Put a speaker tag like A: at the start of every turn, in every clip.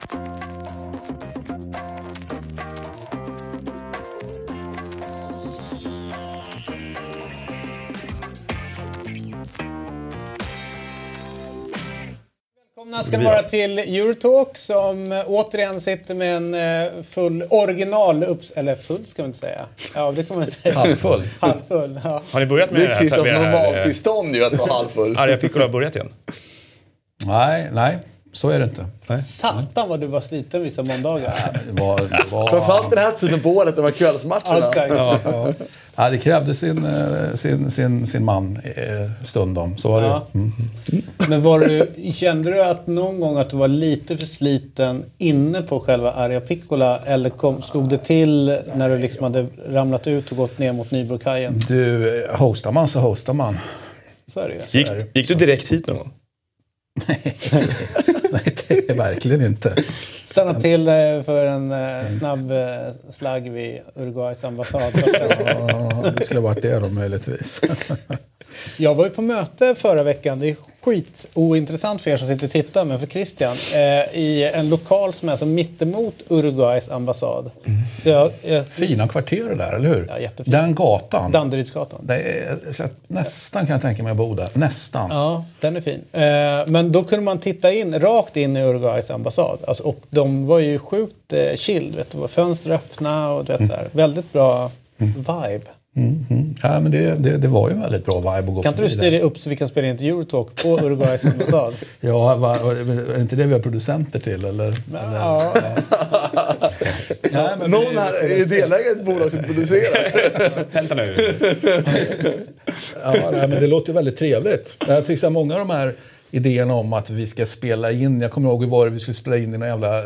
A: Välkomna ska ni vara till Eurotalk som återigen sitter med en eh, full original upps... Eller full ska man inte säga. Ja, det kan man säga.
B: Halvfull.
A: Halvfull, ja.
C: Har ni börjat med
D: Det
C: det
D: är
C: här? Det här, eh,
D: normaltillstånd ju att vara halvfull.
C: Arga Piccolo har börjat igen?
B: Nej, nej, så är det inte.
A: Satan vad du var sliten vissa måndagar.
B: Det, var, det, var,
D: Framförallt den här tiden på året, de här kvällsmatcherna.
A: Ja, exakt.
B: ja, ja, det krävde sin, eh, sin, sin, sin man eh, stundom. Så var det.
A: Ja.
B: Mm.
A: Men var du, kände du att någon gång att du var lite för sliten inne på själva Arja Piccola? Eller kom, stod det till när du liksom hade ramlat ut och gått ner mot Nybrokajen?
B: Du, eh, hostar man så hostar man.
A: Så är det ju.
C: Gick, gick du direkt hit någon gång?
B: Nej, det är verkligen inte.
A: Stanna till eh, för en eh, snabb eh, slagg vid Uruguays ambassad.
B: Ja, det skulle varit det då möjligtvis.
A: Jag var ju på möte förra veckan. Det är skit ointressant för er som sitter och tittar, men för Christian. Eh, I en lokal som är alltså mittemot Uruguays ambassad. Så jag, jag,
B: Fina kvarter där, eller hur?
A: Ja, jättefint.
B: Den gatan.
A: Danderydsgatan.
B: Det är, så att nästan kan jag tänka mig att bo där. Nästan.
A: Ja, den är fin. Eh, men då kunde man titta in, rakt in i Uruguays ambassad. Alltså, och de var ju sjukt eh, chill. Vet du, fönster öppna och du vet, så här, väldigt bra vibe.
B: Mm, mm. Ja, men det, det, det var ju en väldigt bra vibe att gå
A: Kan inte du styra upp så vi kan spela in till Eurotalk på Uruguays ambassad?
B: Ja, va, är inte det vi har producenter till? Eller? eller?
A: Ja,
B: Nej, men
D: Någon
B: vi-
D: här är delägare i ett bolag som producerar.
C: Hämta nu.
B: Ja, nej, men det låter ju väldigt trevligt. Jag tycker många av de här idéerna om att vi ska spela in, jag kommer ihåg hur var det vi skulle spela in i någon jävla... Eh,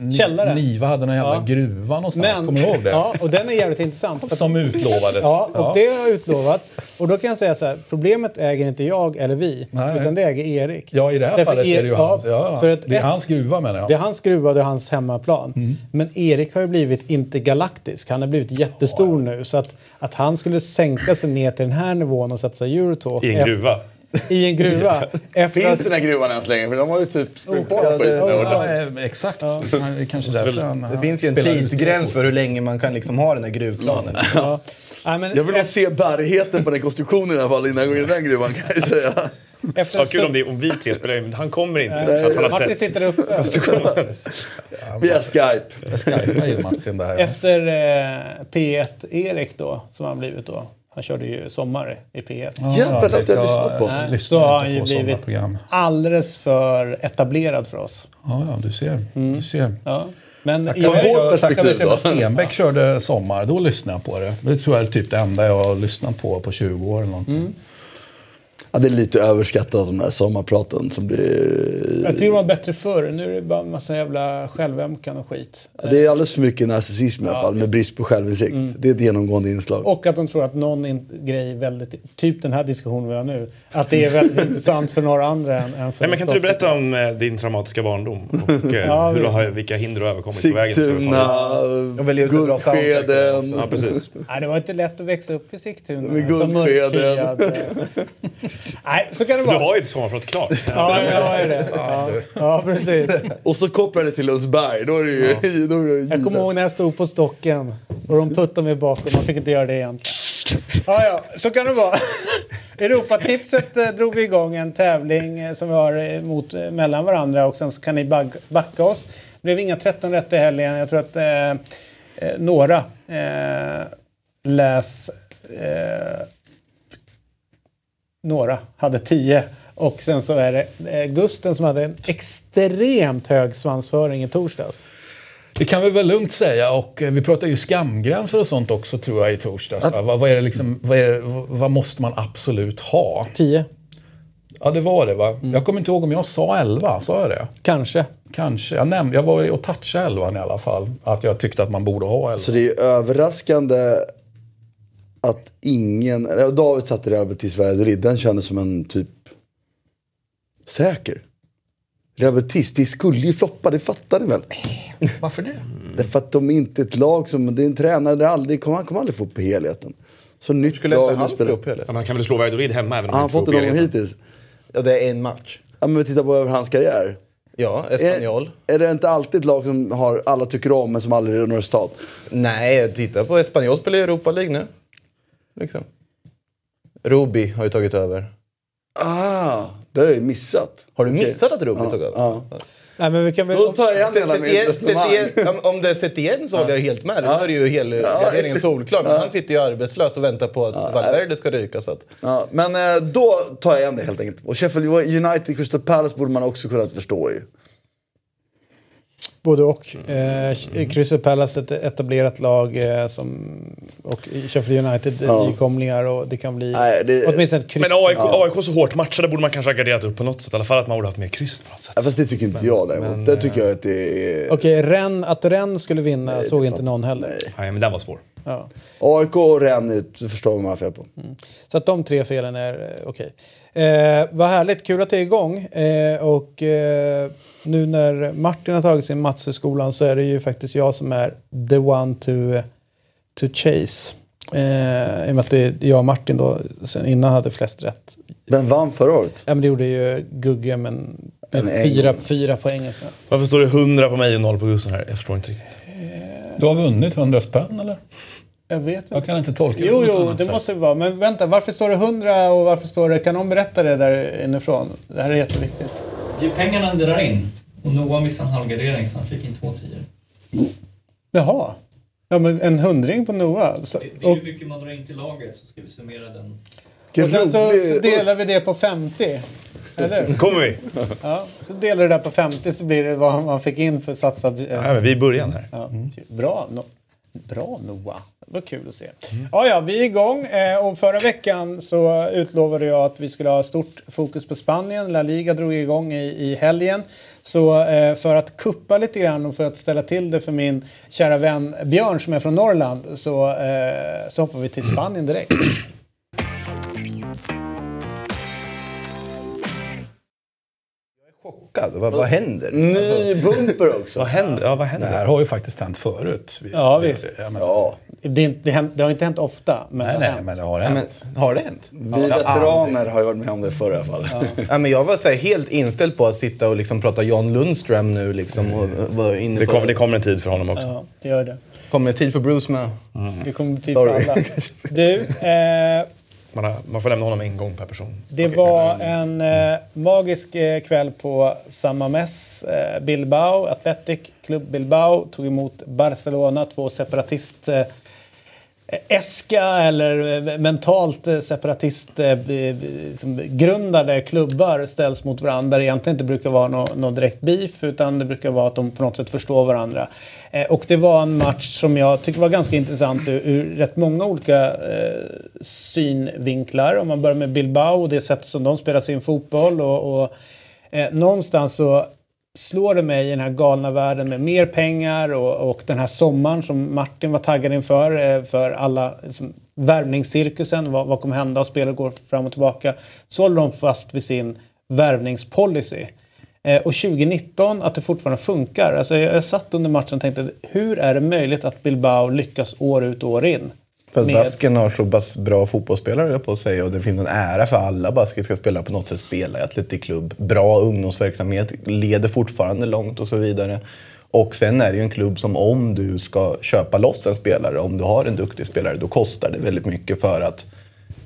B: Ni-
A: Källare.
B: Niva hade någon jävla
A: Ja.
B: gruva någonstans,
A: men,
B: kommer du ihåg det?
A: Ja, och den är jävligt intressant.
B: Som utlovades.
A: Ja, och det har utlovats. Och då kan jag säga så här, problemet äger inte jag eller vi,
B: Nej.
A: utan det äger Erik.
B: Ja, i det här
A: Därför
B: fallet är det ju
A: ja,
B: hans. Ja,
A: för att
B: det är
A: ett-
B: hans gruva menar jag.
A: Det är hans gruva och det är hans hemmaplan.
B: Mm.
A: Men Erik har ju blivit intergalaktisk. Han har blivit jättestor nu. Så att, att han skulle sänka sig ner till den här nivån och satsa Eurotalk.
C: I en gruva.
A: I en gruva. efter
D: Finns
A: att,
D: den här gruvan än så länge? För de har ju typ sprungit på
E: Ja,
D: den
E: det-
D: skiten.
B: Ja, eh, exakt. Ja. Kanske därför han,
E: Det finns ju en tidsgräns för hur länge man kan liksom ha den här gruvplanen.
A: ja. Nej, men
D: Jag vill nog se bärigheten på den konstruktionen i alla fall innan jag går in i den gruvan kan jag säga.
A: efter
C: Ja, kul om, det, om vi tre spelar in, men han kommer inte för att han har
A: Martin
C: sett
A: sitter uppe.
D: Via Skype.
B: Jag skypar in Martin där.
A: Efter eh, P1-Erik då, som han blivit då. Han körde ju Sommar i P1.
D: Jävlar att jag lyssnat på.
A: Nej, så har han ju blivit alldeles för etablerad för oss.
B: Ja, ja, du ser.
A: Mm.
B: Du ser.
A: Ja. Men
B: Tack
A: i,
D: vårt
B: vare
D: perspektiv
B: till
D: då.
B: att Stenbeck körde Sommar, då lyssnade jag på det. Det tror jag är typ det enda jag har lyssnat på på 20 år eller någonting.
A: Mm.
D: Ja, det är lite överskattat de där sommarpraten som blir...
A: jag tycker det var bättre förr. Nu är det bara en massa jävla självömkan och skit.
D: Ja, Det är alldeles för mycket narcissism i alla fall, med brist på självinsikt.
A: Mm.
D: Det är ett genomgående inslag.
A: Och att de tror att någon in- grej är väldigt, typ den här diskussionen vi har nu, att det är väldigt intressant för några andra än, än för
C: Nej, men kan inte du berätta om eh, din traumatiska barndom? Och eh,
A: Ja,
C: hur du har, vilka hinder du har överkommit på vägen för att ta
D: Sigtuna, Guldskeden.
C: Ja, precis.
A: Nej, det var inte lätt att växa upp i Sigtuna.
D: Med guldskeden.
A: Nej, så kan det
C: Du
A: vara.
C: har ju ett sommarprat klart.
A: Ja, jag har ju det. Ja, ja, precis.
D: Och så kopplar det till Lundsberg. Då är det ju... Då är det
A: Jag kommer ihåg när jag stod på stocken och de puttade mig bakom. Man fick inte göra det egentligen. Ja, ja, så kan det vara. Europatipset eh, drog vi igång en tävling eh, som vi har eh, mot, eh, mellan varandra och sen så kan ni bag, backa oss. Det blev inga 13 rätt i helgen. Jag tror att några eh, läs... Några hade 10. Och sen så är det eh, Gusten som hade en extremt hög svansföring i torsdags.
B: Det kan vi väl lugnt säga. Och eh, vi pratar ju skamgränser och sånt också tror jag i torsdags. va? Vad, vad, är det liksom, vad, är det, vad måste man absolut ha?
A: 10.
B: Ja, det var det va? Jag kommer inte ihåg om jag sa 11. Sa jag det?
A: Kanske.
B: Kanske. Jag, näm- jag var ju och touchade 11 i alla fall. Att jag tyckte att man borde ha 11.
D: Så det är ju överraskande att ingen... David satte Real Betis Valladolid. Den kändes som en typ säker. Real Betis, det skulle ju floppa, det fattar ni väl?
B: Varför det?
D: Därför att de är inte ett lag som... Det är en tränare där aldrig, kommer, han kommer aldrig få upp helheten. Så nytt
E: Skulle
D: lag
E: inte han få
D: spelar-
E: upp heller?
C: Ja, Man kan väl slå Valladolid hemma även om
D: Har han
C: inte får
D: fått
C: upp
D: det någon gång
C: helheten.
D: hittills?
E: Ja, det är en match.
D: Ja, men titta på över hans karriär.
E: Ja, Espanyol.
D: Är, är det inte alltid ett lag som har, alla tycker om men som aldrig något resultat?
E: Nej, titta på Espanyol spelar i Europa League nu. Liksom. Ruby har ju tagit över.
D: Ah, det har jag ju missat.
E: Har du missat att Ruby tog över?
D: ja.
A: Nej, men vi kan väl...
D: Då tar jag igen hela mitt resonemang.
E: Om- det är Setien så håller jag helt med. Nu är det ju helgarderingen solklar. Men han sitter ju arbetslös och väntar på att Valverde ska ryka. Så att,
D: Ja, men eh, då tar jag igen det helt enkelt. Och Sheffield United, Crystal Palace borde man också kunna förstå ju.
A: Både och. Eh, Crystal Palace är ett etablerat lag eh, som, och Sheffield United
D: Ja.
A: nykomlingar och det kan bli
D: Nej, det-
A: åtminstone ett kryss.
C: Men AIK, AIK så hårt matchade borde man kanske ha garderat upp på något sätt. I alla fall att man borde haft mer kryss på något sätt.
D: Ja, fast det tycker inte jag däremot. det tycker jag att det är...
A: Okej, Ren, att Ren skulle vinna såg inte någon heller.
D: Nej.
C: Nej, men den var svår.
A: Ja.
D: AIK och så förstår man fel på.
A: Så att de tre felen är eh, okej. Eh, vad härligt, kul att det är igång. Eh, och eh, nu när Martin har tagit sin Matshögskolan så är det ju faktiskt jag som är the one to, to chase. Eh, I och med att det är jag och Martin då sen innan hade flest rätt.
D: Vem vann förra året?
A: Ja men det gjorde ju Gugge men med fyra, fyra poäng. och Så.
C: Varför står det 100 på mig och 0 på Gusten här? Jag förstår inte riktigt.
B: Du har vunnit 100 spänn eller?
A: Jag vet inte.
B: Jag kan inte tolka det
A: Jo, jo, det
B: sätt.
A: måste det vara. Men vänta, varför står det 100 och varför står det... Kan någon berätta det där inifrån? Det här är jätteviktigt.
F: Det är pengarna det drar in. Och Noah missade en halvgardering så han fick in två tior.
A: Jaha. Ja, men en hundring på Noah. Så,
F: Det, det är
A: och,
F: hur mycket man drar in till laget så ska vi summera den.
A: och sen så, delar vi det på 50. Eller?
C: Kommer vi?
A: Ja, så delar du det där på 50 så blir det vad man fick in för satsad...
C: Ja, men vi är i början här.
A: Ja, bra, no bra Noah. Det var kul att se. Ja, ja, vi är igång. Eh, och förra veckan så utlovade jag att vi skulle ha stort fokus på Spanien. La Liga drog igång i, i helgen. Så eh, för att kuppa lite grann och för att ställa till det för min kära vän Björn som är från Norrland så, eh, så hoppar vi till Spanien direkt.
E: Chockad. Vad, vad händer?
D: Ny bumper också.
C: Vad händer? Ja, vad
B: Det
C: händer?
B: här har ju faktiskt hänt förut. Vi-
A: Ja, visst.
B: Ja, men,
D: Ja,
A: Det, det, hänt, det har inte hänt ofta, men
B: nej,
A: det har
B: nej,
A: hänt.
B: men det har
E: Ja, men,
B: hänt.
E: har det hänt?
D: vi veteraner har ju varit med om det förr i alla fall.
E: Ja, men jag var så här, helt inställd på att sitta och liksom prata John Lundström nu. Liksom, och, och var inne
C: Det, kom, det kommer en tid för honom också.
A: Ja, det gör det.
E: kommer tid för Bruce med.
A: Det kommer tid
E: Sorry.
A: för alla. Du, eh,
C: Man, har, man får lämna honom en gång per person.
A: Det
C: Okej.
A: var en eh, magisk eh, kväll på Samames eh, Bilbao. Athletic Club Bilbao tog emot Barcelona, två separatist... Eska eller eh, mentalt eh, separatist eh, som grundade klubbar ställs mot varandra där det egentligen inte brukar vara någon nå direkt beef utan det brukar vara att de på något sätt förstår varandra. Eh, och det var en match som jag tycker var ganska intressant ur, ur rätt många olika eh, synvinklar. Om man börjar med Bilbao och det sätt som de spelar sin fotboll och, och eh, någonstans så slår det mig i den här galna världen med mer pengar och, och den här sommaren som Martin var taggad inför eh, för alla liksom, värvningscirkusen, vad, vad kommer hända och spelet går fram och tillbaka. Så håller de fast vid sin värvningspolicy. Eh, och 2019, att det fortfarande funkar. Alltså, jag, jag satt under matchen och tänkte, hur är det möjligt att Bilbao lyckas år ut och år in?
E: För att
A: Med-
E: basken har så pass bra fotbollsspelare på säga och det finns en ära för alla baskiska spelare på något sätt spela i atletiklubb. Bra ungdomsverksamhet, leder fortfarande långt och så vidare. Och sen är det ju en klubb som om du ska köpa loss en spelare, om du har en duktig spelare, då kostar det väldigt mycket för att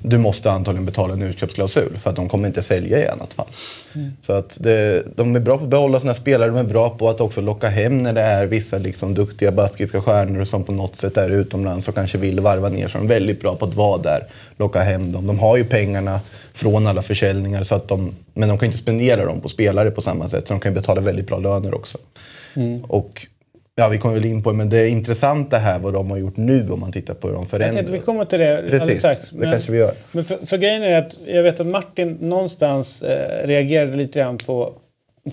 E: du måste antagligen betala en utköpsklausul för att de kommer inte sälja i annat fall. Så att det, de är bra på att behålla sina spelare, de är bra på att också locka hem när det är vissa liksom duktiga baskiska stjärnor som på något sätt är utomlands och kanske vill varva ner. Så de är väldigt bra på att vara där, locka hem dem. De har ju pengarna från alla försäljningar, så att de, men de kan inte spendera dem på spelare på samma sätt. Så de kan betala väldigt bra löner också. Och ja, vi kommer väl in på det, men det är intressant det här vad de har gjort nu om man tittar på hur de förändras.
A: tänkte vi kommer till det
E: Precis,
A: strax.
E: det kanske vi gör.
A: Men för, för grejen är att jag vet att Martin någonstans eh, reagerade lite grann på,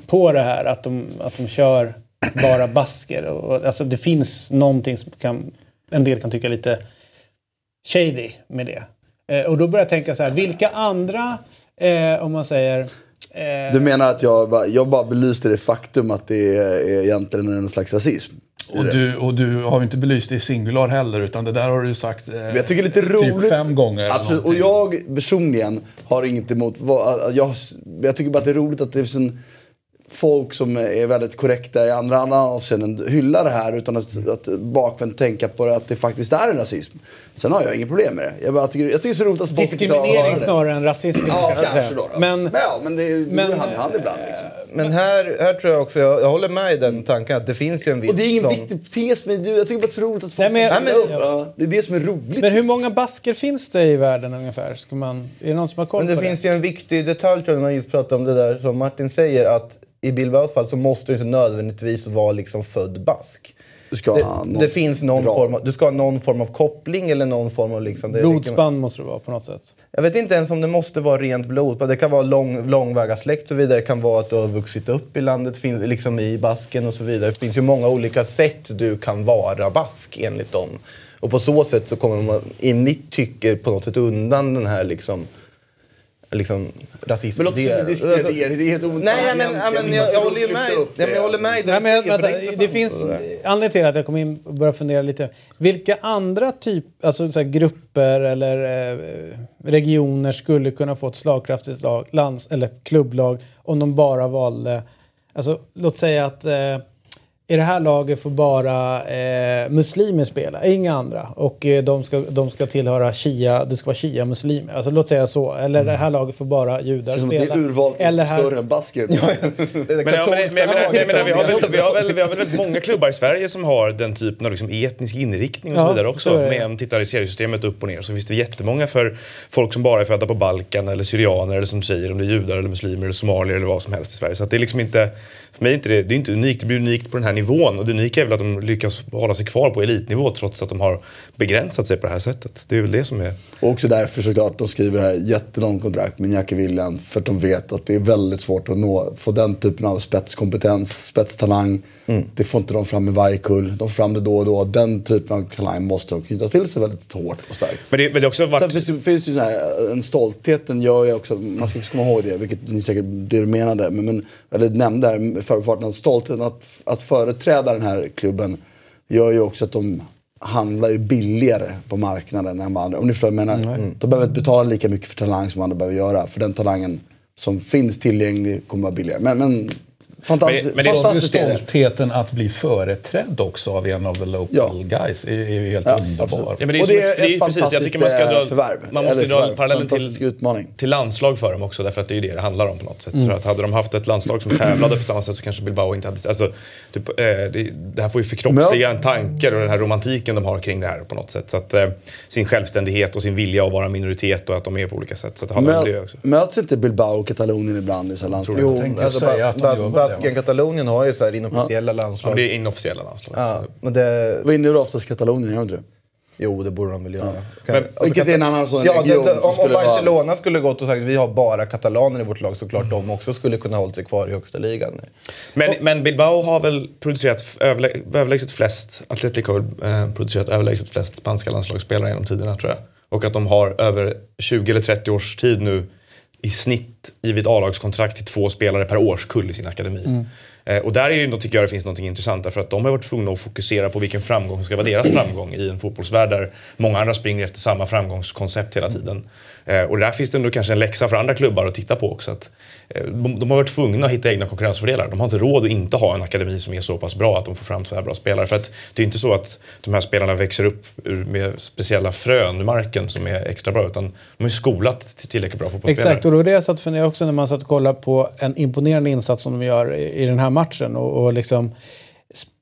A: på det här att de, att de kör bara basker. Och, och, alltså det finns någonting som kan, en del kan tycka lite shady med det. Eh, och då börjar jag tänka så här, vilka andra, eh, om man säger... Eh,
D: Du menar att jag bara, jag bara belyste det faktum att det är, är egentligen en slags rasism?
B: Och du, och du har ju inte belyst det i singular heller, utan det där har du sagt eh,
D: Jag tycker det är lite roligt.
B: typ fem gånger. eller
D: Absolut. Och jag personligen har inget emot... Jag, jag tycker bara att det är roligt att det är sån folk som är väldigt korrekta i andra, andra avseenden hyllar det här utan att, att bakvänt tänka på det, att det faktiskt är en rasism. Sen har jag inget problem med det. Jag, bara tycker, jag tycker det är så roligt att folk
A: Diskriminering
D: det.
A: snarare än rasism.
D: Ja, kanske då. då.
A: Men,
D: Men, ja, men det, det
A: men-
D: går hand i hand ibland. Liksom.
E: Men här, här tror jag också, jag, jag håller med i den tanken att det finns ju en viss...
D: Och det är ingen
E: sån-
D: viktig tes, men du, jag tycker bara det är så roligt att folk
A: Nej, men- Nej,
D: upp.
A: men-
D: Ja, det är det som är roligt.
A: men hur många basker finns det i världen ungefär? Ska man, är det någon som har koll
E: Men det
A: på
E: finns
A: det?
E: ju en viktig detalj tror jag, när man just pratar om det där som Martin säger att i Bilbaos fall så måste du inte nödvändigtvis vara liksom född bask.
D: Du ska
E: Det,
D: ha någon
E: det finns någon form av, du ska ha någon form av koppling eller någon form av... Liksom, det,
A: Blodsband måste det vara på något sätt.
E: Jag vet inte ens om det måste vara rent blod. Det kan vara lång, långväga släkt och så vidare. Det kan vara att du har vuxit upp i landet, finns, liksom i basken och så vidare. Det finns ju många olika sätt du kan vara bask enligt dem. Och på så sätt så kommer man i mitt tycke på något sätt undan den här liksom, liksom rasismen.
D: Men låt oss inte diskutera
E: Alltså-
D: det. Det är helt.
E: Nej, men, ja, men jag, jag håller ju med. Ja, men jag håller med i det
A: Nej, men, vänta, det,
E: intressant
A: finns
E: och sådär.
A: anledning till att jag kom in och började fundera lite. Vilka andra typ, alltså så här, grupper eller eh, regioner skulle kunna få ett slagkraftigt lag, lands, eller klubblag om de bara valde... Alltså, låt säga att eh, i det här laget får bara eh, muslimer spela, inga andra. Och eh, de, ska, de ska tillhöra shia, det ska vara shia-muslimer. Alltså, låt säga så. Eller det här laget får bara judar spela.
D: det är urvalet
A: Eller här,
D: större än.
C: Men, menar, vi, har väl, vi, har väldigt många klubbar i Sverige som har den typen av liksom etnisk inriktning och så
A: Ja,
C: vidare
A: så
C: också. om man tittar i seriesystemet upp och ner så finns det jättemånga för folk som bara är födda på Balkan eller syrianer eller som säger om det är judar eller muslimer eller somalier eller vad som helst i Sverige. Så att det är liksom inte, för mig är inte det, det är inte unikt, det blir unikt på den här nivån och det unika är väl att de lyckas hålla sig kvar på elitnivå trots att de har begränsat sig på det här sättet. Det är väl det som är...
D: Och också därför såklart de skriver här jättelångt kontrakt med Jackie William. För att de vet att det är väldigt svårt att nå, få den typen av spetskompetens, spetstalang. Det får inte de fram i varje kull. De får fram det då och då. Den typen av talang måste de knyta till sig väldigt hårt och starkt.
C: Men det, men det också varit...
D: Sen finns det, finns det ju så här, en stoltheten gör ju också, man ska komma ihåg det, vilket ni säkert det du menade, men, men, eller nämnde här med förbifarten, att stoltheten att, att företräda den här klubben gör ju också att de handlar ju billigare på marknaden än vad andra. Om ni förstår vad jag menar. De behöver inte betala lika mycket för talang som andra behöver göra. För den talangen som finns tillgänglig kommer vara billigare. Men, men fantastiskt,
C: Men- men det är
D: fantastiskt
B: stoltheten att bli företrädd också av en av the local
D: Ja.
B: guys är, är ju helt
D: Ja,
B: underbar.
C: Ja, men det är
D: Och
C: som
D: det
C: ett,
D: är, ett
C: precis, jag tycker man ska dra,
D: eh, förvärv.
C: man måste dra parallellen till,
D: utmaning.
C: till landslag för dem också därför att det är ju det det handlar om på något sätt.
D: Mm.
C: Så att hade de haft ett landslag som tävlade på samma sätt så kanske Bilbao inte hade... Alltså, typ, eh, det, det här får ju förkroppsliga en tankar och den här romantiken de har kring det här på något sätt. Så att, eh, sin självständighet och sin vilja att vara minoritet och att de är på olika sätt. Så att det handlar om det också.
D: Möts inte Bilbao och Katalonien ibland i landslag?
B: jag tänkte
E: alltså,
B: säga att de
E: Bas-
B: gör
E: Basken, Katalonien har ju så här inofficiella
C: Ja,
E: landslag.
C: men det är inofficiella landslag.
E: Ja, men det,
D: Vad innebär oftast Katalonien? Gör inte det?
E: jo, det borde de väl göra.
C: Men-
E: Alltså,
D: Vilket är en annan sån
E: Ja, det,
D: region
E: det,
D: som
E: om, om Barcelona skulle gått och sagt vi har bara katalaner i vårt lag så klart de också skulle kunna hålla sig kvar i högsta ligan.
C: Men, men Bilbao har väl producerat överlä överlägset flest, Atletico har eh, producerat överlägset flest spanska landslagsspelare genom tiderna tror jag. Och att de har över 20 eller 30 års tid nu i snitt givit A-lagskontrakt till två spelare per årskull i sin akademi. Eh, och där är det, tycker jag det finns något intressant därför att de har varit tvungna att fokusera på vilken framgång som ska vara deras framgång i en fotbollsvärld där många andra springer efter samma framgångskoncept hela tiden. Eh, och där finns det ändå kanske en läxa för andra klubbar att titta på också. Att, eh, de, de har varit tvungna att hitta egna konkurrensfördelar. De har inte råd att inte ha en akademi som är så pass bra att de får fram så här bra spelare. För att det är inte så att de här spelarna växer upp med speciella frön i marken som är extra bra utan de har ju skolat till tillräckligt bra fotbollsspelare.
A: Exakt, och det var det jag satt och funderade också när man satt och kollade på en imponerande insats som de gör i, den här matchen. Och, och liksom,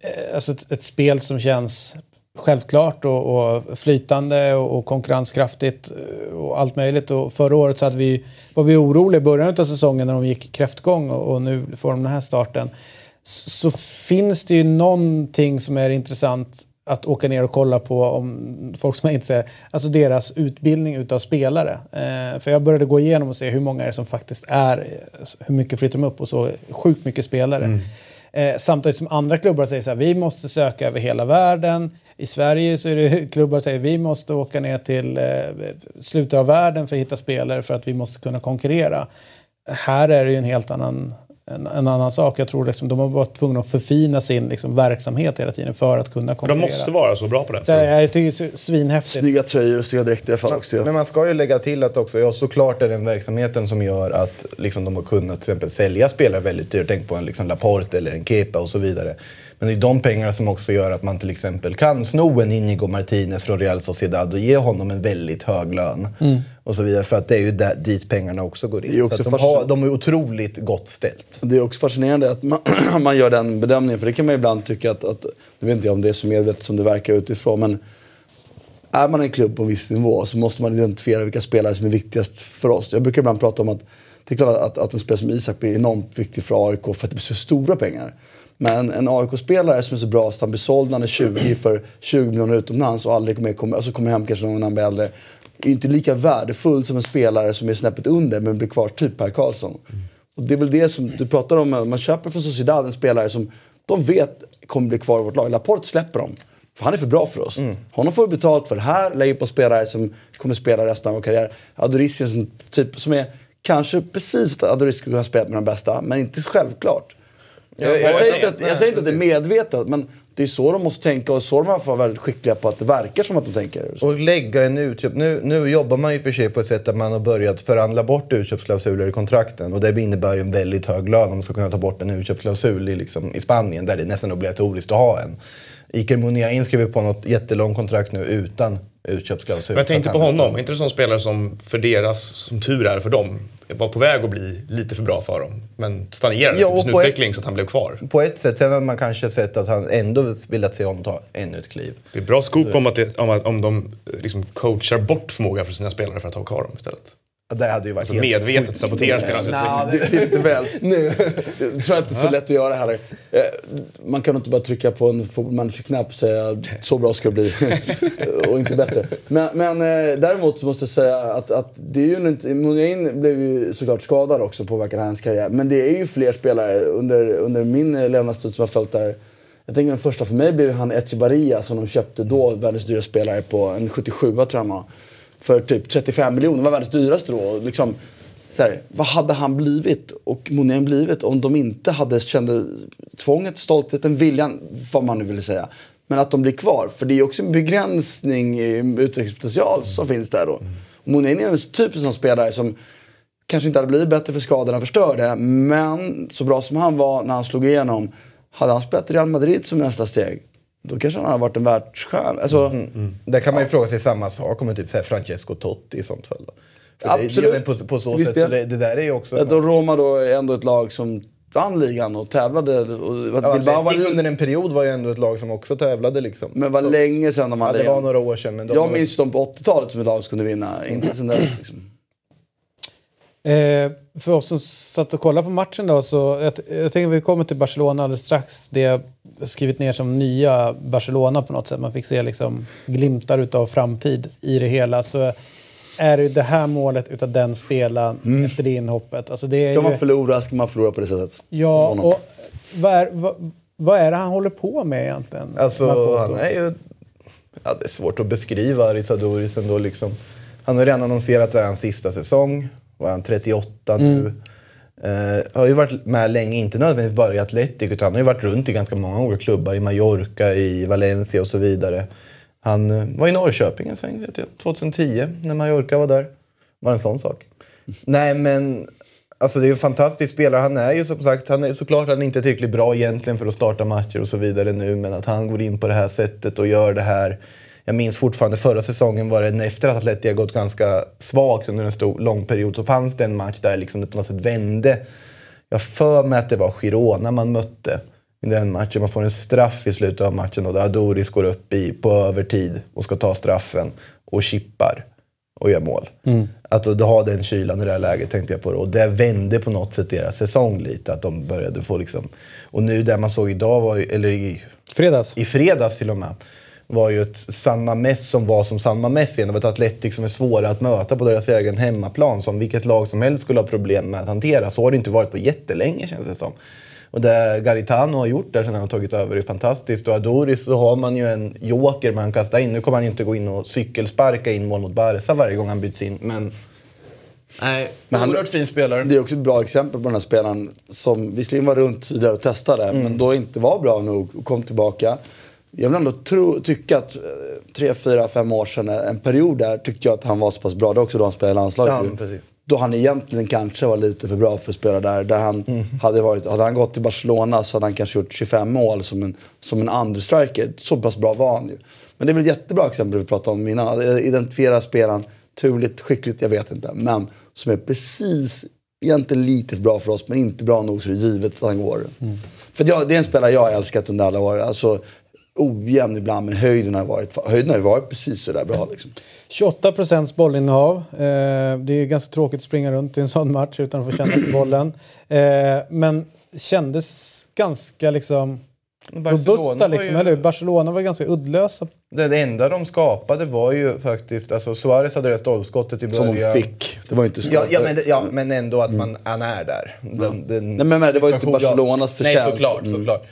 A: eh, alltså ett, ett spel som känns självklart och, och flytande och, och konkurrenskraftigt eh, och allt möjligt. Och förra året så vi, var vi oroliga i början av säsongen när de gick kräftgång och, och nu får de den här starten. Så, så finns det ju någonting som är intressant att åka ner och kolla på om folk som är intresserade, alltså deras utbildning utav spelare. Eh, för jag började gå igenom och se hur många är det som faktiskt är, eh, hur mycket flyttar de upp och så sjukt mycket spelare. Eh, samtidigt som andra klubbar säger så här, vi måste söka över hela världen. I Sverige så är det klubbar som säger vi måste åka ner till eh, slutet av världen för att hitta spelare för att vi måste kunna konkurrera. Här är det ju en helt annan en, en annan sak. Jag tror liksom, de har varit tvungna att förfina sin liksom, verksamhet hela tiden för att kunna
C: De
A: konkurrera.
C: måste vara så bra på det.
A: Så jag tycker det är svinhäftigt.
D: Snygga tröjor och snygga dräkter i alla fall också.
E: Men man ska ju lägga till att också, ja såklart är det den verksamheten som gör att liksom, de har kunnat till exempel sälja spelare väldigt dyrt. Tänk på en liksom, Laporte eller en Kepa och så vidare. Men det är de pengarna som också gör att man till exempel kan sno en Inigo Martinez från Real Sociedad och ge honom en väldigt hög lön. Och så vidare. För att det är ju där, dit pengarna också går in.
D: också
E: Så att de, har, de är otroligt gott ställt.
D: Det är också fascinerande att man, man gör den bedömningen. För det kan man ibland tycka att, att nu vet inte jag om det är så medvetet som det verkar utifrån. Men är man en klubb på en viss nivå så måste man identifiera vilka spelare som är viktigast för oss. Jag brukar ibland prata om att det är klart att, att en spelare som Isak blir enormt viktig för AIK för att det blir så stora pengar. Men en AIK-spelare som är så bra så att han blir såld när han är 20 för 20 miljoner utomlands och aldrig kommer, kommer, alltså kommer hem kanske någon när han blir äldre. Är inte lika värdefull som en spelare som är snäppet under men blir kvar, typ Per Karlsson. Och det är väl det som du pratar om, man köper från Sociedad en spelare som de vet kommer bli kvar i vårt lag. Laporte släpper dem. För han är för bra för oss. Honom får vi betalt för det här, lägger på spelare som kommer spela resten av vår karriär. Adorisian som, typ, som är kanske precis att Adoris skulle kunna spela med de bästa, men inte självklart. Jag, jag, säger inte att, jag säger inte att det är medvetet, men det är så de måste tänka och så de vara väldigt skickliga på att det verkar som att de tänker.
E: Och lägga en utköp. Nu, nu jobbar man ju för sig på ett sätt att man har börjat förhandla bort utköpsklausuler i kontrakten. Och det innebär ju en väldigt hög lön om man ska kunna ta bort en utköpsklausul i, liksom, i Spanien där det är nästan obligatoriskt att ha en. Iker Muniain skriver på något jättelångt kontrakt nu utan utköpsklausul.
C: Jag tänkte på honom, inte en sån spelare som för deras, som tur är för dem, var på väg att bli lite för bra för dem. Men stagnerade
E: Ja, och
C: sin
E: på ett-
C: utveckling så att han blev kvar.
E: På ett sätt. Sen hade man kanske sett att han ändå velat se honom ta ännu ett kliv.
C: Det är bra scoop om, att det, om, om de liksom coachar bort förmåga för sina spelare för att ha kvar dem istället.
E: Det hade ju varit
C: Alltså medvetet sabotera spelarnas utveckling.
D: Det, det är lite väl... nu. Jag tror att det är så lätt att göra heller. Eh, Man kan inte bara trycka på en fotbollmanager-knapp och säga så bra ska det bli. och inte bättre. Men, men eh, däremot så måste jag säga att, att det är ju inte... Munain blev ju såklart skadad också påverkade hans karriär. Men det är ju fler spelare under, under min eh, levnadstid som har följt där. Jag tänker den första för mig blev han Echebarria som de köpte då, världens dyra spelare på en 77 tror jag. För typ 35 miljoner, var världens dyraste då. Liksom, så här, vad hade han blivit och Monain blivit om de inte hade kände tvånget, stoltheten, viljan, vad man nu vill säga. Men att de blir kvar. För det är också en begränsning i utvecklingspotential som finns där då. Monain är en typisk sån spelare som kanske inte hade blivit bättre för skadorna förstörde. Men så bra som han var när han slog igenom. Hade han spelat i Real Madrid som nästa steg. Då kanske han hade varit en världsstjärna. Alltså,
E: Där kan man ju fråga sig samma sak om typ så här Francesco Totti i sånt fall.
D: Absolut.
E: Det, men på, på så
D: Visst
E: sätt,
D: det.
E: så det, det där är ju också...
D: Att då Roma då är ändå ett lag som vann ligan och tävlade. Och,
E: Ja,
D: Bilbao var,
E: Atletic under en period var ju ändå ett lag som också tävlade liksom.
D: men var länge sedan de
E: Ja,
D: hade
E: det var några år sedan. Men de
D: Jag
E: var-
D: minns dem på 80-talet som ett lag som kunde vinna. Inte sen dess. Liksom.
A: Eh, för oss som satt och kollade på matchen då, så jag, jag tänker att vi kommer till Barcelona alldeles strax. Det jag skrivit ner som nya Barcelona på något sätt. Man fick se liksom glimtar utav framtid i det hela. Så är det ju det här målet utav den spelaren efter det inhoppet. Alltså det är
D: Mm. Ska man förlora ska man förlora på det sättet.
A: ja, och vad är, vad, vad är det han håller på med egentligen?
E: Alltså,
A: Makoto?
E: han är ju... Ja, det är svårt att beskriva Arizadoris ändå liksom. Han har redan annonserat att det är hans sista säsong. Och han 38 nu. Eh, har ju varit med länge, inte nödvändigtvis bara i Atletic, utan han har ju varit runt i ganska många olika klubbar. I Mallorca, i Valencia och så vidare. Han eh, var i Norrköping en sväng, vet jag, 2010, när Mallorca var där. Var en sån sak. Nej, men Alltså det är en fantastisk spelare. Han är ju som sagt, han är såklart han är inte tillräckligt bra egentligen för att starta matcher och så vidare nu. Men att han går in på det här sättet och gör det här. Jag minns fortfarande förra säsongen var det efter att Atleti gått ganska svagt under en stor, lång period. Så fanns det en match där liksom det på något sätt vände. Jag för mig att det var Girona man mötte i den matchen. Man får en straff i slutet av matchen och där Adoris går upp i, på övertid och ska ta straffen och chippar och gör mål. Att då ha den kylan i det här läget tänkte jag på. Det. Och det vände på något sätt deras säsong lite. Att de började få liksom... Och nu det man såg idag, var, ju- eller i,
A: Fredags.
E: i fredags till och med, var ju ett San Mamés som var som San Mamés igen. Det var ett Atletic som är svåra att möta på deras egen hemmaplan. Som vilket lag som helst skulle ha problem med att hantera. Så har det inte varit på jättelänge känns det som. Och det Garitano har gjort där sen han har tagit över är fantastiskt. Och Adoris så har man ju en joker man kastar in. Nu kommer han ju inte gå in och cykelsparka in mål mot Barca varje gång han byts in. Men Nej,
D: Men han-
E: oerhört fin spelare.
D: Det är också ett bra exempel på den här spelaren som visserligen var runt tidigare och testade,
E: Mm.
D: men då inte var bra nog och kom tillbaka. Jag vill ändå tro, tycka att eh, tre, fyra, fem år sedan, en period där, tyckte jag att han var så pass bra. Det också då han spelade i landslaget.
E: Ja,
D: då han egentligen kanske var lite för bra för att spela där. där han
E: Mm.
D: hade, varit, hade han gått till Barcelona så hade han kanske gjort 25 mål som en, som en andra striker. Så pass bra var han ju. Men det är väl ett jättebra exempel vi pratade om innan. Att identifiera spelaren, turligt, skickligt, jag vet inte. Men som är precis, egentligen lite för bra för oss men inte bra nog så det är givet att han går. För jag, det är en spelare jag har älskat under alla år. Alltså, ojämn ibland men höjden har varit, höjden har ju varit precis sådär bra. Liksom.
A: 28 procents bollinnehav. Eh, det är ganska tråkigt att springa runt i en sån match utan att få känna på bollen. Eh, men kändes ganska liksom robusta liksom,
E: ju-
A: eller? Barcelona var ganska uddlösa.
E: Det, enda de skapade var ju faktiskt... Alltså Suarez hade det stolpskottet i
D: Som
E: början.
D: de fick. Det var ju inte så.
E: Ja, ja, men, ja, men ändå att man, han är där. Den, den,
D: Nej, men- men det var ju inte Barcelonas förtjänst.
E: Nej, såklart.
D: Mm.
E: såklart. Eh,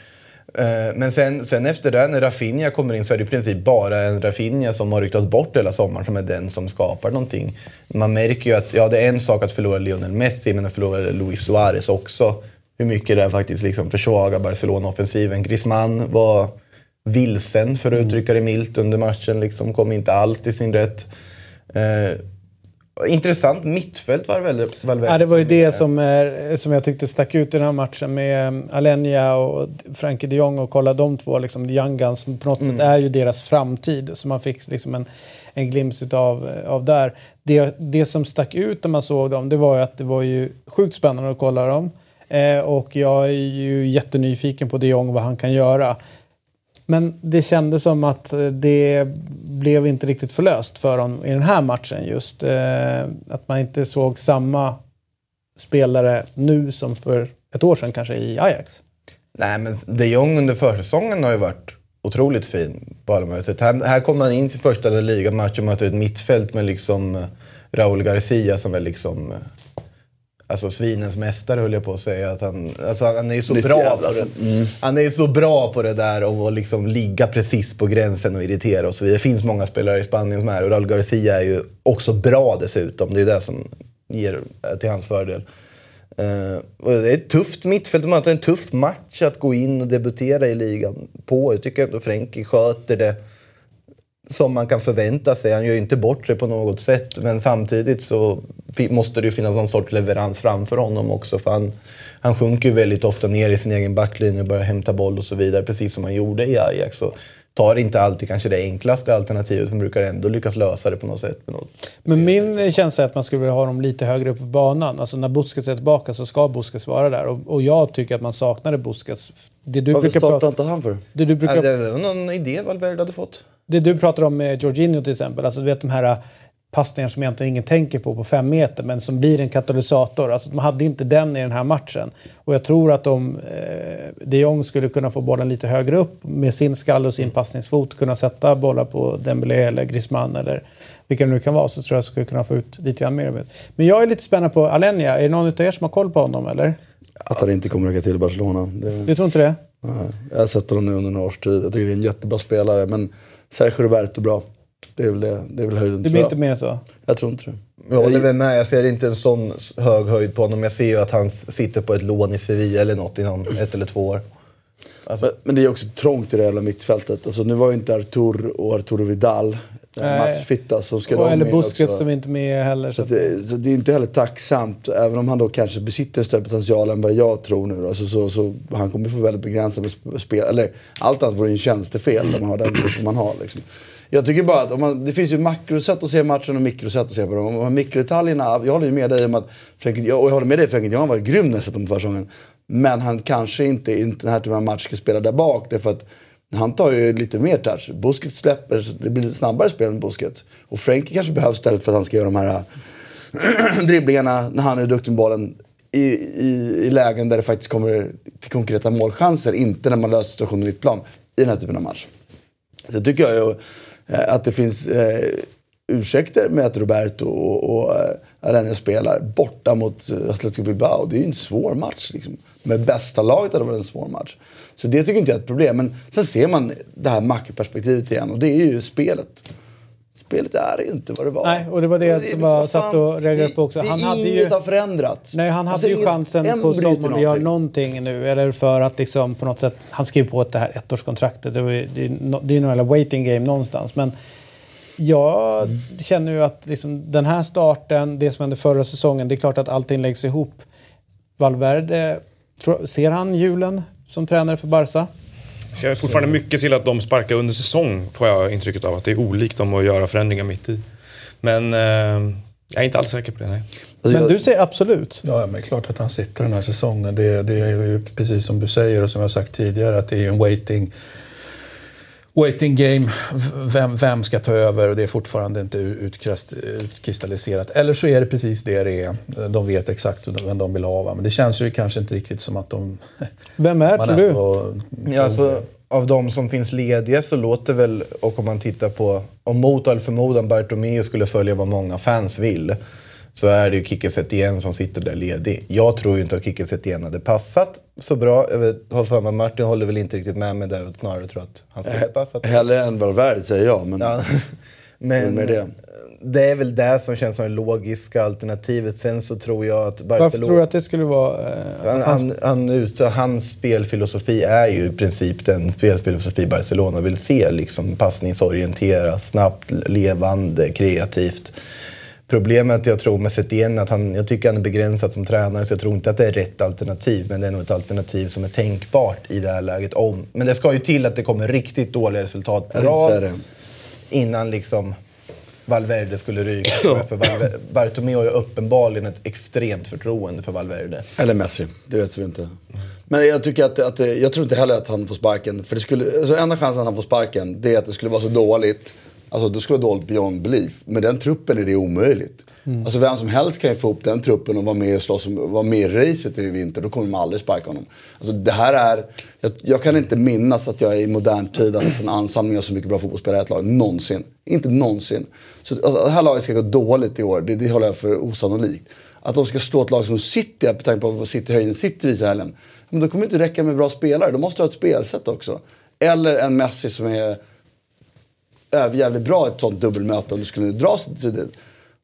E: Men sen, sen efter det, när Rafinha kommer in så är det i princip bara en Rafinha som har ryktats bort hela sommaren som är den som skapar någonting. Man märker ju att ja, det är en sak att förlora Lionel Messi, men att förlora Luis Suarez också. Hur mycket det faktiskt liksom försvagar Barcelona-offensiven. Griezmann var vilsen, för att uttrycka det milt, under matchen. Liksom, kom inte alls till sin rätt. Eh, intressant mittfält var väldigt... Valverde
A: Ja, det var ju det som, är, som jag tyckte stack ut i den här matchen med um, Alenia och Frankie de Jong och kolla de två, liksom, the young guns, på något sätt är ju deras framtid. Så man fick liksom en, en glimt utav, av där. Det, det som stack ut när man såg dem, det var ju att det var ju sjukt spännande att kolla dem. Eh, och jag är ju jättenyfiken på de Jong, vad han kan göra. Men det kändes som att eh, det blev inte riktigt förlöst för dem i den här matchen just. Eh, att man inte såg samma spelare nu som för ett år sedan kanske i Ajax.
E: Nej, men de Jong under försäsongen har ju varit otroligt fin på alla möjliga sätt. Här, här kommer han in till första ligamatch och möter ett mittfält med liksom eh, Raúl Garcia som är liksom... Alltså svinens mästare höll jag på att säga. Att han, alltså han är ju så bra
D: jävla,
E: på det. Han är ju så bra på det där och att liksom ligga precis på gränsen och irritera och så vidare. Det finns många spelare i Spanien som är och Raúl Garcia är ju också bra dessutom. Det är det som ger till hans fördel. Och det är ett tufft mittfält att möta, en tuff match att gå in och debutera i ligan på. Jag tycker ändå Frenkie sköter det som man kan förvänta sig. Han gör ju inte bort sig på något sätt. Men samtidigt så måste det ju finnas någon sorts leverans framför honom också. För han, han sjunker ju väldigt ofta ner i sin egen backlinje och börjar hämta boll och så vidare. Precis som han gjorde i Ajax. Och tar inte alltid kanske det enklaste alternativet men brukar ändå lyckas lösa det på något sätt. Med något.
A: Men min känsla är att man skulle vilja ha dem lite högre upp på banan. Alltså när Busquets är tillbaka så ska Busquets vara där. Och, och jag tycker att man saknade Busquets. Det du,
D: Varför
A: brukar
D: startar
A: prata,
D: inte han för?
A: det, du brukar,
E: Ja, det var någon idé Valverde hade fått.
A: det du pratar om med Jorginho till exempel. Alltså du vet de här passningar som egentligen ingen tänker på på fem meter men som blir en katalysator. Alltså de hade inte den i den här matchen. Och jag tror att om eh, de Jong skulle kunna få bollen lite högre upp med sin skalle och sin passningsfot kunna sätta bollar på Dembélé eller Griezmann eller vilka det nu kan vara så tror jag skulle kunna få ut lite grann mer. Men jag är lite spänd på Alenia. Är det någon av er som har koll på honom eller?
D: Att han inte kommer att räcka till Barcelona. Det,
A: Du tror inte det?
D: nej. Jag har sett honom nu under några års tid. Jag tycker det är en jättebra spelare. Men Sergio Roberto bra. Det är väl, det, det är väl höjden
A: Det blir inte mer än så?
D: Jag tror inte det.
E: Jag håller väl med. Jag ser inte en sån hög höjd på honom. Jag ser ju att han sitter på ett lån i Sevilla eller något i någon, ett eller två år. Alltså,
D: Men, men det är också trångt i det jävla mittfältet. Alltså, nu var ju inte Artur och Arturo Vidal eh, matchfitta. Så ska
A: Och, eller Busquets som inte är med heller. Så
D: Så
A: att,
D: det, så det är inte heller tacksamt, även om han då kanske besitter större potential än vad jag tror nu. Då, så, så, han kommer få väldigt begränsade sp- spel. Eller allt annat vore ju en tjänstefel om man har den gruppen man har. Liksom. Jag tycker bara att om man, det finns ju makrosätt att se matchen och mikrosätt att se på dem. Om man mikrodetaljerna, jag håller ju med dig om att Frenkie, och jag håller med dig Frenkie de var grym när jag sett honom på försäsongen. Men han kanske inte i den här typen av match ska spela där bak. Därför att han tar ju lite mer touch. Busket släpper, så det blir lite snabbare spel med busket. Och Frenkie kanske behövs istället för att han ska göra de här dribblingarna när han är duktig med bollen i, i, i lägen där det faktiskt kommer till konkreta målchanser. Inte när man löser situationen i mittplan i den här typen av match. Så tycker jag ju Eh, att det finns eh, ursäkter med att Roberto och, och eh, Arena spelar borta mot eh, Atletico Bilbao. Det är ju en svår match. Liksom. Med bästa laget hade det varit en svår match. Så det tycker inte jag är ett problem. Men sen ser man det här makroperspektivet igen och det är ju spelet. Spelet är ju inte vad det var.
A: Nej, och det var det
D: är
A: som
D: liksom,
A: jag
D: vad
A: satt och reagerade på också.
D: det-
A: Han hade ju-
D: har förändrats.
A: Nej, han hade
D: Alltså,
A: ju chansen
D: en
A: på sommaren att göra
D: någonting.
A: nu. Eller för att liksom på något sätt... Han skrev på det här ettårskontraktet. Det, var ju- det, är det är nog en waiting game någonstans. Men jag känner ju att liksom, den här starten, det som hände förra säsongen, det är klart att allting läggs ihop. Valverde, tror- ser han julen som tränare för Barca?
C: Jag är fortfarande mycket till att de sparkar under säsong, får jag intrycket av. Att det är olikt dem att göra förändringar mitt i. Men eh, jag är inte alls säker på det, nej.
A: Men du säger absolut.
B: Ja, men klart att han sitter den här säsongen. Det, det är ju precis som du säger och som jag har sagt tidigare att det är en waiting, waiting game. Vem, vem ska ta över? Och det är fortfarande inte utkristalliserat. Eller så är det precis det det är. De vet exakt vem de vill ha. va. Men det känns ju kanske inte riktigt som att de...
A: Vem är, tror du?
E: Ja, alltså, av de som finns lediga så låter väl, och om man tittar på, om mot all förmodan Bartomeu skulle följa vad många fans vill, så är det ju Kike Setien som sitter där ledig. Jag tror ju inte att Kike Setien hade passat så bra. Jag vet, har för mig, Martin håller väl inte riktigt med mig där och snarare tror att han skulle passat.
D: Hellre än Valverde säger jag. Men
E: Ja. Men
D: med det?
E: det är väl det som känns som det logiska alternativet. Sen så tror jag att Barcelona...
A: Varför tror du att det skulle vara... Eh,
E: Han, han, han, ut- hans spelfilosofi är ju i princip den spelfilosofi Barcelona vill se. Liksom passningsorienterat, snabbt, levande, kreativt. Problemet jag tror med Setien att han, jag tycker han är begränsad som tränare så jag tror inte att det är rätt alternativ. Men det är nog ett alternativ som är tänkbart i det här läget. Om. Men det ska ju till att det kommer riktigt dåliga resultat på rad innan liksom Valverde skulle ryka. För Valverde, Bartomeu har ju uppenbarligen ett extremt förtroende för Valverde.
D: Eller Messi, det vet vi inte. Men jag tycker att, att jag tror inte heller att han får sparken. För det skulle, alltså enda chansen att han får sparken, det är att det skulle vara så dåligt. Alltså det skulle vara dåligt beyond belief. Med den truppen är det omöjligt. Alltså vem som helst kan ju få upp den truppen och vara med och slåss, vara med i racet i vinter. Då kommer man aldrig sparka honom. Alltså det här är, jag, jag kan inte minnas att jag i modern tid har sett en ansamling av så mycket bra fotbollsspelare i ett lag. Någonsin. Inte någonsin. Så alltså, det här laget ska gå dåligt i år, det, det håller jag för osannolikt. Att de ska slå ett lag som City, med tanke på vad City höjden City visar helgen. Men då kommer det inte räcka med bra spelare, då måste ha ett spelsätt också. Eller en Messi som är över jävligt bra ett sånt dubbelmöte om det skulle dra sig till det.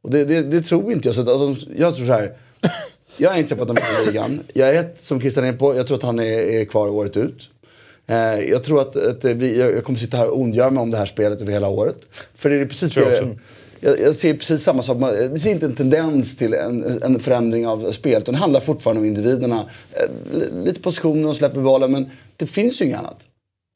D: Och det, det, det tror inte jag. Så att, de, jag tror så här. Jag är inte säker på att de vinner ligan. Jag är som Christian är på. Jag tror att han är, är kvar året ut. Eh, jag tror att, att vi, jag, jag kommer sitta här och ondgöra mig om det här spelet över hela året. För det är precis
C: Tror jag
D: det. Jag, jag ser precis samma sak. Man- Det ser inte en tendens till en, en förändring av spelet. Det handlar fortfarande om individerna. Eh, li- Lite positioner och släpper bollen. Men det finns ju inget annat.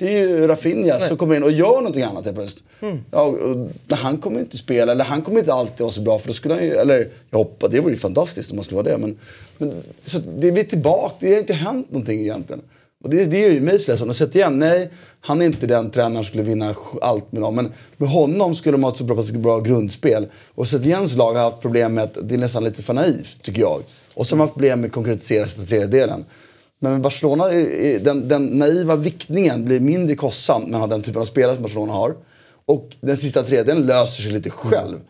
D: Det är ju Rafinha som kommer in och gör någonting annat helt plötsligt. Ja, och, och, han kommer inte spela, eller han kommer inte alltid vara så bra. För då skulle han ju, eller jag hoppas, det vore ju fantastiskt om han skulle vara det. Men, men så det, vi är tillbaka, det har inte hänt någonting egentligen. Och det, det är ju så ledsen. Och sett igen, nej, han är inte den tränaren som skulle vinna allt med dem. Men med honom skulle de ha ett så bra, bra grundspel. Och sett Jens lag har haft problem med att det är nästan lite för naivt, tycker jag. Och så har man haft problem med att konkretisera sista tredjedelen. Men med Barcelona, den, den naiva viktningen blir mindre kostsam har den typen av spelare som Barcelona har. Och den sista tredjedelen löser sig lite själv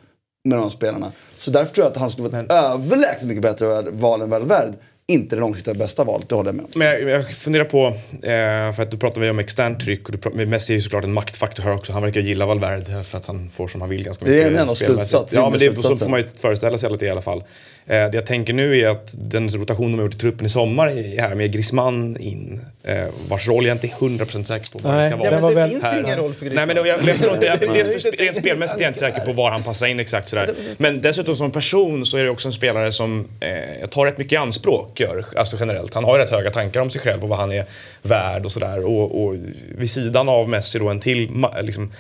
D: med de spelarna. Så därför tror jag att han skulle vara ett överlägset mycket bättre val än Valverde. Inte det långsiktiga bästa valet, det håller jag med om.
C: Men jag, jag funderar på, eh, för att du pratar vi om externt tryck och du pratar, Messi är ju såklart en maktfaktor här också. Han verkar gilla Valverde för att han får som han vill ganska
D: Det är
C: mycket.
D: en enda slutsats,
C: Ja, men det, är- så får man ju föreställa sig det i alla fall. Eh, det jag tänker nu är att den rotation de har gjort i truppen i sommar är här med Griezmann in, eh, vars roll jag inte är 100% säker på vad
A: Nej,
C: det ska vara.
A: det
E: men det
A: väl-
E: finns
C: här.
E: ingen roll för
C: Nej
E: Griezmann.
C: men då, jag, jag förstår inte, jag, dels för, rent spelmässigt är jag inte säker på var han passar in exakt sådär. Men dessutom som person så är det också en spelare som eh, tar rätt mycket i anspråk, gör, alltså generellt. Han har ju rätt höga tankar om sig själv och vad han är värd och sådär. Och, och vid sidan av Messi då en till liksom,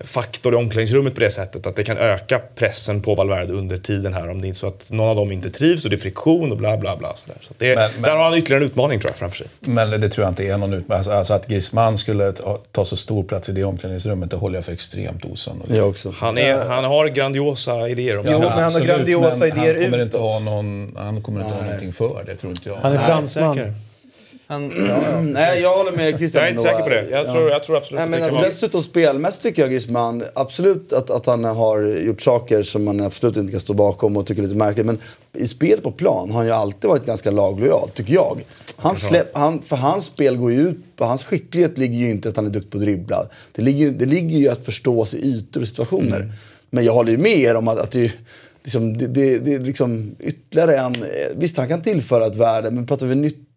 C: faktor i omklädningsrummet på det sättet att det kan öka pressen på Valverde under tiden här om det är så att någon av dem inte trivs och det är friktion och bla bla bla. Sådär. Så att det,
B: Men- men-
C: där har han ytterligare en utmaning tror jag framför sig.
B: Men det tror jag inte är någon utmaning. Alltså, alltså att Griezmann skulle ta, så stor plats i det omklädningsrummet, det håller jag för extremt osannolikt.
D: Jag också.
C: Han, är, han har grandiosa idéer om
E: Jo,
C: sig
E: men han har grandiosa
B: men
E: idéer
B: han kommer inte
E: utåt.
B: ha någon, Han kommer inte ha någonting för det, tror inte jag.
A: Han är fransman.
E: Han, ja, ja.
D: Nej, jag håller med Christian.
C: Jag är inte säker på det. Jag tror, jag tror absolut
E: Nej,
C: att
E: men
C: det kan
E: alltså.
D: Dessutom spelmässigt tycker jag Griezmann, absolut att, att han har gjort saker som man absolut inte kan stå bakom och tycker är lite märkligt. Men i spel på plan har han ju alltid varit ganska laglojal, tycker jag. Han släpp, han, för hans spel går ju ut på, hans skicklighet ligger ju inte att han är duktig på att dribbla. Det ligger, ju- det ligger ju att förstå sig ytor och situationer. Men jag håller ju med er om att, att det, liksom, det, det, det är liksom ytterligare en... eh, Visst, han kan tillföra ett värde, men pratar vi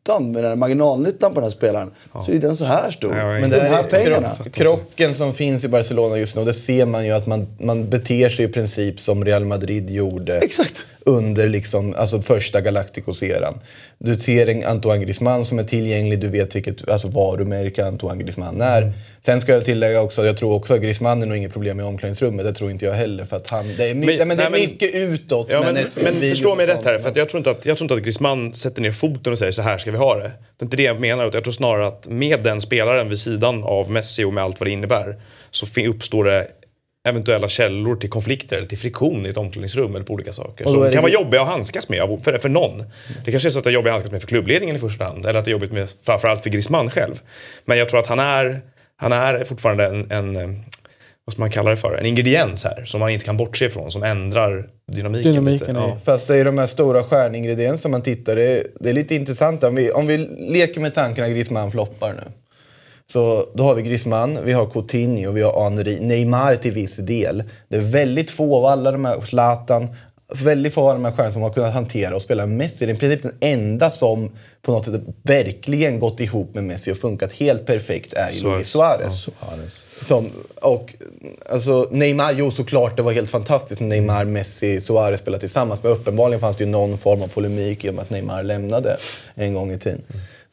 D: nyttan, med den här marginalnyttan på den här spelaren, så är den så här stor.
C: Ja,
D: men
C: är
D: de här
E: är
D: pengarna.
E: krock- krocken som finns i Barcelona just nu, det ser man ju att man, man beter sig i princip som Real Madrid gjorde
D: Exakt.
E: Under liksom, alltså första Galacticos-eran. Du ser en Antoine Griezmann som är tillgänglig, du vet vilket alltså varumärke Antoine Griezmann är. Sen ska jag tillägga också, jag tror också att Griezmann är nog inget problem i omklädningsrummet, det tror inte jag heller. För att han, det är, my-
C: Men-
E: men, men det är
C: nej, men-
E: mycket utåt.
C: Ja, men, men
E: video
C: förstå mig rätt här, för jag, tror inte att, jag tror inte att Griezmann sätter ner foten och säger så här ska vi ha det. Det är inte det jag menar, utan jag tror snarare att med den spelaren vid sidan av Messi och med allt vad det innebär så uppstår det eventuella källor till konflikter eller till friktion i ett omklädningsrum eller på olika saker. Som
E: det
C: kan vara jobbiga att handskas med för, för någon. Det kanske är så att det är jobbigt att handskas med för klubbledningen i första hand. Eller att det är jobbigt med framförallt för Griezmann själv. Men jag tror att han är, han är fortfarande en, en eh, vad ska man kalla det för? En ingrediens här som man inte kan bortse ifrån. Som ändrar dynamiken,
A: Dynamiken
C: lite. Ja.
E: Fast det är de här stora stjärningredienserna man tittar, det är, det är lite intressant. Om vi, om vi leker med tanken att Griezmann floppar nu. Så då har vi Griezmann, vi har Coutinho, vi har Henry, Neymar till viss del. Det är väldigt få av alla de här, Zlatan, väldigt få av de här stjärnorna som har kunnat hantera och spela Messi. Det är i princip den enda som på något sätt verkligen gått ihop med Messi och funkat helt perfekt är ju. Luis Suarez.
B: Suarez.
E: Som, och alltså Neymar, jo såklart det var helt fantastiskt när Neymar, Messi, Suarez spelade tillsammans. Men uppenbarligen fanns det ju någon form av polemik i och med att Neymar lämnade en gång i tiden.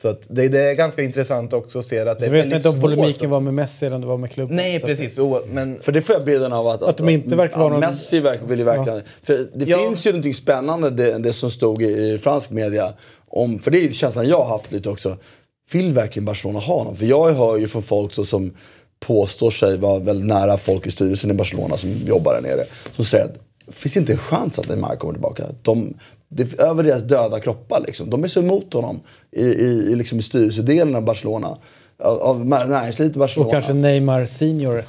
E: Så att det, det är ganska intressant också att se att det
A: Så
E: är
A: vet inte om
E: svårt
A: polemiken
E: att-
A: var med Messi eller om det var med klubben.
E: Nej,
A: att-
E: precis. O, men
D: För det får jag bilden av att,
A: Att de inte verkar vara någon-
D: Messi verk, vill ju verkligen... För det
E: Ja.
D: finns ju någonting spännande, det, det som stod i, i fransk media. Om, för det är känslan jag har haft lite också. Vill verkligen Barcelona ha honom? För jag hör ju från folk så, som påstår sig vara väldigt nära folk i styrelsen i Barcelona som jobbar där nere. Som säger att det finns inte en chans att Neymar kommer tillbaka. De, det är över deras döda kroppar liksom. De är så emot honom i, i, i, liksom i styrelsedelen av Barcelona. Av, av näringslivet i Barcelona.
A: Och kanske Neymar senior.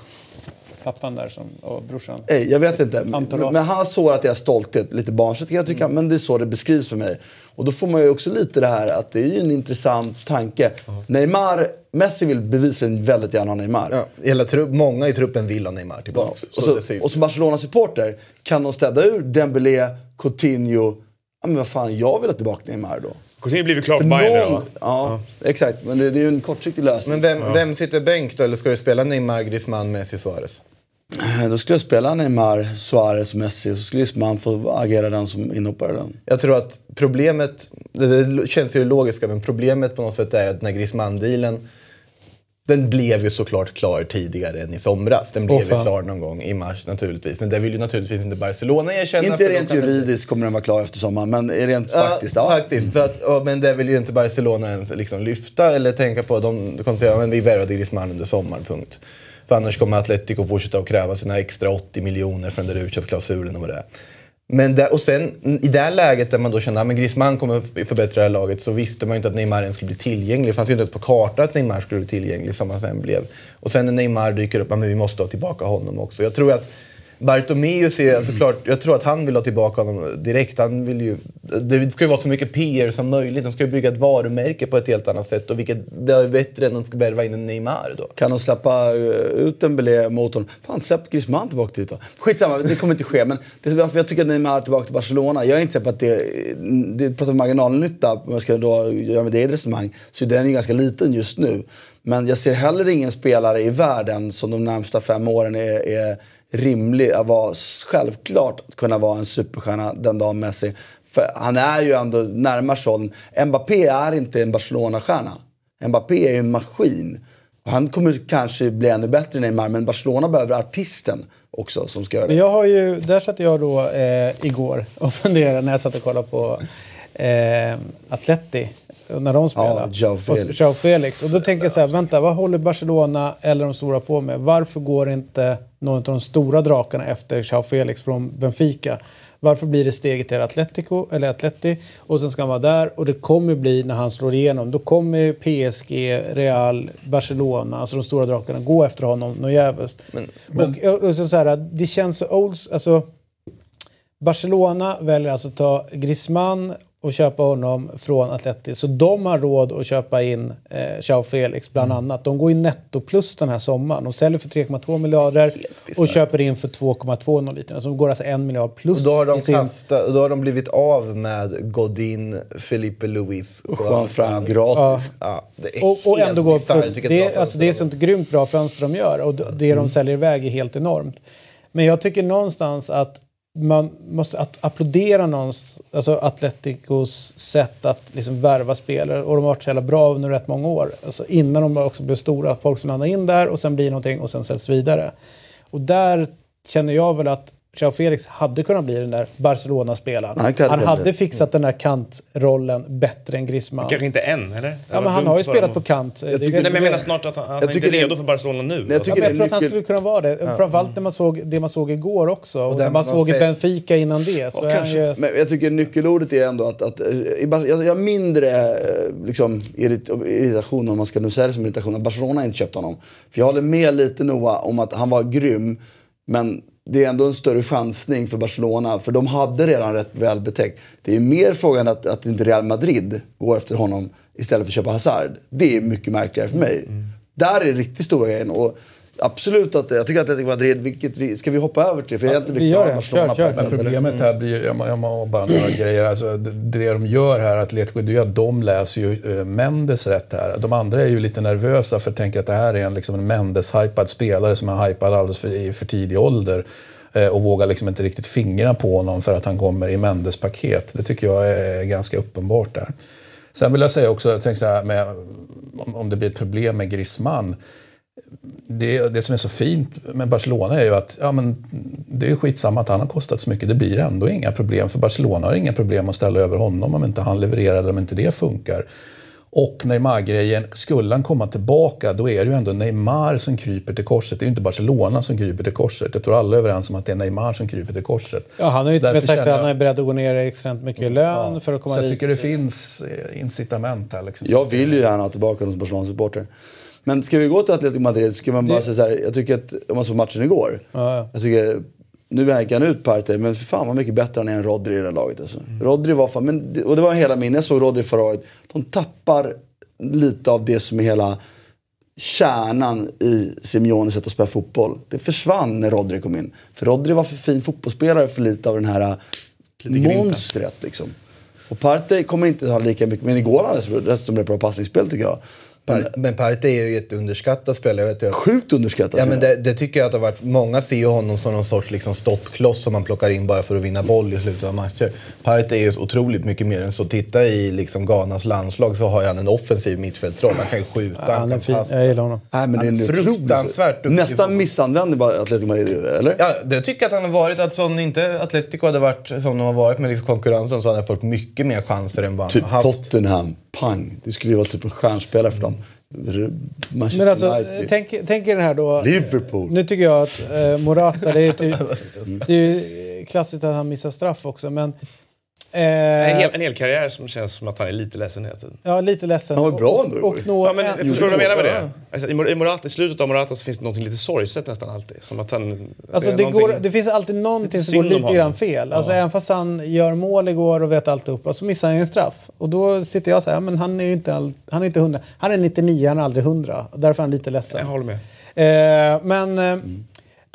A: Pappan där som, och brorsan.
D: Nej, jag vet inte. Men,
A: Entourage.
D: men han har sårat deras stolthet lite barnsligt kan jag tycka. Men det är så det beskrivs för mig. Och då får man ju också lite det här att det är ju en intressant tanke. Neymar, Messi vill bevisligen väldigt gärna ha Neymar.
E: ja, hela trupp, många i truppen vill ha Neymar
D: Ja.
E: tillbaka.
D: Och,
E: Så
D: så,
E: ut.
D: och som Barcelona-supporter, kan de städa ur Dembélé, Coutinho? Ja men vad fan, jag vill ha tillbaka Neymar då.
C: Coutinho blir väl klar för
D: För
C: Bayern nu
D: någon,
C: va?
D: ja, exakt. Men det, det är ju en kortsiktig lösning.
E: Men vem, vem sitter bänk då? Eller ska du spela Neymar, Griezmann, Messi, Suarez?
D: Då skulle jag spela Neymar, Suarez och Messi. Och så skulle Griezmann få agera den som inhoppare. Den.
E: Jag tror att problemet, det, känns ju logiska, men problemet på något sätt är att den här Griezmann-dealen den blev ju såklart klar tidigare än i somras. Den blev
A: Åh,
E: ju klar någon gång i mars naturligtvis. Men det vill ju naturligtvis inte Barcelona erkänna.
D: Inte rent juridiskt kommer den vara klar efter sommaren, men rent faktiskt. Ja.
E: faktiskt. Att, ja, men det vill ju inte Barcelona ens liksom lyfta eller tänka på. De, de kommer säga att vi värvade Griezmann under sommaren, punkt. För annars kommer Atletico fortsätta att kräva sina extra 80 miljoner för den där utköpsklausulen och vad det är. Men där, och sen i det här läget där man då kände ah, att Griezmann kommer förbättra det här laget så visste man ju inte att Neymar ens skulle bli tillgänglig. Det fanns ju inte ens på kartan att Neymar skulle bli tillgänglig som han sen blev. Och sen när Neymar dyker upp, ah, men vi måste ha tillbaka honom också. Jag tror att Bartomeu ser, såklart, jag tror att han vill ha tillbaka honom direkt. Han vill ju, det ska ju vara så mycket PR som möjligt. De ska ju bygga ett varumärke på ett helt annat sätt. Och vilket är bättre än att värva in en Neymar då.
D: Kan de släppa eh, ut Dembélé mot honom? Fan, släpp Griezmann tillbaka dit då. Skitsamma, det kommer inte ske. Men det är varför jag tycker att Neymar är tillbaka till Barcelona. Jag är inte säker på att det... Det pratar om marginalnytta, om jag ska då göra med det resonemang. Så den är ju ganska liten just nu. Men jag ser heller ingen spelare i världen som de närmsta fem åren är, är rimlig att vara självklart att kunna vara en superstjärna den dagen Messi. För han är ju ändå närmare sån. Mbappé är inte en Barcelona-stjärna. Mbappé är ju en maskin. Han kommer kanske bli ännu bättre än Neymar, men Barcelona behöver artisten också som ska göra
A: Men jag har ju, där satt jag då eh, igår och funderade när jag satt och kollade på eh, Atleti. När de spelade.
D: Joao Felix.
A: Och Joao Felix. Och då tänker jag så här, vänta, vad håller Barcelona eller de stora på med? Varför går inte någon av de stora drakarna efter Joao Felix från Benfica? Varför blir det steget till Atletico, eller Atleti och sen ska han vara där och det kommer bli när han slår igenom, då kommer PSG, Real, Barcelona, alltså de stora drakarna gå efter honom något jävligt. Och, och så, så här, det känns så old, alltså Barcelona väljer alltså att ta Griezmann och köpa honom från Atleti. Så de har råd att köpa in eh, Joao Felix bland
E: Mm.
A: annat. De går ju netto plus den här sommaren. De säljer för 3,2 miljarder och köper in för 2,2 någon liten. Så de går alltså en miljard plus
E: Och då har de,
A: sin...
E: kastat, då har de blivit av med Godin, Felipe Luis och
D: Juan Fran gratis.
E: Ja, det är
A: Och, och ändå går plus. Det, är- alltså, det är sånt grymt bra fönster de gör och det det de säljer iväg är helt enormt. Men jag tycker någonstans att man måste att applådera någons, alltså Atleticos sätt att liksom värva spelare och de har varit så jävla bra under rätt många år. Alltså innan de också blev stora, folk som landar in där och sen blir någonting och sen säljs vidare. Och där känner jag väl att Joao Felix hade kunnat bli den där Barcelona-spelaren.
D: Han
A: Han hade
D: det.
A: fixat den där kantrollen bättre än Griezmann.
C: Kanske inte än, eller?
A: Ja, men han har ju spelat på kant. Är
D: tycker-
C: Nej, men jag
A: är-
C: menar snart att han, han är
D: tycker
C: inte
D: det-
C: redo för Barcelona nu.
D: Jag
A: Ja,
D: tycker
A: men jag
D: är
A: tror att han skulle kunna vara det. Framförallt när man såg det man såg igår också. Och,
E: Och
A: när man
E: man
A: såg
E: sett-
A: Benfica innan det. Så
C: Ja,
A: är ju,
D: Men jag tycker nyckelordet är ändå att, att eh, jag, jag har mindre eh, liksom, irrit, irritation, om man ska nu säga det som irritation, att Barcelona inte köpt honom. För jag håller med lite Noah om att han var grym, men det är ändå en större chansning för Barcelona, för de hade redan rätt väl betäckt. Det är mer frågan att, att inte Real Madrid går efter honom istället för att köpa Hazard. Det är mycket märkligare för mig. Där är det riktigt stora grejen. Och absolut att jag tycker att Atletico Madrid, vilket vi, ska vi hoppa över till? För jag är inte
A: vi gör det. Kör, kör.
B: Men problemet här blir, jag må- jag må bara några grejer, alltså, det, de gör här, Atletico, det är att de läser ju eh, Mendes rätt här. De andra är ju lite nervösa för att tänka att det här är en, liksom en Mendes-hypad spelare som är hypad alldeles för, i för tidig ålder. eh, Och vågar liksom inte riktigt fingra på honom för att han kommer i Mendes paket. Det tycker jag är ganska uppenbart där. Sen vill jag säga också, jag tänker så här med, om, om det blir ett problem med Griezmann det, det som är så fint med Barcelona är ju att ja, men det är skitsamma att han har kostat så mycket. Det blir ändå inga problem. För Barcelona har inga problem att ställa över honom om inte han levererar eller om inte det funkar. Och Neymar-grejen, skulle han komma tillbaka då är det ju ändå Neymar som kryper till korset. Det är ju inte Barcelona som kryper till korset. Jag tror alla är överens om att det är Neymar som kryper till korset.
A: ja, han har ju sagt att han är beredd att gå ner extremt mycket i lön för att komma
B: Så jag
A: dit.
B: tycker det finns incitament här. Liksom.
D: Jag vill ju gärna ha tillbaka honom som Barcelona-supporter. Men ska vi gå till Atletico Madrid så ska man bara
A: Det-
D: säga så här. Jag tycker att, om man såg matchen igår.
A: Ja, ja.
D: Jag tycker, nu gick han ut Partey, men för fan vad mycket bättre han är än Rodri i det här laget. Alltså. Rodri var fan, men, och det var hela min, jag såg Rodri förra året. De tappar lite av det som är hela kärnan i Simeones sätt att spela fotboll. Det försvann när Rodri kom in. För Rodri var för fin fotbollsspelare för lite av den här
C: glimten.
D: monstret liksom. Och Partey kommer inte ha lika mycket, men igår hade han dessutom ett bra passningsspel tycker jag.
E: Par, men Partey är ju ett underskattat spelare. Vet jag.
D: Sjukt underskattat.
E: Ja, men det, det tycker jag att det har varit. Många ser ju honom som någon sorts liksom stoppkloss som man plockar in bara för att vinna boll i slutet av matcher. Partey är ju otroligt mycket mer än så. Titta i liksom Ghanas landslag så har han en offensiv mittfältsroll. Han kan ju skjuta,
A: Ja,
E: han
A: han är
E: kan
A: fin.
E: passa.
A: Jag gillar honom.
D: Nej, men det är
E: Han är fruktansvärt duktig
D: Nästan missanvänd bara Atletico Madrid, eller?
E: Ja, det tycker jag att han har varit. Att om inte Atletico hade varit som de har varit med liksom konkurrensen så hade han fått mycket mer chanser än vad han
D: Typ
E: har haft.
D: Tottenham, pang. Det skulle ju vara typ en stjärnspelare för dem. Manchester
A: Men alltså,
D: United.
A: tänk, tänk er den här då.
D: Liverpool.
A: Nu tycker jag att eh, Morata, det är, typ, det är ju klassiskt att han missar straff också, men... Eh,
C: En hel, en hel karriär som känns som att han är lite ledsen hela tiden.
A: Ja, lite ledsen.
D: Han var bra
A: och,
D: ändå
A: och, och nå
C: Ja, men,
A: en-
C: förstår du vad jag menar med
A: Ja.
C: det? Alltså, i, Mor- i, Morata, I slutet av Morata så finns det något lite sorgset nästan alltid. Som att han...
A: Alltså det,
C: någonting-
A: går, det finns alltid någonting som går lite grann fel. Alltså Även fast han gör mål igår och vet alltihopa så missar han en straff. Och då sitter jag så här, men han är ju inte, all, han är inte 100. Han är 99, han är aldrig 100. Därför är han lite ledsen.
C: Jag håller med.
A: Eh, men eh,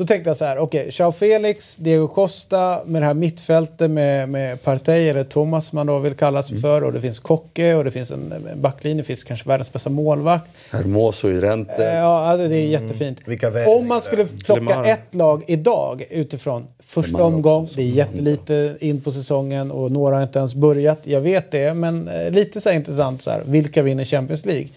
A: då tänkte jag så här, okej, Joao Felix, Diego Costa med det här mittfältet med, med Partey, eller Thomas som man då vill kalla sig för. Och det finns Kocke och det finns en, en backlinje, det finns kanske världens bästa målvakt.
D: Hermoso i Rente.
A: Eh, Ja, alltså, det är jättefint.
E: Vilka värvningar.
A: Om man skulle plocka
C: Lemar.
A: ett lag idag utifrån första
D: Lemar
A: omgång,
D: också,
A: det är jättelite in på säsongen och några har inte ens börjat. Jag vet det, men eh, lite så här intressant så här, vilka vinner Champions League?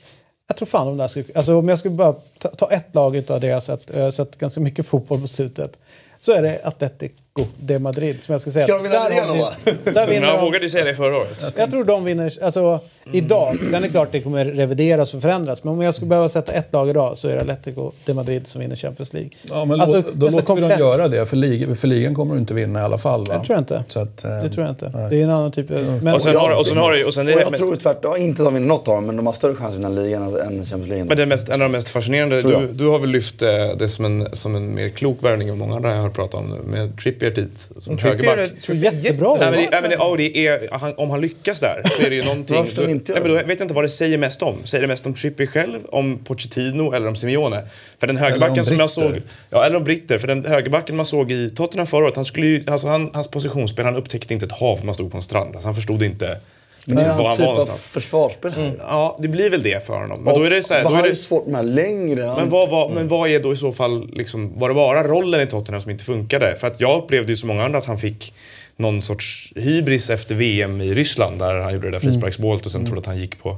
A: Jag tror fan om det här skulle, alltså om jag skulle bara ta, ta ett lag utav det jag har sett, jag har sett ganska mycket fotboll på slutet, så är det Atletico de Madrid som jag skulle säga.
D: Ska de vinna
A: Där
D: ligan då,
A: vi- Där vinner
C: jag
A: de.
C: vågade ju säga det förra året.
A: Jag tror de vinner, alltså idag. Sen är det klart det kommer revideras och förändras. Men om jag skulle behöva sätta ett lag idag så är det Atletico de Madrid som vinner Champions League.
B: Ja, men
A: Alltså,
B: då
A: nästan
B: låter vi dem
A: komplett.
B: göra det, för, lig, för ligan kommer du inte vinna i alla fall. Va?
A: Det tror jag inte.
B: Så att, eh,
A: Det tror jag inte.
B: nej.
A: Det är en annan typ av... Men,
C: Och sen har, och sen har och sen är
D: och
C: det,
D: jag
C: men,
D: tror tvärtom, inte att de vinner något av dem, men de har större chans att vinna ligan än Champions League.
C: men det är mest, en av de mest fascinerande, du, du har väl lyft eh, det som en, som en mer klok värvning än många andra jag har pratat om nu, med Trippier Trippier dit som
E: Trippier
C: högerback.
E: är-
A: Så jättebra.
C: Nej, men det, nej, men det, ja, det är, han, om han lyckas där så är det ju någonting...
D: Han inte
C: nej,
D: göra
C: men då vet jag inte vad det säger mest om. Säger det mest om Trippier själv, om Pochettino eller om Simeone? För den högerbacken
B: om
C: som jag såg... Ja, eller om britter. För den högerbacken man såg i Tottenham förra året, han skulle ju, alltså han, hans positionsspel, han upptäckte inte ett hav man stod på en strand. Alltså han förstod inte
D: Men
C: liksom, var
D: han
C: han
D: typ
C: var
D: av
C: någonstans.
D: försvarsspelare?
C: Ja, det blir väl det för honom. Men då är det så här,
D: Vad
C: då är det,
D: ju svårt med längre.
C: men vad, var, men vad är då i så fall, liksom, var det bara rollen i Tottenham som inte funkade? För att jag upplevde ju så många andra att han fick någon sorts hybris efter VM i Ryssland där han gjorde det där frisparksmålet och sen trodde att han gick på,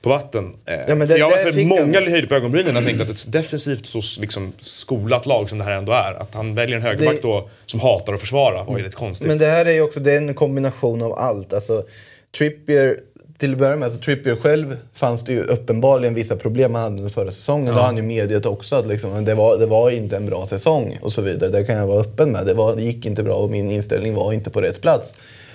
C: på vatten. Eh,
E: Ja, men
C: för
E: det-
C: jag
E: det
C: för många
E: han.
C: höjde på ögonbrynen och tänkte att ett defensivt så liksom, skolat lag som det här ändå är, att han väljer en högerback
E: Det-
C: då som hatar att försvara var ju lite konstigt.
E: Men det här är ju också det är en kombination av allt. Alltså, Trippier, till att börja med, alltså, Trippier själv fanns det ju uppenbarligen vissa problem han hade under förra säsongen. Då har han ju medgett också att liksom, det, var, det var inte en bra säsong och så vidare. Det kan jag vara öppen med. Det, var, det gick inte bra och min inställning var inte på rätt plats.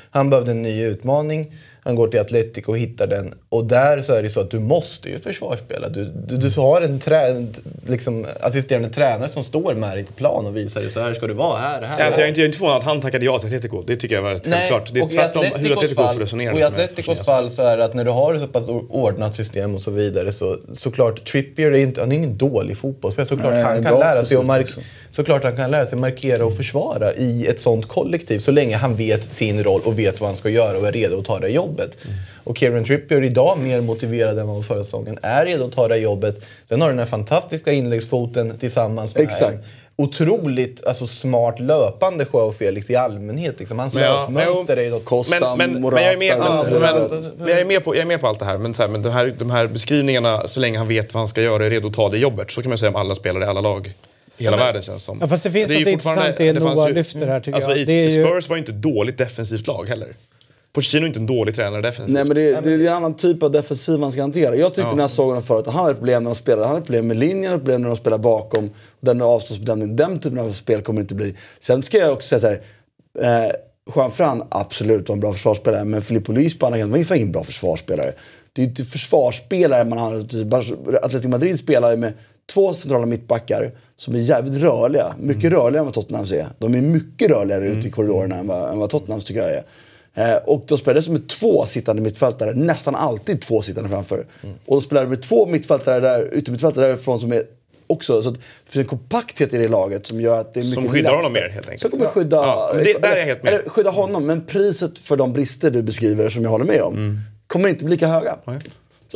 E: Han behövde en ny utmaning. Han går till Atletico och hittar den. Och där så är det så att du måste ju försvarsspela. Du, du, du har en, trä, en liksom, assisterande tränare som står med dig på plan och visar dig så här ska du vara, här, här.
C: Alltså, jag, är inte, jag är inte förvånad att han tackade ja till Atletico. Det tycker jag var rätt självklart. Det är
E: och
C: tvärtom hur Atletico
E: fall-
C: resonerar.
E: Och i Atleticos fall så är det att när du har ett så pass ordnat system och så vidare så såklart Trippier är inte, han är ingen dålig fotbollsspelare. Såklart
D: Nej,
E: han kan lära sig
D: fysik
E: mark-. Såklart han kan lära sig markera och försvara i ett sånt kollektiv så länge han vet sin roll och vet vad han ska göra och är redo att ta det jobbet.
C: Mm.
E: Och Kieran Trippier är idag mer motiverad än vad han var förra säsongen. Är redo att ta det jobbet. Den har den här fantastiska inläggsfoten tillsammans med
D: Exakt.
E: otroligt alltså, smart löpande Joao Felix i allmänhet. Liksom. Hans
C: Men ja,
E: löpmönster är ju något
D: Costa,
C: men, men,
D: Morata,
C: men jag är med,
D: eller-
C: men, men, jag är med på, jag är med på allt det här. Men, så här, men de, här, de här beskrivningarna, så länge han vet vad han ska göra, är redo att ta det jobbet. Så kan man säga om alla spelare i alla lag hela världen känns som.
A: Ja, fast det finns något intressant i det Noah
C: ju-
A: lyfter här, tycker
C: alltså,
A: jag. Det är ju-
C: Spurs var ju inte ett dåligt defensivt lag heller. Pochettino är inte en dålig tränare defensivt.
D: Nej men det, det är en annan typ av defensiv man ska hantera. Jag tyckte när jag såg honom förut att han hade problem när de spelade. Han hade problem med linjen, han hade problem när de spelar bakom. Den avståndsbedömningen, den typen av spel kommer inte bli. Sen ska jag också säga så här. Eh, Juan Fran, absolut var en bra försvarsspelare. Men Filippo Luis på andra kanten var ju fan ingen bra försvarsspelare. Det är ju inte försvarsspelare man har. Atletico Madrid spelar ju med två centrala mittbackar som är jävligt rörliga. Mycket rörligare än vad Tottenhams är. De är mycket rörligare ute i korridorerna än vad, än vad Tottenhams tycker jag är. Eh, och de spelade som med två sittande mittfältare, nästan alltid två sittande framför. Och de spelade med två mittfältare där, yttermittfältare därifrån som är också, så det finns en kompakthet i det laget som gör att det är mycket
C: Som skyddar
D: lättare.
C: honom mer, helt enkelt.
D: Som kommer skydda,
C: Ja, det- där är jag helt med.
D: Eller skydda honom, men priset för de brister du beskriver som jag håller med om kommer inte bli lika höga.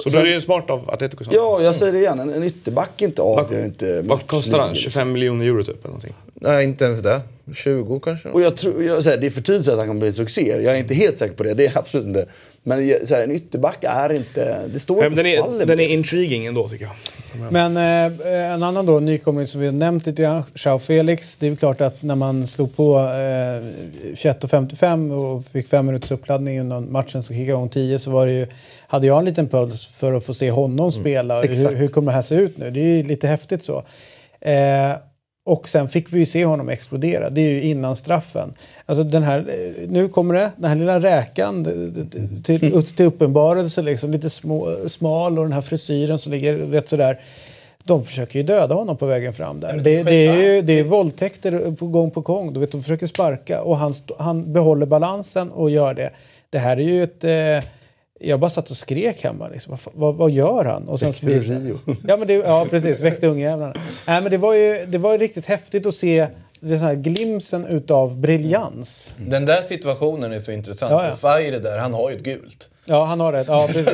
C: Så då är det ju smart av Atletico. så.
D: Ja, jag säger det igen, en, en ytterback inte avgör inte
C: Vad kostar han?
D: matchlinjen.
C: 25 miljoner euro typ? Eller någonting.
E: Nej, inte ens det. 20 kanske.
D: Och jag tror, jag säger, det är för tidigt att han kommer bli en succé. Jag är inte helt säker på det, det är absolut inte. Men här, en ytterback är inte, det står
C: Men
D: inte
C: den, är,
D: med
C: den är intriguing ändå tycker jag.
A: Men eh, en annan då, nykomling som vi har nämnt lite grann, Joao Felix. Det är väl klart att när man slog på eh, 21.55 och fick fem minuters uppladdning innan matchen så kickade igång 10 så var det ju, hade jag en liten puls för att få se honom spela. Hur, hur kommer det här se ut nu? Det är ju lite häftigt så. Eh, och sen fick vi ju se honom explodera. Det är ju innan straffen. Alltså den här, eh, nu kommer det, den här lilla räkan d- d- d- till, till uppenbarelse. Liksom, lite små, smal och den här frisyren som ligger rätt sådär. De försöker ju döda honom på vägen fram där. Det, det är ju det är våldtäkter på gång på gång. Du vet, de försöker sparka och han, han behåller balansen och gör det. Det här är ju ett... Eh, jag bara satt och skrek hemma. Liksom. Vad, vad, vad gör han? Och sen
D: Väckte Rio.
A: Ja, men det, ja precis. Väckte ungjävlarna. Nej, men det var ju det var ju riktigt häftigt att se den här glimsen utav briljans.
E: Den där situationen är så intressant.
A: Ja, ja.
E: För Fire där, han har ju ett gult.
A: Ja, han har rätt. Ja, precis.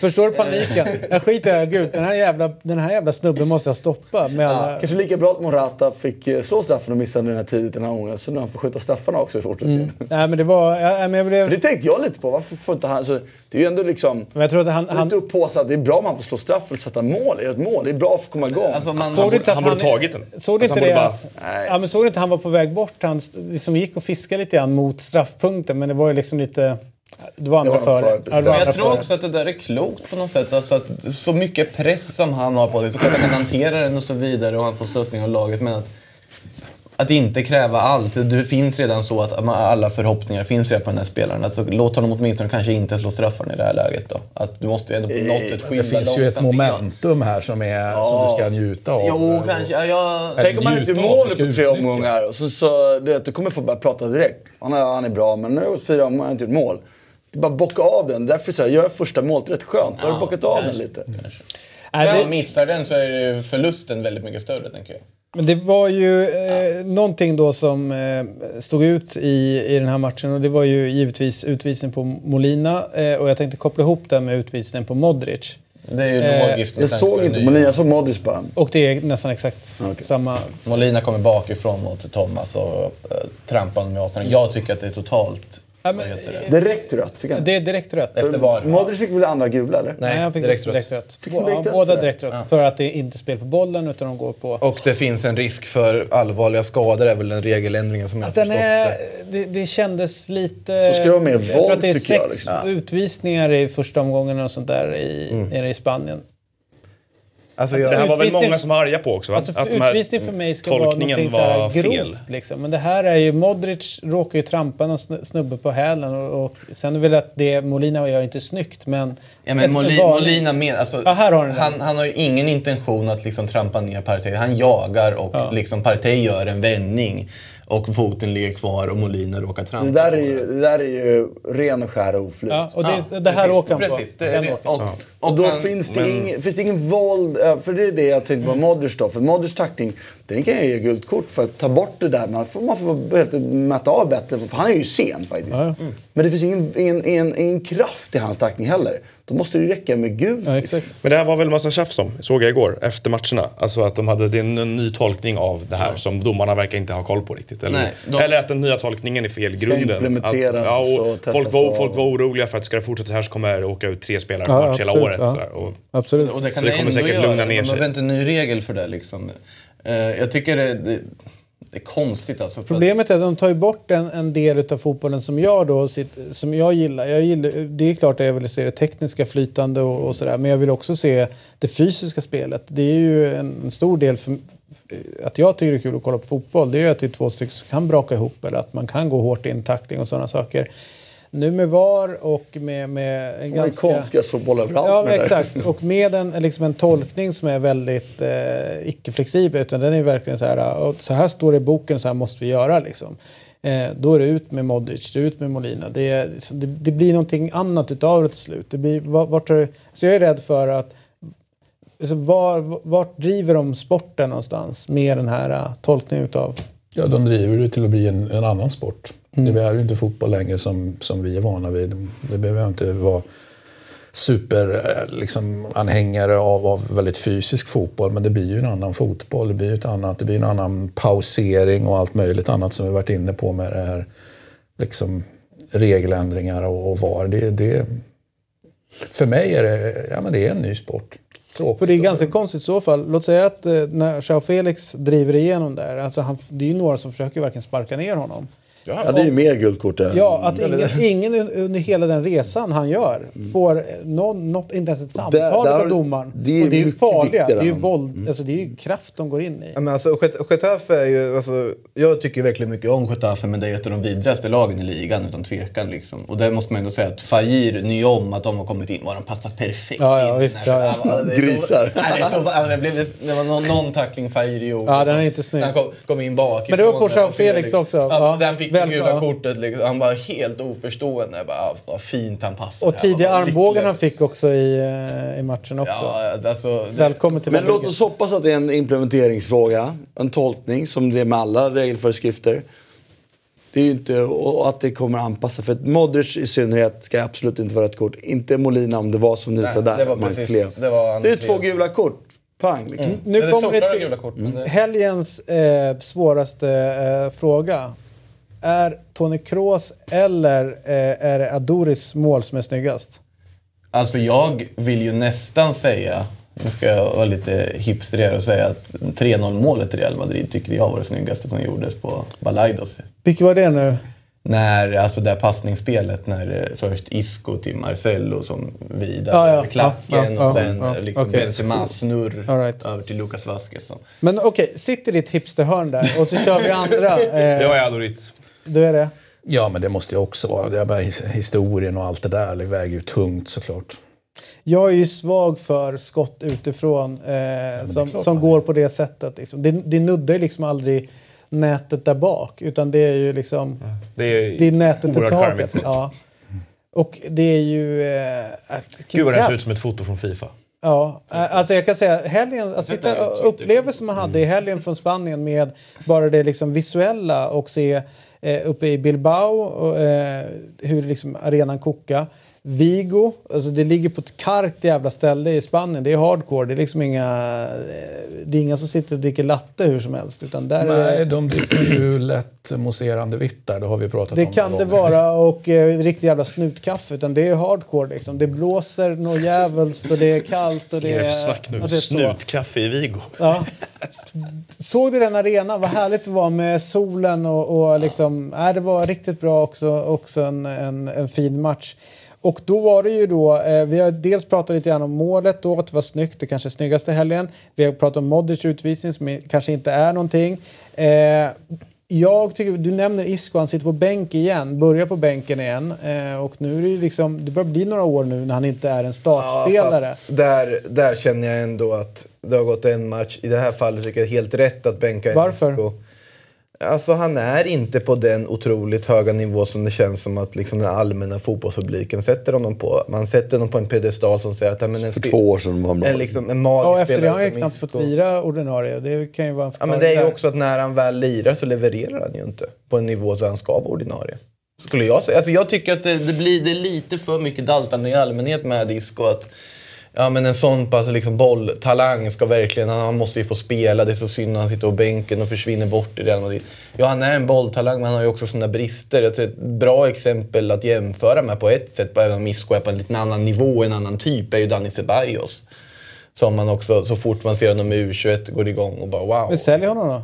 A: Förstår du paniken? Jag skiter i gult. Den här jävla, den här jävla snubben måste jag stoppa. Med alla...
D: Kanske lika bra att Morata fick eh, slå straffen och missade den här tidigt den här gången. Så nu han får skjuta straffarna också i fortsättningen.
A: Nej, men det var... Ja, men jag, blev,
D: För det tänkte jag lite på. Varför får inte han... Så det är ju ändå liksom...
A: men jag tror att han...
D: Han,
A: han
D: lite upphaussad. Det är bra om han får slå straff eller sätta mål. Göra ett mål. Det är bra för att komma igång.
E: Alltså, man,
A: Såg att
C: han borde tagit den.
A: Såg du
C: Alltså,
A: inte
C: han
A: det?
C: borde
D: Nej.
A: Ja, men såg inte han var på väg bort? Han liksom gick och fiskade lite grann mot straffpunkten, men det var ju liksom lite... Det var andra före.
D: för
A: Ja,
E: Men jag tror också att det där är klokt på något sätt. Alltså att så mycket press som han har på sig, så klart han kan hantera den och så vidare och han får stöttning av laget. Men att att inte kräva allt. Det finns redan så att alla förhoppningar finns redan på den här spelaren. Alltså, låt honom åtminstone kanske inte slå straffar i det här läget då. Att du måste ändå på något sätt skynda
B: Det finns ju ett momentum här som, är, som du ska njuta av.
E: Jo, kanske. Ja, jag...
D: Tänk om han inte mål på tre omgångar och så, så du, vet, du kommer få börja prata direkt. Han är, han är bra, men nu har fyra omgångar och inte gjort mål. Det är bara bocka av den. Därför så här, göra första målet rätt skönt. Då har du bockat av den lite.
A: Nej,
E: När
A: det-
E: man missar den så är ju förlusten väldigt mycket större, tänker jag.
A: Men det var ju eh, någonting då som eh, stod ut i, i den här matchen och det var ju givetvis utvisning på Molina eh, och jag tänkte koppla ihop det med utvisningen på Modric.
E: Det är ju
A: Eh,
E: logiskt. med
D: Jag såg
E: den
D: inte Molina, jag såg Modric bara.
A: Och det är nästan exakt samma.
E: Molina kommer bakifrån mot Thomas och äh, trampar honom i asen. Jag tycker att det är totalt...
A: Ja, men,
E: det?
D: Direkt rött fick han.
A: Det är direkt rött.
E: Efter VAR.
D: Modric fick väl andra gula eller?
E: Nej,
A: han fick
E: direkt
A: direkt,
E: rött.
A: rött.
D: Fick han
A: Ja,
D: direkt rött
A: båda direkt rött. För att det är inte spel på bollen utan de går på...
E: Och det finns en risk för allvarliga skador, är väl den regeländringen som jag har
A: den
E: förstått
A: är,
E: det.
A: det, det kändes lite...
D: Då ska det vara mer
A: Jag tror
D: våld,
A: att det är
D: tycker
A: sex
D: jag, liksom.
A: utvisningar i första omgången och sånt där i,
E: Mm.
A: nere i Spanien.
E: Alltså,
C: Det
E: jag,
C: här var väl många som var arga på också? Va?
A: Alltså,
C: att de här
A: utvisning för mig ska vara
C: tolkningen
A: här
C: var
A: grovt.
C: fel.
A: Liksom. Men det här är ju... Modric råkar ju trampa någon sn- snubbe på hälen. Och, och sen är väl att det Molina gör inte snyggt, men...
E: ja, men Moli,
A: vanligt-
E: Molina med, alltså,
A: Ja, här har
E: han, han har ju ingen intention att liksom trampa ner Partey. Han jagar och
A: Ja.
E: liksom Partey gör en vändning och foten ligger kvar och Molina råkar trampa
D: Det där är ju, det där är ju ren och skär oflyt.
A: Ja, och det,
E: Ja,
A: det här
E: precis,
A: åker han på.
E: Precis, det det. Och,
D: Och
E: och
D: då
E: han-
D: finns, det ing, finns det ingen våld, för det är det jag tänkte på Modric då. För Modric tackling, den kan jag ge gult kort för att ta bort det där. Man får, man får helt mäta av bättre, för han är ju sen faktiskt.
A: Ja, ja.
D: Mm. Men det finns ingen, ingen, ingen, ingen kraft i hans tackling heller. Då måste det ju räcka med gult.
A: Ja.
C: Men det här var väl massa tjafs om, såg jag igår, efter matcherna. Alltså att de hade, det är en, en ny tolkning av det här som domarna verkar inte ha koll på riktigt. Eller,
E: Nej, de-
C: eller att den nya tolkningen är fel i
D: Ska
C: grunden.
D: implementeras
C: att, ja,
D: och
C: och folk, var, folk var oroliga för att ska det fortsätta så här så kommer det åka ut tre spelare
A: Ja,
C: per match hela
A: absolut,
C: året.
A: ja.
C: Sådär. Och,
A: Absolut.
E: Och det kan
C: Så det
E: det
C: kommer säkert
E: göra.
C: lugna ner
E: Man
C: sig.
E: behöver inte en ny regel för det liksom. Eh, jag tycker det, det, det är konstigt alltså.
A: Problemet är att de tar ju bort en, en del av fotbollen som jag då som jag gillar. jag gillar. Det är klart att jag vill se det tekniska flytande och, och sådär. Men jag vill också se det fysiska spelet. Det är ju en, en stor del för, att jag tycker det är kul att kolla på fotboll. Det är ju att det är två stycken som kan braka ihop eller att man kan gå hårt i en tackling och sådana saker. Nu med VAR och med, med en ganska...
D: konstgräsfotboll överallt.
A: Ja, men exakt. Och med en, liksom en tolkning som är väldigt eh, icke-flexibel. Utan den är verkligen så här, och så här står det i boken, så här måste vi göra. Liksom. Eh, då är det ut med Modric, det är ut med Molina. Det, det, det blir någonting annat utav det till slut. Det blir, vart, vart är, så jag är rädd för att alltså, var, vart driver de sporten någonstans med den här uh, tolkningen utav...
B: Ja, de driver det till att bli en, en annan sport. Det är ju inte fotboll längre som, som vi är vana vid. Det behöver inte vara superanhängare liksom, anhängare av, av väldigt fysisk fotboll men det blir ju en annan fotboll. Det blir ett annat, det blir en annan pausering och allt möjligt annat som vi varit inne på med det här liksom, regeländringar och, och VAR. Det, det, för mig är det, ja, men det är en ny sport. Tråkigt.
A: För det är ganska konstigt i så fall. Låt säga att eh, när Joao Felix driver igenom där. Alltså han, det är ju några som försöker verkligen sparka ner honom.
D: Ja, det är ju mer gult kort där.
A: Ja, att ingen, ingen un- under hela den resan han gör får någon, något, inte ens ett samtal av domaren.
D: det är
A: och det är ju farliga. Det är ju
D: än-
A: våld, alltså det är ju kraft de går in i.
E: Ja, men alltså, Get- Getafe är ju, alltså, jag tycker verkligen mycket om Getafe men det är ett av de vidrigaste lagen i ligan utan tvekan. Liksom. Och där måste man ändå säga att Fajir, ny om att de har kommit in och de passar perfekt
A: Ja, ja,
E: in.
A: visst, ja, ja.
E: det är-
D: Grisar.
E: Det, blev, var någon, någon tackling Fajir gjorde.
A: Ja, den är inte snygg.
E: Han kom, kom in bakifrån.
A: Men det var på Joao Felix också.
E: Ja,
A: Ja,
E: Den fick det gula kortet. Liksom. Han var helt oförstående. Jag Bara, ah, vad fint han passade.
A: Och tidiga armbågen han fick också i, eh, i matchen också.
E: Ja, alltså,
A: Välkommen till
D: Men låt oss hoppas att det är en implementeringsfråga. En tolkning som det är med alla regelföreskrifter. Det är ju inte, och att det kommer anpassa. För Modric i synnerhet ska absolut inte vara ett kort. Inte Molina om det var som Nilsa
E: Nej,
D: där.
E: det var
D: man
E: precis- det var
D: det är två gula kort. Pang. Liksom.
A: Nu
E: Ja, det
A: kommer det till
E: gula kort, det-
A: helgens eh, svåraste eh, fråga. Är Toni Kroos eller eh, är det Adoris mål som är snyggast?
E: Alltså jag vill ju nästan säga, nu ska jag vara lite hipster och säga att 3-0 målet i Real Madrid tycker jag var det snyggaste som gjordes på Balaidos.
A: Vilket var det nu?
E: När, alltså det här passningsspelet när eh, först Isco till Marcelo som vidare
A: Ja, ja,
E: klacken
A: ja, ja,
E: och sen
A: ja,
E: eh, liksom
A: okej.
E: Benzemas snurr
A: All right.
E: över till Lucas Vasquez. som-
A: Men okej, sitt i ditt hipsterhörn där och så kör vi andra. Eh,
C: Jag är Adorit.
A: Du är det?
B: Ja, men det måste ju också vara. Det är historien och allt det där. Det väger ju tungt såklart.
A: Jag är ju svag för skott utifrån eh, som,
B: klart
A: som går på det sättet. Liksom. Det, det nuddar ju liksom aldrig nätet där bak utan det är ju liksom
C: Det är,
A: det är nätet i taket. Ja. Och det är ju... Eh,
C: Gud vad den ser ut som ett foto från Fifa.
A: Ja, alltså jag kan säga helgen, alltså
E: Twitter.
A: upplevelsen man hade i helgen från Spanien med bara det liksom visuella och se eh, uppe i Bilbao och, eh, hur liksom arenan kokar. Vigo, alltså det ligger på ett kargt jävla ställe i Spanien. Det är hardcore. Det är liksom inga... eh, Det är inga som sitter och dricker latte hur som helst. Utan där är
B: Nej,
A: det,
B: de dricker ju lätt mousserande vitt där. Det har vi pratat
A: det
B: om.
A: kan
B: några
A: det vara och eh, riktigt jävla snutkaffe. Utan det är hardcore liksom. Det blåser något jävligt och det är kallt och det är...
C: Snack nu.
A: ja, det är.
C: Snutkaffe i Vigo.
A: Ja. Såg du den arenan? Vad härligt det var med solen och, och liksom, äh, det var riktigt bra också, också en, en, en fin match. Och då var det ju då, eh, vi har dels pratat lite grann om målet då, att det var snyggt, det kanske snyggaste helgen. Vi har pratat om Modric utvisning som kanske inte är någonting. Eh, jag tycker, du nämner Isco, han sitter på bänk igen, börjar på bänken igen. Eh, och nu är det liksom, det börjar bli några år nu när han inte är en startspelare.
E: Ja, där, där känner jag ändå att det har gått en match. I det här fallet tycker jag det är helt rätt att bänka
A: Varför?
E: Isco. Alltså han är inte på den otroligt höga nivå som det känns som att liksom den allmänna fotbollspubliken sätter honom på. Man sätter honom på en pedestal som säger att ja, men en
D: För två år sedan var han bra.
E: En, liksom, en magisk
A: Ja, efter det
E: spelare
A: har han knappt fått lira ordinarie. Det kan ju vara en
E: Ja, men det är ju också att när han väl lirar så levererar han ju inte på en nivå så han ska vara ordinarie. Skulle jag säga. Alltså jag tycker att det, det blir det lite för mycket daltande i allmänhet med disco. Att, ja, men en sån pass liksom bolltalang ska verkligen, han måste ju få spela. Det är så synd när han sitter på bänken och försvinner bort i Real Madrid. Ja, han är en bolltalang men han har ju också sina brister. Jag tror ett bra exempel att jämföra med på ett sätt, även om Isco är på en liten annan nivå, en annan typ, är ju Dani Ceballos. Som man också, så fort man ser honom i U21, går igång och bara wow.
A: Men sälj honom då.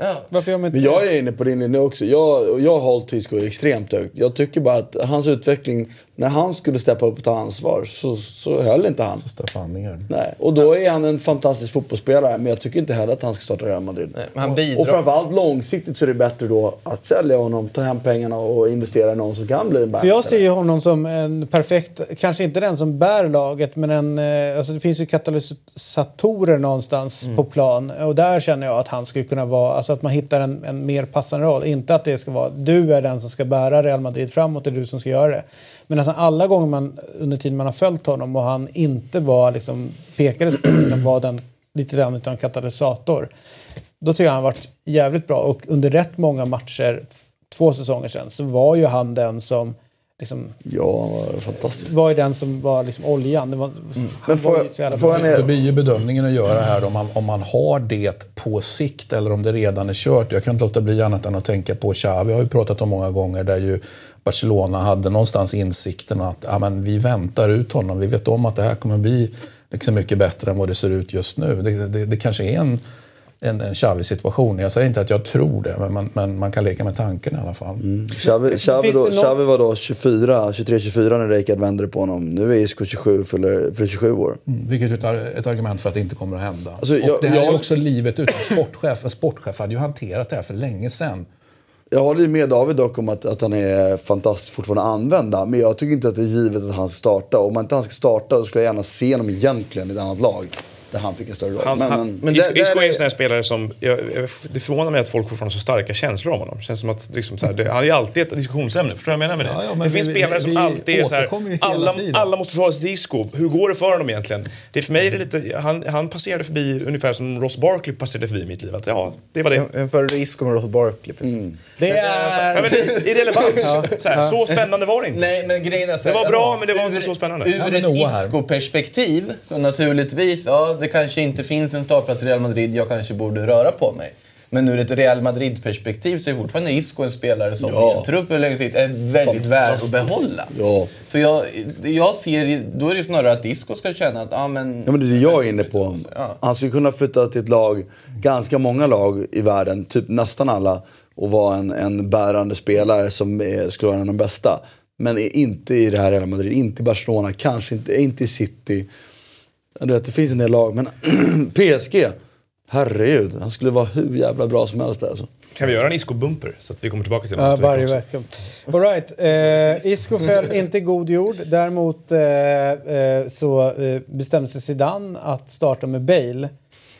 E: Ja.
A: Varför gör man inte
D: Men jag är inne på din linje också. Jag, jag har hållit Isco extremt högt. Jag tycker bara att hans utveckling, när han skulle steppa upp och ta ansvar så, så höll inte han.
B: Så Staffan ner.
D: Nej. Och då är han en fantastisk fotbollsspelare, men jag tycker inte heller att han ska starta Real Madrid.
E: Nej, men han
D: och,
E: bidrar.
D: och framförallt långsiktigt så är det bättre då att sälja honom, ta hem pengarna och investera i någon som kan bli en
A: För jag ser ju honom som en perfekt, kanske inte den som bär laget, men en, eh, alltså det finns ju katalysatorer någonstans
E: Mm.
A: på plan. Och där känner jag att han skulle kunna vara, alltså att man hittar en, en mer passande roll. Inte att det ska vara, du är den som ska bära Real Madrid framåt, det är du som ska göra det. Men nästan alla gånger man, under tiden man har följt honom och han inte var liksom, pekades på, utan var den lite grann utav en katalysator. Då tycker jag han varit jävligt bra. Och under rätt många matcher, två säsonger sedan, så var ju han den som liksom,
D: Ja, fantastiskt.
A: var ju den som var liksom oljan. Det var, han
D: Men får
A: var
D: jag- får jag
B: Det blir ju bedömningen att göra här om man, om man har det på sikt eller om det redan är kört. Jag kan inte låta bli annat än att tänka på Xavi. har ju pratat om många gånger där ju Barcelona hade någonstans insikten att ja, men vi väntar ut honom. Vi vet om att det här kommer bli liksom mycket bättre än vad det ser ut just nu. Det, det, det kanske är en, en, en Xavi-situation. Jag säger inte att jag tror det, men man, men man kan leka med tanken i alla fall.
D: Xavi, Xavi,
A: Finns
D: då, Xavi var då 24, 23-24 när Rijkaard vände på honom. Nu är Isco 27, fyller, fyller 27 år.
B: Mm, Vilket är ett ett argument för att det inte kommer att hända.
D: Alltså, jag-
B: och det här är
D: jag-
B: också livet utan sportchef. En sportchef hade ju hanterat det här för länge sedan.
D: Jag håller ju med David dock om att, att han är fantastisk fortfarande att använda. Men jag tycker inte att det är givet att han ska starta. Om man inte han ska starta då skulle jag gärna se honom egentligen i ett annat lag. Där han fick en större roll.
C: Han,
D: men,
C: han,
D: men,
C: Isco, Isco är en sån här spelare som... Jag, det förvånar mig att folk fortfarande har så starka känslor om honom. Det känns som att liksom så här, det, han är ju alltid ett diskussionsämne. Förstår du vad jag menar med det?
B: Ja, ja, men
C: det finns
B: vi-
C: spelare
B: vi-
C: som
B: vi
C: alltid är så här, alla, alla måste förhålla sig till Isco. Hur går det för honom egentligen? Det för mig är det lite... Han, han passerade förbi ungefär som Ross Barkley passerade förbi mitt liv. Att, ja, det var det.
E: Jämför Isco med Ross Barkley. precis.
D: Mm.
A: Det
C: Ja,
A: är...
C: men det, irrelevans. Så, här, så spännande var det inte.
E: Nej, men grejen är så här,
C: Det var bra,
E: ja,
C: men det var inte
E: ur-
C: så spännande.
E: Ur
B: Ja,
E: ett. Isco-perspektiv, så naturligtvis, ja, det kanske inte finns en startplats i Real Madrid, jag kanske borde röra på mig. Men ur ett Real Madrid-perspektiv så är fortfarande Isco en spelare som
D: Ja.
E: i en trupp eller sitt är väldigt värd att behålla.
D: Ja.
E: Så jag, jag ser, då är det snarare att Isco ska känna att, ja men...
D: ja, men det är det jag är inne på.
E: Ja.
D: Han skulle kunna flytta till ett lag, ganska många lag i världen, typ nästan alla. och vara en, en bärande spelare som är, skulle vara en av de bästa. Men inte i det här Real Madrid, inte i Barcelona, kanske inte, inte i City. Du vet, det finns en del lag, men PSG, herregud, han skulle vara hur jävla bra som helst där. Alltså.
C: Kan vi göra en Isco-bumper så att vi kommer tillbaka till det
A: Ja, varje
C: vecka.
A: All right. Eh, Isco föll inte god jord. Däremot eh, eh, så eh, bestämde sig Zidane att starta med Bale.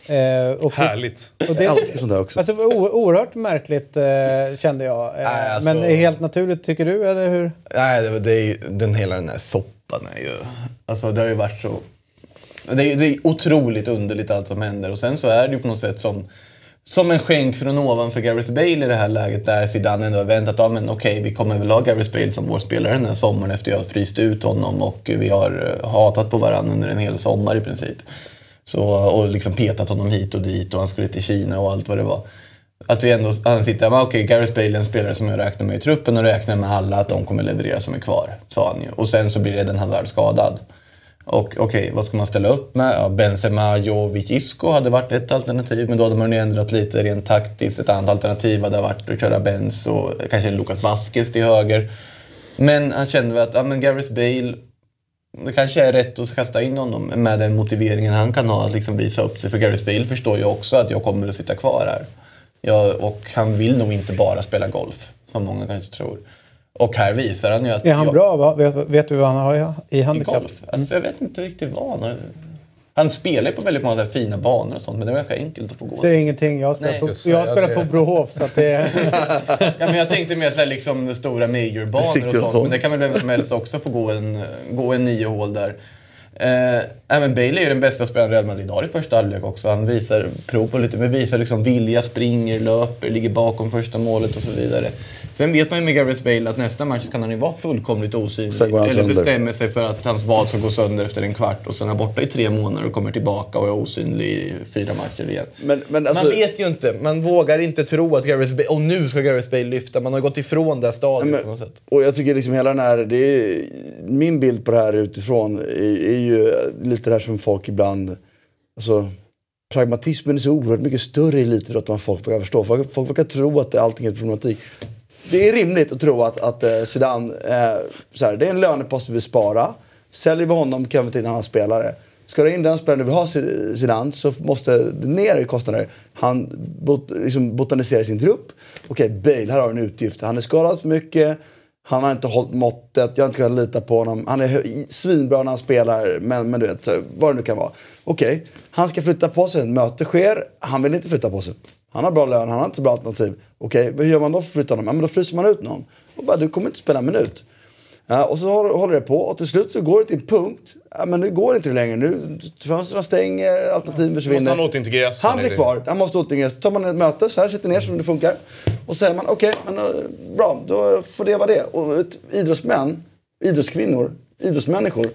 A: Eh, och,
C: Härligt.
A: och det,
D: Jag älskar sånt där också.
A: Alltså, o- oerhört märkligt eh, kände jag. Eh,
E: Nej, alltså-
A: Men är helt naturligt tycker du, eller hur?
E: Nej, det, det är, den hela den här soppan är ju... Alltså det har ju varit så... Det är, det är otroligt underligt allt som händer och sen så är det ju på något sätt som, som en skänk från ovan för Gareth Bale i det här läget där Zidane ändå har väntat. Ja men okej, vi kommer väl ha Gareth Bale som vår spelare den här sommaren efter jag har fryst ut honom och vi har eh, hatat på varandra under en hel sommar i princip. Så, och liksom petat honom hit och dit och han skulle till Kina och allt vad det var. Att vi ändå, han sitter där, okej, Gareth Bale är en spelare som jag räknar med i truppen och räknar med alla att de kommer leverera som är kvar, sa han ju. Och sen så blir Eden Hazard skadad. Och okej, vad ska man ställa upp med? Ja, Benzema, Jovic, Isco hade varit ett alternativ, men då hade man ju ändrat lite rent taktiskt. Ett annat alternativ hade varit att köra Benz och kanske Lucas Vasquez till höger. Men han kände väl att ja, men Gareth Bale, det kanske är rätt att kasta in honom med den motiveringen han kan ha att liksom visa upp sig. För Gareth Bale förstår ju också att jag kommer att sitta kvar här. Ja, och han vill nog inte bara spela golf, som många kanske tror. Och här visar han ju att...
A: Är han
E: jag-
A: bra? Va? Vet, vet du vad han har i- i
E: i
A: handikapp?
E: golf? Alltså, jag vet inte riktigt vad han har. Han spelar ju på väldigt många fina banor och sånt, men det är ganska enkelt att få gå.
A: Det är ingenting. Jag spelar på, jag
B: säga
A: spelar
B: det.
A: på Brohof så att det är...
E: Ja, men jag tänkte mer så här, liksom stora majorbanor och
D: och
E: sånt. Men det kan väl vem som helst också få gå en, gå en nio hål där. Eh, även Bale är ju den bästa spelaren Real Madrid har i första halvlek också. Han visar prov på lite, men visar liksom vilja, springer, löper, ligger bakom första målet och så vidare. Sen vet man ju med Gareth Bale att nästa match kan han ju vara fullkomligt osynlig.
D: Sen går
E: Eller
D: sönder.
E: bestämmer sig för att hans vad ska gå sönder efter en kvart och sen är borta i tre månader och kommer tillbaka och är osynlig i fyra matcher igen.
D: Men, men alltså,
E: man vet ju inte. Man vågar inte tro att Gareth Bale... Och nu ska Gareth Bale lyfta. Man har gått ifrån det stadiet
D: men-
E: på något sätt.
D: Och jag tycker liksom hela den här, det är, min bild på det här utifrån är, är ju lite det här som folk ibland, alltså pragmatismen är så oerhört mycket större i elitidrott än vad folk verkar förstå. Folk, folk verkar tro att allting är problematik. Det är rimligt att tro att, att eh, Zidane, eh, så här, det är en lönepost vi vill spara. Säljer vi honom kan vi ta in en annan spelare. Ska du in den spelaren du vill ha Zidane så måste det ner i kostnader. Han bot, liksom botaniserar sin trupp. Okej, Bale, här har du en utgift. Han är skadad för mycket. Han har inte hållit måttet. Jag har inte kunnat lita på honom. Han är svinbra när han spelar, men, men du vet, vad det nu kan vara. Okej, han ska flytta på sig. Ett möte sker. Han vill inte flytta på sig. Han har bra lön, han har inte bra alternativ. Okej, hur gör man då för att flytta honom? Ja, men då fryser man ut någon. Och bara, du kommer inte spela en minut. Ja, och så håller, det på och till slut så går det till en punkt. Ja, men nu går det inte längre. Nu fönstren stänger, alternativen försvinner.
C: Måste han återintegreras
D: Han blir
C: det-
D: kvar. Han måste återintegreras. tar man ett möte, så här sitter ner som det funkar. Och säger man okej, men eh, bra, då får det vara det. Och idrottsmän, idrottskvinnor, idrottsmänniskor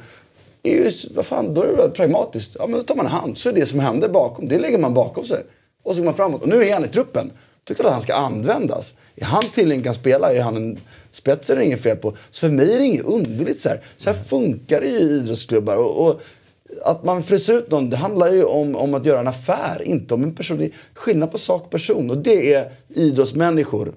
D: är ju, vad fan, då är det väl pragmatiskt. Ja, men då tar man hand. Så är det som händer bakom, det lägger man bakom sig. Och så går man framåt. Och nu är han i truppen. Tycker att han ska användas. Är han tillgänglig kan spela, är han en spets är det inget fel på. Så för mig är det inget underligt så här. Så här funkar det ju i idrottsklubbar. Och, och att man fryser ut någon, det handlar ju om, om att göra en affär, inte om en person. Det är skillnad på sak och person. Och det är idrottsmänniskor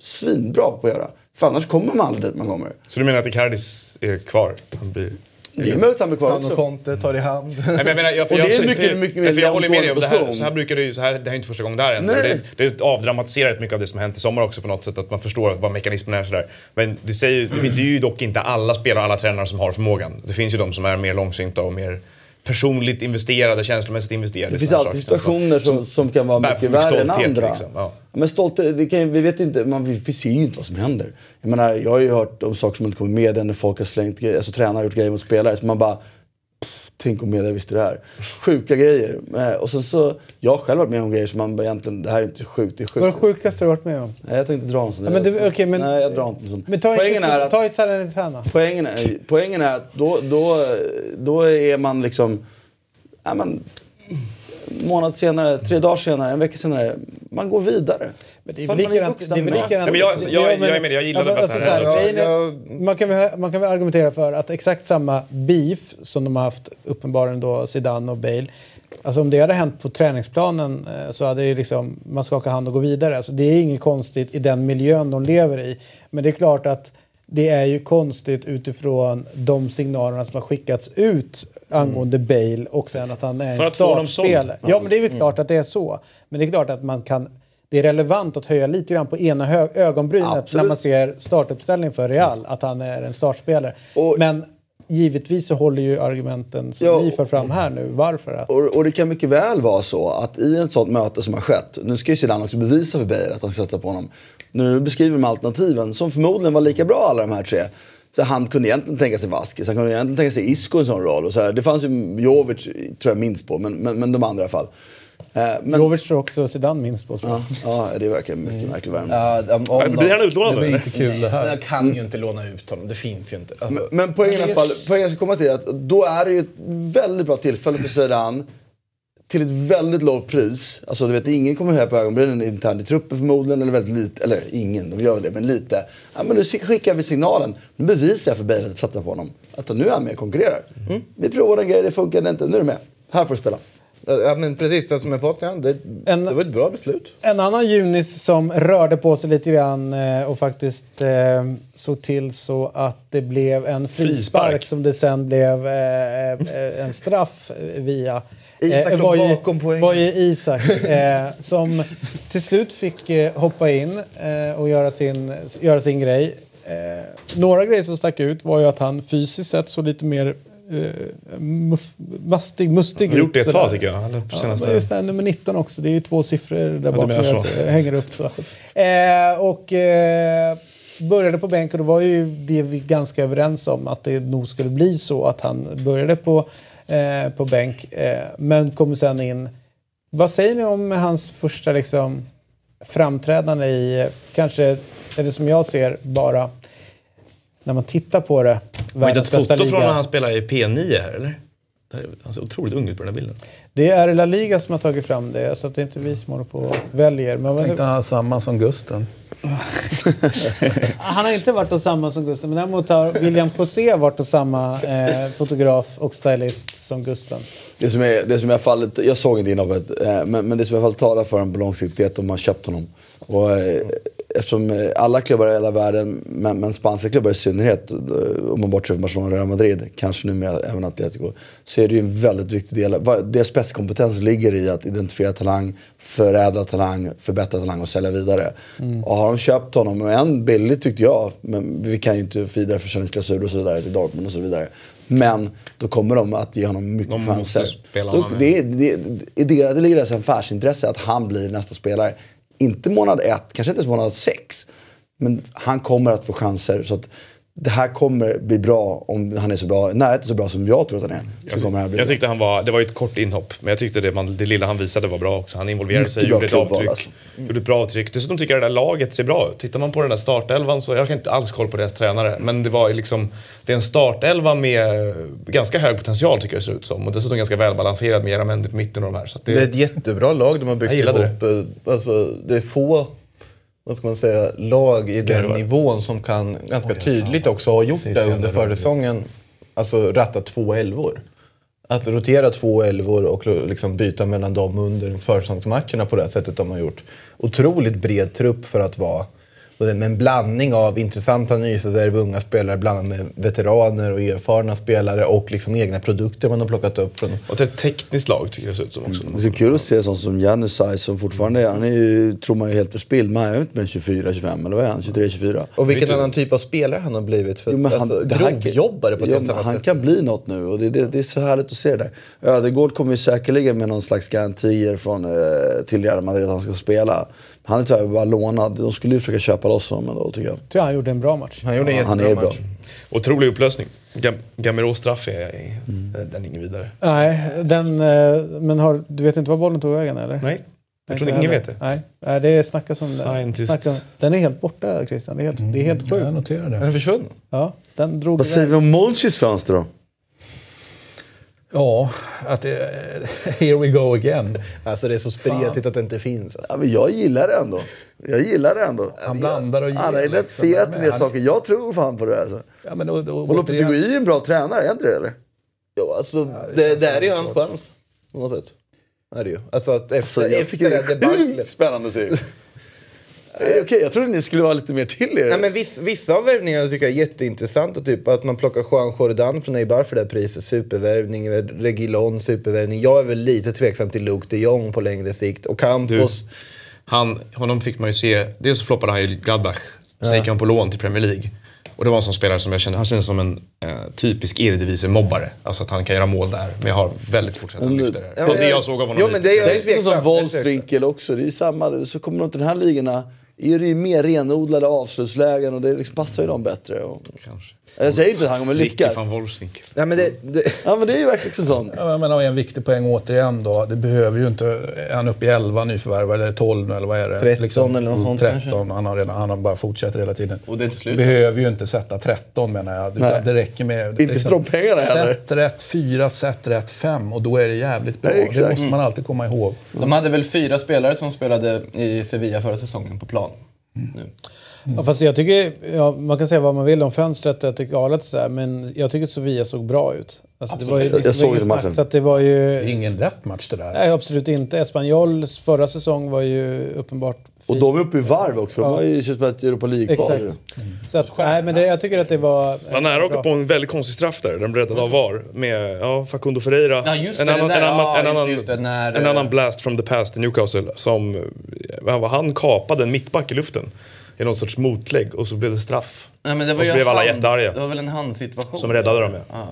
D: svinbra på att göra. För annars kommer man aldrig dit man kommer.
C: Så du menar att Icardis är kvar? Han blir...
D: Det är möjligt att han blir kvar
E: Han och
D: också.
E: Conte tar i hand.
C: Nej, men jag, menar, jag, för jag,
D: är mycket-
C: för,
D: mycket
C: för,
D: mer
C: för jag håller med dig om det här. Så här brukar det ju, så här, det här är inte första gången det här händer. Det, det avdramatiserar rätt mycket av det som har hänt i sommar också på något sätt. Att man förstår vad mekanismen är sådär. Men det, säger, ju- det, det är ju dock inte alla spelare och alla tränare som har förmågan. Det finns ju de som är mer långsynta och mer personligt investerade, känslomässigt investerade.
D: Det finns alltid situationer som, som kan vara mycket
C: mycket
D: värre än andra.
C: liksom, ja.
D: Men stolthet, det kan, vi vet inte, man, vi, ser ju inte vad som händer. Jag menar, jag har ju hört om saker som inte kommer med när folk har slängt alltså tränare har gjort grejer mot spelare. Så man bara, tänk om media visste det här. Sjuka grejer. Eh, Och sen så, jag har själv varit med om grejer som man egentligen, det här är inte sjukt, det är
A: Vad är det
D: sjukt.
A: sjukaste du har varit med om?
D: Nej, jag tänkte dra en sån
A: Ja, men det, okej, men,
D: Nej, jag drar inte sån.
A: Men ta
D: Poängen är att
A: ta i.
D: Poängen är, poängen är att då, då, då är man liksom... Men, en månad senare, tre dagar senare, en vecka senare. Man går vidare.
A: Men det är väl
D: man
A: likadant.
C: jag- jag- jag är med. Jag gillar
A: men
C: det här
A: Man kan, väl, man kan väl argumentera för att exakt samma beef som de har haft uppenbarligen då Zidane och Bale Alltså om det hade hänt på träningsplanen eh, så hade ju liksom, man skaka hand och gå vidare. Alltså det är inget konstigt i den miljön de lever i. Men det är klart att det är ju konstigt utifrån de signalerna som har skickats ut angående Bale och sen att han är
C: För
A: en
C: att
A: startspelare. Ja, men det är väl klart att det är så. Men det är klart att man kan... Det är relevant att höja lite grann på ena ögonbrynet
D: Absolut.
A: när man ser startuppställning för Real, att han är en startspelare.
D: Och-
A: Men givetvis så håller ju argumenten som
D: Ja,
A: ni för fram här nu. Varför? Att,
D: Och, och det kan mycket väl vara så att i ett sånt möte som har skett, nu ska ju Zidane också bevisa för Beijer att han ska sätta på honom. Nu beskriver de alternativen, som förmodligen var lika bra alla de här tre. Så han kunde egentligen tänka sig Vasquez, han kunde egentligen tänka sig Isco i en sån roll. Och så här. Det fanns ju Jovic, tror jag minst på, men, men, men de andra i alla fall. Eh, men,
A: Jovic tror också Zidane minst på. tror jag.
D: ja, ja, det verkar mycket märklig värme.
E: Ja, om, om
C: Blir han utlånad
B: Det blir inte kul det här.
E: Jag kan ju inte låna ut honom, det finns ju inte. Alltså,
D: Men, men poängen i alla fall, poängen jag ska komma till är att då är det ju ett väldigt bra tillfälle för Zidane till ett väldigt lågt pris. Alltså du vet, ingen kommer höja på ögonbrynen internt i truppen förmodligen, eller väldigt lite, eller ingen, de gör väl det, men lite. Ja, men nu skickar vi signalen, nu bevisar jag för Bale att satsa på honom. Att nu är han med och konkurrerar. Vi provar en grej, det funkade inte, nu är du med. Här får du spela.
E: Ja, men precis, alltså med hand, det,
A: En-
E: det var ett bra beslut.
A: En annan junis som rörde på sig lite grann eh, och faktiskt eh, såg till så att det blev en frispark,
C: Frispark.
A: som det sen blev eh, eh, en straff eh, via.
E: Isak låg
A: var
E: bakom poängen.
A: var ju Isak eh, som till slut fick eh, hoppa in eh, och göra sin, göra sin grej. Eh, några grejer som stack ut var ju att han fysiskt sett såg lite mer eh, muff, mastig, mustig
C: har gjort det ett tag tycker jag. Eller på
A: Ja,
C: senaste...
A: men just det, nummer 19 också. Det är ju två siffror där bak som det hänger upp. Så. Eh, och eh, började på bänk och då var ju det vi ganska överens om att det nog skulle bli så att han började på, eh, på bänk. Eh, men kommer sen in. Vad säger ni om hans första liksom, framträdande i, kanske, eller som jag ser bara, när man tittar på det,
C: Har
A: världens
C: ett foto från när han spelar i P9 här eller? Är- Han ser otroligt ung ut på den här bilden.
A: Det är La Liga som har tagit fram det, så att det är inte vi som håller på och väljer. Men
B: Tänkte han ha samma som Gusten.
A: han har inte varit samma som Gusten, men däremot har William José varit samma eh, fotograf och stylist som Gusten.
D: Det som, är, det som i alla fall, jag såg inte inhoppet, eh, men, men det som i alla fall talar för honom på lång sikt är att de har köpt honom. Och, eh, eftersom eh, alla klubbar i hela världen, men, men spanska klubbar i synnerhet, eh, om man bortser från Barcelona och Real Madrid, kanske numera även Atletico, så är det ju en väldigt viktig del. Deras spetskompetens ligger i att identifiera talang, förädla talang, förbättra talang och sälja vidare. Och har de köpt honom, och en billigt tyckte jag, men vi kan ju inte vidareförsäljningsklausuler och så vidare till Dortmund och så vidare. Men då kommer de att ge honom mycket
C: De
D: chanser.
C: spela
D: Då-
C: honom,
D: det, det, det, det, det ligger i deras affärsintresse att han blir nästa spelare. Inte månad ett, kanske inte ens månad sex. Men han kommer att få chanser. Så att det här kommer bli bra om han är så bra, närheten så bra som jag tror att han är. Så kommer det här bli
C: Jag
D: bra.
C: tyckte han var, det var ju ett kort inhopp, men jag tyckte det, man, det lilla han visade var bra också. Han involverade sig, gjorde ett avtryck.
D: alltså.
C: Gjorde ett bra avtryck. Dessutom tycker jag det där laget ser bra ut. Tittar man på den där startelvan så, jag har inte alls koll på deras tränare, men det var liksom, det är en startelva med ganska hög potential tycker jag det ser ut som. Och dessutom ganska välbalanserad med Jaramendi på mitten och de här. Så att det,
E: Det är ett jättebra lag de har byggt
C: Jag
E: ihop. Alltså, det är få vad ska man säga, lag i den
C: Garvar.
E: nivån som kan ganska tydligt också ha gjort det
B: så
E: under försäsongen. Alltså ratta två elvor. Att rotera två elvor och liksom byta mellan dem under försäsongsmatcherna på det sättet de har gjort. Otroligt bred trupp för att vara med en blandning av intressanta nyförvärv, unga spelare blandat med veteraner och erfarna spelare och liksom egna produkter man har plockat upp. Från,
C: och ett tekniskt lag tycker jag det ser ut som också.
D: Det är så kul att se sånt som Janusaj som fortfarande är, han är ju, tror man ju helt förspilld, men han är inte med 24-25 eller vad är han? 23-24?
E: och vilken annan typ av spelare han har blivit. För,
D: Jo, men han,
E: alltså, grovjobbare på ett helt annat
D: Han
E: sätt.
D: kan bli något nu och det, det, det är så härligt att se det där. Ödegård kommer ju säkerligen med någon slags garantier från, eh, till Real Madrid att han ska spela. Han är tyvärr bara lånad. De skulle ju försöka köpa loss honom ändå tycker jag.
A: Jag tror han gjorde en bra match.
E: Han gjorde en
D: Ja, han
E: jättebra
D: är
E: match.
D: bra.
C: Otrolig upplösning. Gam, Gamiros straff är, är den är ingen vidare.
A: Nej, den, eh, men har, du vet inte var bollen tog vägen eller?
C: Nej, jag tror ingen
A: heller.
C: vet det.
A: Nej, Nej det snackas om det.
C: Scientists.
A: Snackas Den är helt borta Christian. Det är helt, det är helt
B: Jag
A: sjukt.
B: noterar
E: Han
B: det.
E: är försvunnen.
A: Ja, den drog
D: Vad säger vi om Monchis fönster då?
B: Ja, att det, here we go again.
E: Alltså det är så spretigt att det inte finns. Alltså.
D: Ja, men jag gillar det ändå. Jag gillar det ändå.
B: Han blandar och ger.
D: Han är rätt
B: liksom.
D: fet i det saker. Jag tror fan på det alltså.
B: Ja, men och, och,
D: Och Lopetegui är en bra tränare, är inte det eller?
E: Ja, alltså, det, det är ju hans chans. På något sätt. Är det ju. Alltså att efter,
D: Så jag
E: efter det
D: det
E: debaclet.
D: spännande att se. Eh, Okej, jag trodde ni skulle vara lite mer till er.
E: Nej, men viss, vissa av värvningarna tycker jag är jätteintressanta. Typ att man plockar Juan Jordan från Eibar för det här priset. Supervärvning. Regilon, supervärvning. Jag är väl lite tveksam till Luke de Jong på längre sikt. Och Campos.
C: Han, honom fick man ju se, dels så floppade han ju i Gladbach. Sen gick han på lån till Premier League. Och det var en sån spelare som jag kände, han kändes som en eh, typisk Eredivisie-mobbare. Alltså att han kan göra mål där, men jag har väldigt svårt att han lyfter det. Var det jag såg av honom.
E: Jo, men det är tveksam.
D: som våldsvinkel också. Det är ju samma. Så kommer de till den här ligorna är det ju mer renodlade avslutslägen och det liksom passar ju dem bättre. Och...
C: Kanske.
D: Jag säger inte att han kommer lyckas.
C: van Wolfswinkel.
E: Nej, men det, det,
D: Ja men det är ju verkligen sånt.
B: Ja, menar, en viktig poäng återigen då. Det behöver ju inte... Är han uppe i 11 nyförvärv eller 12 nu eller vad är det?
E: 13 eller något sånt
B: 13.
E: kanske.
B: Han har, redan, han har bara fortsätter hela tiden.
E: Och det är inte slut.
B: Behöver ju inte sätta 13 menar jag. Utan det räcker med... liksom,
D: Inte för de pengarna heller.
B: Sätt rätt 4, sätt rätt 5 och då är det jävligt bra.
D: Nej, exakt.
B: det måste man alltid komma ihåg.
G: De hade väl fyra spelare som spelade i Sevilla förra säsongen på plan. Nu.
A: Ja, fast jag tycker, ja, man kan säga vad man vill om fönstret, att det är galet och sådär, men jag tycker att Sofia såg bra ut. Alltså, det var ju
D: Jag
A: liksom
D: såg
A: ingen
D: den matchen.
A: snack, Så att det var
B: Det
A: ju...
B: är ingen lätt match det där.
A: Nej, absolut inte. Espanyols förra säsong var ju uppenbart
D: Och
A: fin.
D: de är uppe i varv också. De har ju köpt ett Europa League-kval.
A: Exakt. Så att, nej, men det, jag tycker att det var...
C: Var nära åka på en väldigt konstig straff där. Den räddade av VAR. Med ja, Facundo Ferreira.
G: Ja, just
C: en
G: det,
C: annan,
G: den där.
C: en annan,
G: Ja,
C: en
G: just
C: annan,
G: det, just det, när,
C: en annan blast from the past i Newcastle. Som, vad var han kapade en mittback i luften. I någon sorts motlägg och så blev det straff.
G: Nej, men det var
C: och så
G: ju
C: blev alla
G: hands-
C: jättearga.
G: Det var väl en handsituation.
C: Som räddade dem ja.
G: Ja.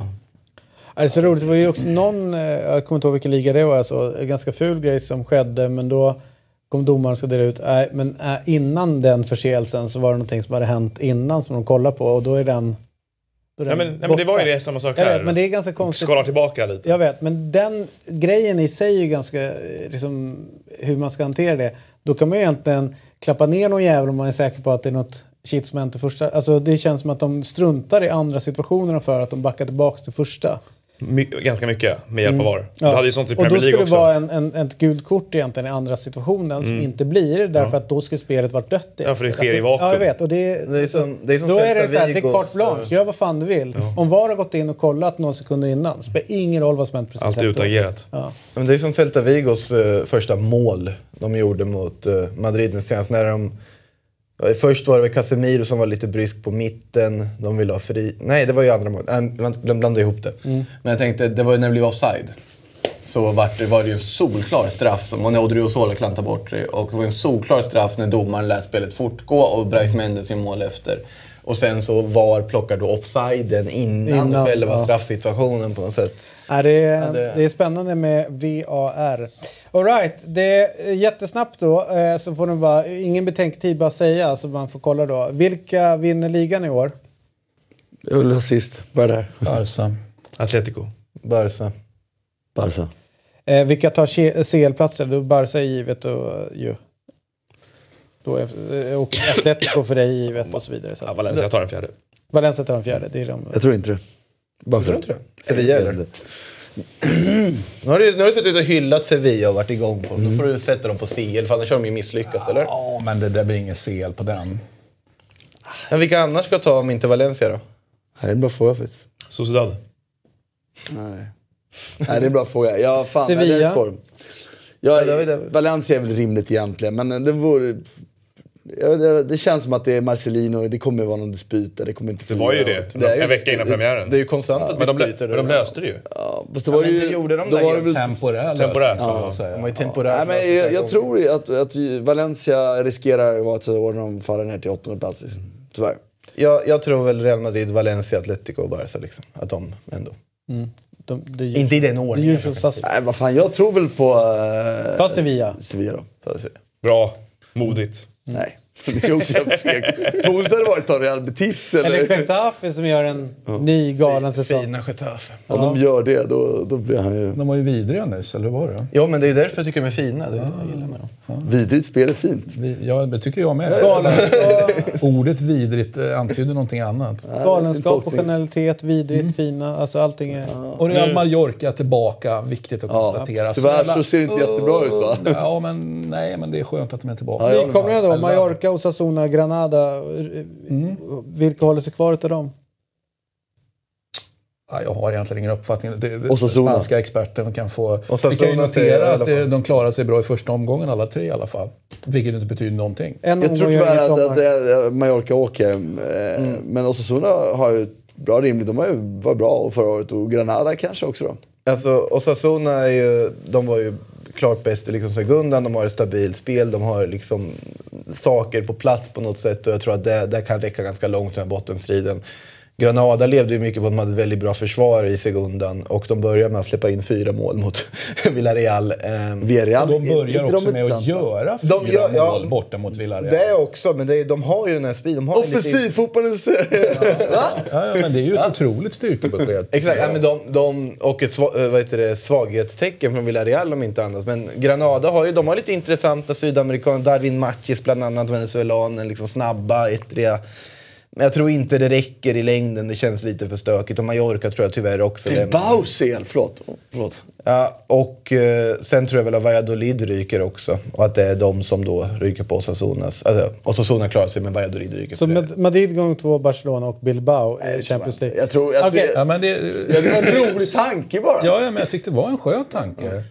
A: Ja, Det är så roligt. Det var ju också någon, eh, jag kommer inte ihåg vilken liga det var, alltså, en ganska ful grej som skedde. Men då kom domaren och ska dela ut. Nej, men äh, innan den förseelsen så var det någonting som hade hänt innan som de kollade på. Och då är den... Då är
C: Nej,
A: den
C: men, nej, men det var ju det, samma sak
A: Jag
C: här.
A: vet, men det är ganska konstigt.
C: Skalar tillbaka lite.
A: Jag vet, men den grejen i sig är ju ganska, eh, liksom, hur man ska hantera det. Då kan man ju egentligen klappa ner någon jävel om man är säker på att det är något shit som hänt i första. Alltså det känns som att de struntar i andra situationer för att de backar tillbaks till första.
C: My, ganska mycket med hjälp av VAR. Du
A: Ja.
C: hade ju sånt i
A: och då
C: Premier
A: skulle
C: League
A: det
C: också.
A: vara en, en, ett gult kort egentligen i andra situationen som inte blir därför att då skulle spelet varit dött.
C: Ja, för det sker i
A: Därför-
C: vakuum.
A: Ja, jag vet. Och det,
E: Det är som- det är som
A: då är det så här, det är carte blanche. Gör vad fan du vill. Om VAR har gått in och kollat några sekunder innan, spelar ingen roll vad som hänt precis
C: Alltid
A: efteråt.
C: utagerat.
A: Ja.
E: Men det är som Celta Vigos eh, första mål de gjorde mot uh, Madrid den senaste. När de, ja, först var det Casemiro som var lite brysk på mitten. De ville ha fri... Nej, det var ju andra mål. Bland- De blandade ihop det.
G: Men jag tänkte, det var ju när det blev offside. Så vart det, var det ju en solklar straff som när Odriozola klantade bort det. Och det var en solklar straff när domaren lät spelet fortgå och Bryce Mendes i mål efter. Och sen så VAR plockar då offsiden innan,
A: Innan,
E: själva
A: ja.
E: straffsituationen på något sätt.
A: Ja, det, är,
E: det-
A: det är spännande med VAR. All right, det är jättesnabbt då. eh, Så får ni bara, ingen betänketid, bara säga så man får kolla då. Vilka vinner ligan i år?
D: Jag vill ha sist. Bara där.
B: Barca.
C: Atletico.
E: Barca.
D: Barca.
A: Eh, vilka tar CL-platser? Då Barca är givet och eh, ju. Då är, eh, och Atletico för dig givet och så vidare. Så.
C: Ja, Valencia tar den fjärde.
A: Valencia tar den fjärde. Det är de.
D: Jag tror inte det. Bara för
E: Tror du inte det? Sevilla eller? Nu har, du, nu har du suttit och hyllat Sevilla och varit igång på dem. Nu får du sätta dem på CL, för annars har de ju misslyckats, eller?
B: Ja, men det där blir ingen CL på den.
E: Men vilka annars ska ta om inte Valencia då?
D: Det är en bra fråga faktiskt.
C: Sociedad.
D: Nej. Nej, det är en bra fråga. Ja, fan.
A: Sevilla.
D: Är form. Ja. Valencia är väl rimligt egentligen, men det vore... Ja, det, det känns som att det är Marcelino, det kommer vara någon dispyt där, det kommer inte
C: Det var ju det.
E: Det är ju-
C: en vecka innan premiären.
E: Det är ju konstant att
C: men de, men de
E: där.
C: löste det ju.
D: Ja, fast det var
E: men
D: ju...
E: inte gjorde de det
D: var
E: helt
D: väl-
B: Temporär
C: Temporärt,
B: lösning,
C: ja.
B: jag
E: De
B: säga.
E: har ju temporärt
D: Nej, men jag,
E: det
D: jag tror att, att Valencia riskerar att vara ett år när de faller ner till åttonde plats. Liksom. Tyvärr.
E: jag, jag tror väl Real Madrid, Valencia, Atletico och Barca. Liksom. Att de ändå.
A: de det är
E: Inte i den
A: det
E: ordningen.
D: Nej, vad fan, jag tror väl på... Uh,
A: Ta Sevilla.
D: Sevilla då.
E: Att säga.
C: Bra. Modigt. Mm.
D: Nej, det är också helt fegt. Modigt hade varit att ta Real Betis eller...
A: Eller Getafe som gör en ny galen säsong.
E: Fina Getafe.
D: Om de gör det, då, då blir han ju...
B: De var ju vidriga nyss, eller hur var det?
E: Ja, men det är därför jag tycker de är fina. Det är det jag gillar med dem.
D: Vidrigt spel är fint.
B: Vi, ja, det tycker jag med. Ordet vidrigt eh, antyder någonting annat.
A: Galenskap och genialitet, vidrigt, fina. Alltså allting är...
B: Och Real Mallorca tillbaka, viktigt att konstatera.
D: Tyvärr så ser det inte jättebra ut va?
B: Ja, men nej, men det är skönt att de är tillbaka.
D: Ja, ja.
A: Nykomlingarna då? Mallorca, Osasuna, Granada. Vilka håller sig kvar utav dem?
B: Ja, jag har egentligen ingen uppfattning. Det, det,
D: Osasuna.
B: spanska experten kan få...
E: Osasuna
B: Vi kan ju notera att eh, de klarar sig bra i första omgången alla tre i alla fall. Vilket inte betyder någonting.
A: En
D: Jag tror tyvärr att, att,
A: sommar.
D: att Mallorca åker. eh, Men Osasuna har ju bra rimligt. De var ju var bra förra året och Granada kanske också då.
E: Alltså Osasuna är ju, de var ju klart bäst i liksom segundan, de har ett stabilt spel, de har liksom saker på plats på något sätt. Och jag tror att det, det kan räcka ganska långt i den här bottenstriden. Granada levde ju mycket på att de hade ett väldigt bra försvar i segundan och de började med att släppa in fyra mål mot Villarreal. Ehm,
D: Villarreal.
B: De börjar också
D: de
B: med att göra fyra
E: De gör- ja,
B: mål borta mot Villarreal.
E: Det också, men det, de har ju den här speeden. lite-
D: Offensivfotbollens... Va?
B: Ja, ja, men det är ju ett otroligt styrkebesked.
E: Exakt, ja, men de, de, och ett eh, vad heter det, svaghetstecken från Villarreal om inte annat. Men Granada har ju de har lite intressanta sydamerikaner. Darwin Matches bland annat, venezuelanen. Liksom snabba, ettriga. Men jag tror inte det räcker i längden. Det känns lite för stökigt. Och Mallorca tror jag tyvärr också.
D: Bilbao CL, förlåt. förlåt.
E: Ja, och eh, sen tror jag väl att Valladolid ryker också. Och att det är de som då ryker på Osasunas. Alltså, Osasuna klarar sig men Valladolid ryker
A: Så med Madrid gånger två, Barcelona och Bilbao i Champions League.
D: Jag tror... Jag,
A: Okej.
B: Ja, men det,
D: det var en rolig tanke bara.
B: ja, ja, men jag tyckte det var en skön tanke.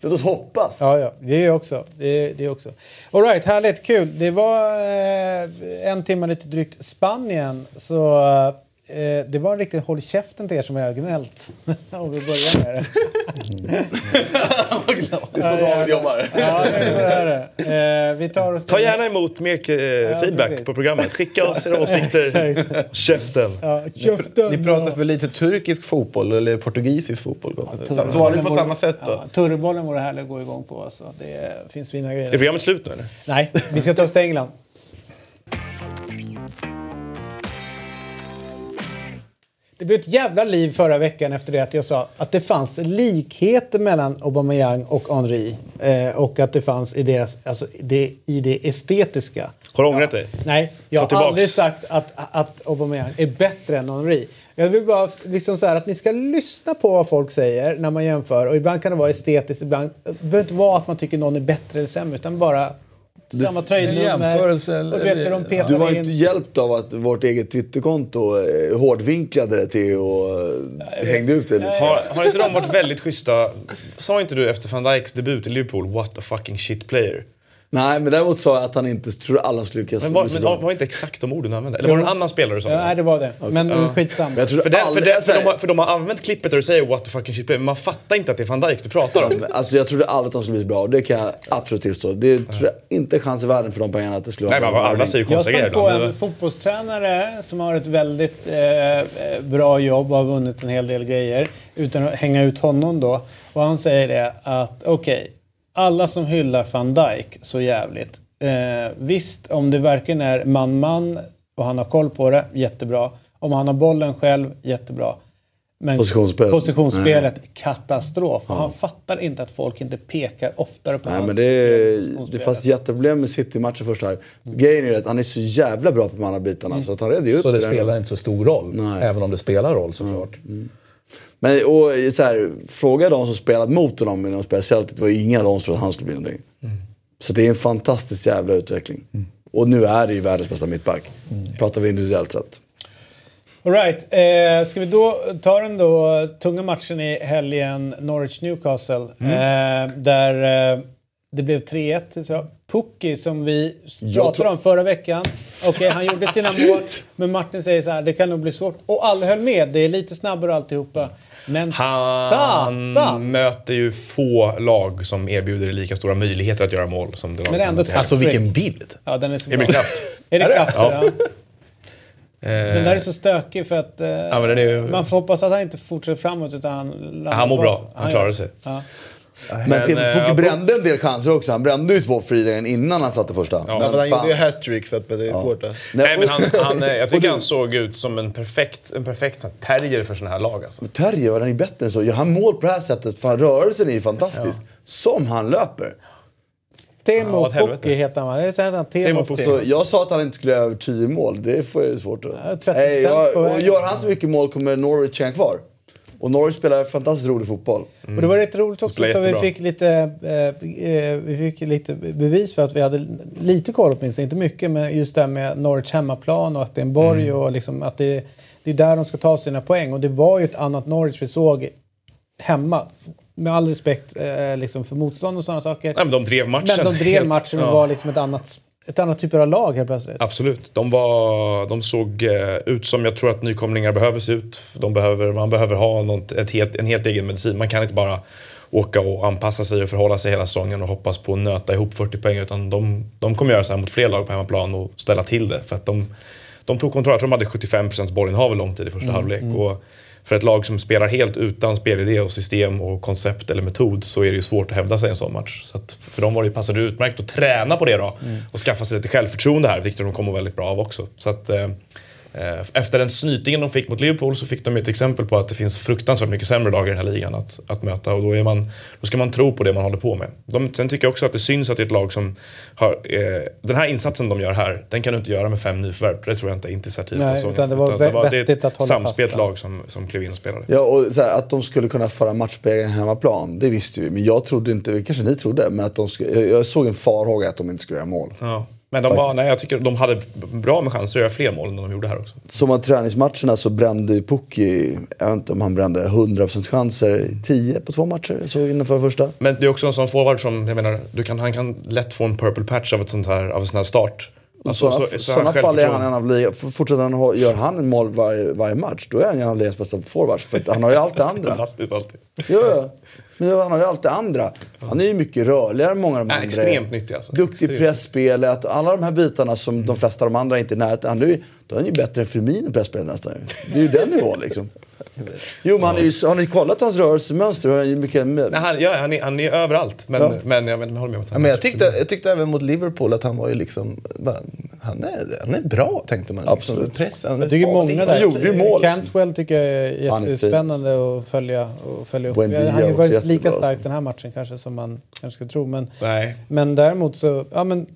D: Låt oss hoppas.
A: Ja, ja, det är också. Det är, det är också. All right, härligt, kul. Det var eh, en timme lite drygt Spanien. Så eh, eh, det var en riktig håll käften till er som har gnällt. Om vi börjar med det.
D: Det är så David jobbar.
A: Ja, det är så är det. Eh, vi tar oss
C: Ta gärna emot mer eh, feedback
A: precis.
C: på programmet. Skicka oss era åsikter. Käften.
A: Ja, käften.
E: Ni pratar för lite turkisk fotboll eller portugisisk fotboll? Ja, Svarar ni på samma sätt då?
A: Ja, Turrebollen vore härlig att gå igång på. Alltså. Det finns fina
C: Är
A: grejer.
C: programmet slut nu eller?
A: Nej, vi ska ta oss till England. Det blev ett jävla liv förra veckan efter det att jag sa att det fanns likheter mellan Aubameyang och Henry. Eh, och att det fanns i, deras, alltså, det, i det estetiska.
C: Har du ångrat dig?
A: Nej, jag har aldrig sagt att, att Aubameyang är bättre än Henry. Jag vill bara liksom så här att ni ska lyssna på vad folk säger när man jämför. Och ibland kan det vara estetiskt, ibland det behöver inte vara att man tycker någon är bättre eller sämre, utan bara samma tröjnummer. du
D: var
A: in.
D: inte hjälpt av att vårt eget Twitterkonto eh, hårdvinklade det till och eh, hängde ut det lite.
C: Har, har inte de varit väldigt schyssta? Sa inte du efter van Dijks debut i Liverpool, what a fucking shit player?
D: Nej, men däremot sa jag att han inte trodde alla skulle lyckas
C: Men var, men
D: bra.
C: var inte exakt de orden du använde? Eller var det en annan spelare som
A: Ja, nej, det var det. Men ja. skitsamma.
D: Men jag
C: för, det, för, det,
D: alltså,
C: för, de har, för de har använt klippet där du säger what the fucking shit men man fattar inte att det är van Dijk du pratar om.
D: Alltså jag trodde aldrig att han skulle bli så bra. Det kan jag absolut tillstå. Det tror jag inte är chans i världen för de pengarna att det skulle
C: Nej, men alla säger ju
A: Jag
C: konstiga grejer
A: sprang på en fotbollstränare som har ett väldigt eh, bra jobb och har vunnit en hel del grejer. Utan att hänga ut honom då. Och han säger det att okej, alla som hyllar van Dijk så jävligt. Eh, visst, om det verkligen är man-man och han har koll på det, jättebra. Om han har bollen själv, jättebra. Men
D: Positionsspelet.
A: positionsspelet katastrof. Och Han fattar inte att folk inte pekar oftare på
D: Nej,
A: hans
D: men det, det fanns jätteproblem med City-matchen första här. Grejen är att han är så jävla bra på de andra bitarna så att han redde ju upp
B: Så det spelar inte så stor roll.
D: Nej.
B: Även om det spelar roll såklart.
D: Men och, så här, fråga de som spelat mot honom när de spelade Celtic. Det var ju inga av dem som att han skulle bli någonting. Så det är en fantastisk jävla utveckling. Och nu är det ju världens bästa mittback. Pratar vi individuellt sett.
A: All right. Eh, ska vi då ta den då tunga matchen i helgen, Norwich-Newcastle. Eh, där eh, det blev 3-1. Så Pukki som vi pratade om förra veckan. Okej, han gjorde sina mål. Men Martin säger så här, det kan nog bli svårt. Och alla höll med. Det är lite snabbare alltihopa. Men
C: Han
A: satan!
C: möter ju få lag som erbjuder lika stora möjligheter att göra mål som det laget
A: Men
C: han
A: ändå
C: möter.
E: Alltså vilken bild!
A: Ja, den är så
C: Emil
A: bra.
C: Kraft.
A: Är det Kraft?
C: Ja.
A: Ja. Den där är så stökig för att eh,
C: men den är ju-
A: man får hoppas att han inte fortsätter framåt utan han landar
C: Han mår
A: bra.
C: bra. Han klarar sig.
A: Ja.
D: Men,
C: Men,
D: Tim
C: eh,
D: Pukki
C: ja,
D: brände en del chanser också. Han brände ju två frilägen innan han satte första.
E: Ja, men han
D: fan.
E: gjorde ju hattrick så att det är svårt att...
C: Nej, men han, han, eh, jag tycker han såg ut som en perfekt, en perfekt terrier för såna här lag. Alltså.
D: Terrier, var den är bättre än så. Gör han mål på det här sättet, fan rörelsen är ju fantastisk. Som han löper.
C: Ja, åt helvete.
A: Pukki heter han va? Han Temo
C: Temo
A: Pukki.
D: Så jag sa att han inte skulle göra över 10 mål. Det får jag svårt att...
A: Ja, 30%
D: Nej, jag, och gör han så mycket mål kommer Norwich hänga kvar. Och Norwich spelar fantastiskt rolig fotboll.
A: Och det var rätt roligt också för vi fick, lite, eh, eh, vi fick lite bevis för att vi hade lite koll åtminstone, inte mycket, men just det här med Norwich hemmaplan och att det är en borg
C: Mm.
A: och liksom att det, det är där de ska ta sina poäng. Och det var ju ett annat Norwich vi såg hemma. Med all respekt eh, liksom för motstånd och sådana saker.
C: Nej, men de drev matchen.
A: Men de drev matchen och var liksom ett annat, ett annat typ av lag helt plötsligt.
C: Absolut. De, var, de såg eh, ut som jag tror att nykomlingar behöver se ut. De behöver, man behöver ha något, ett helt, en helt egen medicin. Man kan inte bara åka och anpassa sig och förhålla sig hela säsongen och hoppas på att nöta ihop 40 poäng. Utan de, de kommer göra så här mot fler lag på hemmaplan och ställa till det. För att de, de tog kontroll. Jag tror de hade 75% bollinnehav lång tid i första halvlek. Och för ett lag som spelar helt utan spelidé och system och koncept eller metod så är det ju svårt att hävda sig i en sån match. Så för dem var det, passade det utmärkt att träna på det då och skaffa sig lite självförtroende här, vilket de kommer väldigt bra av också. Så att, eh, efter den snytingen de fick mot Liverpool så fick de ett exempel på att det finns fruktansvärt mycket sämre lag i den här ligan att, att möta och då, är man, då ska man tro på det man håller på med. De, sen tycker jag också att det syns att det är ett lag som har... Eh, den här insatsen de gör här, den kan du inte göra med fem nyförvärv. Det tror jag inte, inte så här tidigt
A: Nej,
C: på säsongen.
A: utan det var
C: det, är ett samspelt lag som, som klev in och spelade.
D: Ja, och så här, att de skulle kunna föra match på egen hemmaplan, det visste vi. Men jag trodde inte, kanske ni trodde, men att de skulle, jag, jag såg en farhåga att de inte skulle göra mål.
C: Ja. Men de, var, nej, jag tycker de hade bra med chanser att göra fler mål än de gjorde här också.
D: Som av träningsmatcherna så brände ju Pukki, jag vet inte om han brände 100% chanser, 10 på två matcher, så innanför första.
C: Men det är också en sån forward som, jag menar, du kan, han kan lätt få en purple patch av, ett sånt här, av en sån här start. Alltså,
D: sådana
C: så- så
D: sådana fall är han en av liga, fortsätter han ha, gör han en mål varje, varje match, då är han en av ligans bästa forwards. För att han har ju allt det andra.
C: Fantastiskt alltid.
D: Jo, ja. Men han har ju allt det andra. Han är ju mycket rörligare än många av de andra.
C: extremt nyttig alltså.
D: Duktig i pressspelet, alla de här bitarna som de flesta av de andra inte är i närheten. Han är ju, då är han ju bättre än Firmino i pressspelet nästan. Det är ju den nivån liksom. Jo, men han är ju, har ni kollat hans rörelsemönster? Hur han är mycket med,
C: Nej, han, ja, han, är, han är överallt. Men,
D: Ja.
C: men jag, men, jag håller med om att
E: Ja,
C: han
E: men jag, tyckte, jag tyckte även mot Liverpool att han var ju liksom... Han är, han är bra, tänkte man.
D: Absolut.
E: Liksom. Press, han är
A: Jag tycker många där.
D: gjorde ju mål.
A: Cantwell tycker jag är jättespännande att följa, och följa upp.
D: Buendia
A: Han har varit lika stark den här matchen kanske som man kanske skulle tro. Men,
C: Nej.
A: men däremot så, ja men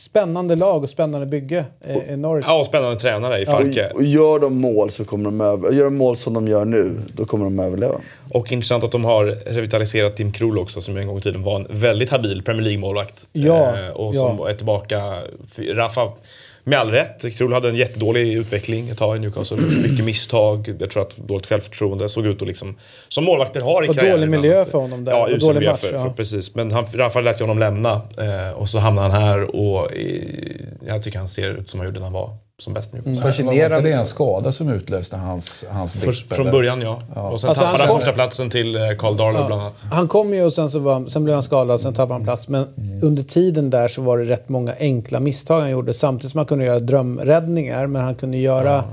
A: spännande lag och spännande bygge i, i Norwich.
C: Ja, och spännande tränare i Farke.
D: och, och gör de mål så kommer de över, gör de mål som de gör nu, då kommer de överleva.
C: Och intressant att de har revitaliserat Tim Krul också som en gång i tiden var en väldigt habil Premier League-målvakt.
A: Ja,
C: Eh, och som
A: ja.
C: är tillbaka. Rafa, med all rätt, Krul hade en jättedålig utveckling ett tag i Newcastle. Mycket misstag, jag tror att dåligt självförtroende. Såg ut att liksom, som målvakter har i
A: Och
C: karriären.
A: dålig miljö för honom där,
C: Ja, usel miljö
A: match,
C: för,
A: ja.
C: för, precis. Men han, Rafa lät ju honom lämna eh, och så hamnade han här och eh, jag tycker han ser ut som han gjorde när han var som bäst.
B: Var inte
E: Fascinerande.
B: det en skada som utlöste hans, hans
C: För,
B: dipp?
C: från
B: eller?
C: början ja. Och sen
A: Alltså,
C: tappade
A: han
C: han första platsen till eh, Carl Darlow bland annat.
A: Han kom ju och sen, så var, sen blev han skadad, sen tappade han plats. Men under tiden där så var det rätt många enkla misstag han gjorde. Samtidigt som han kunde göra drömräddningar, men han kunde göra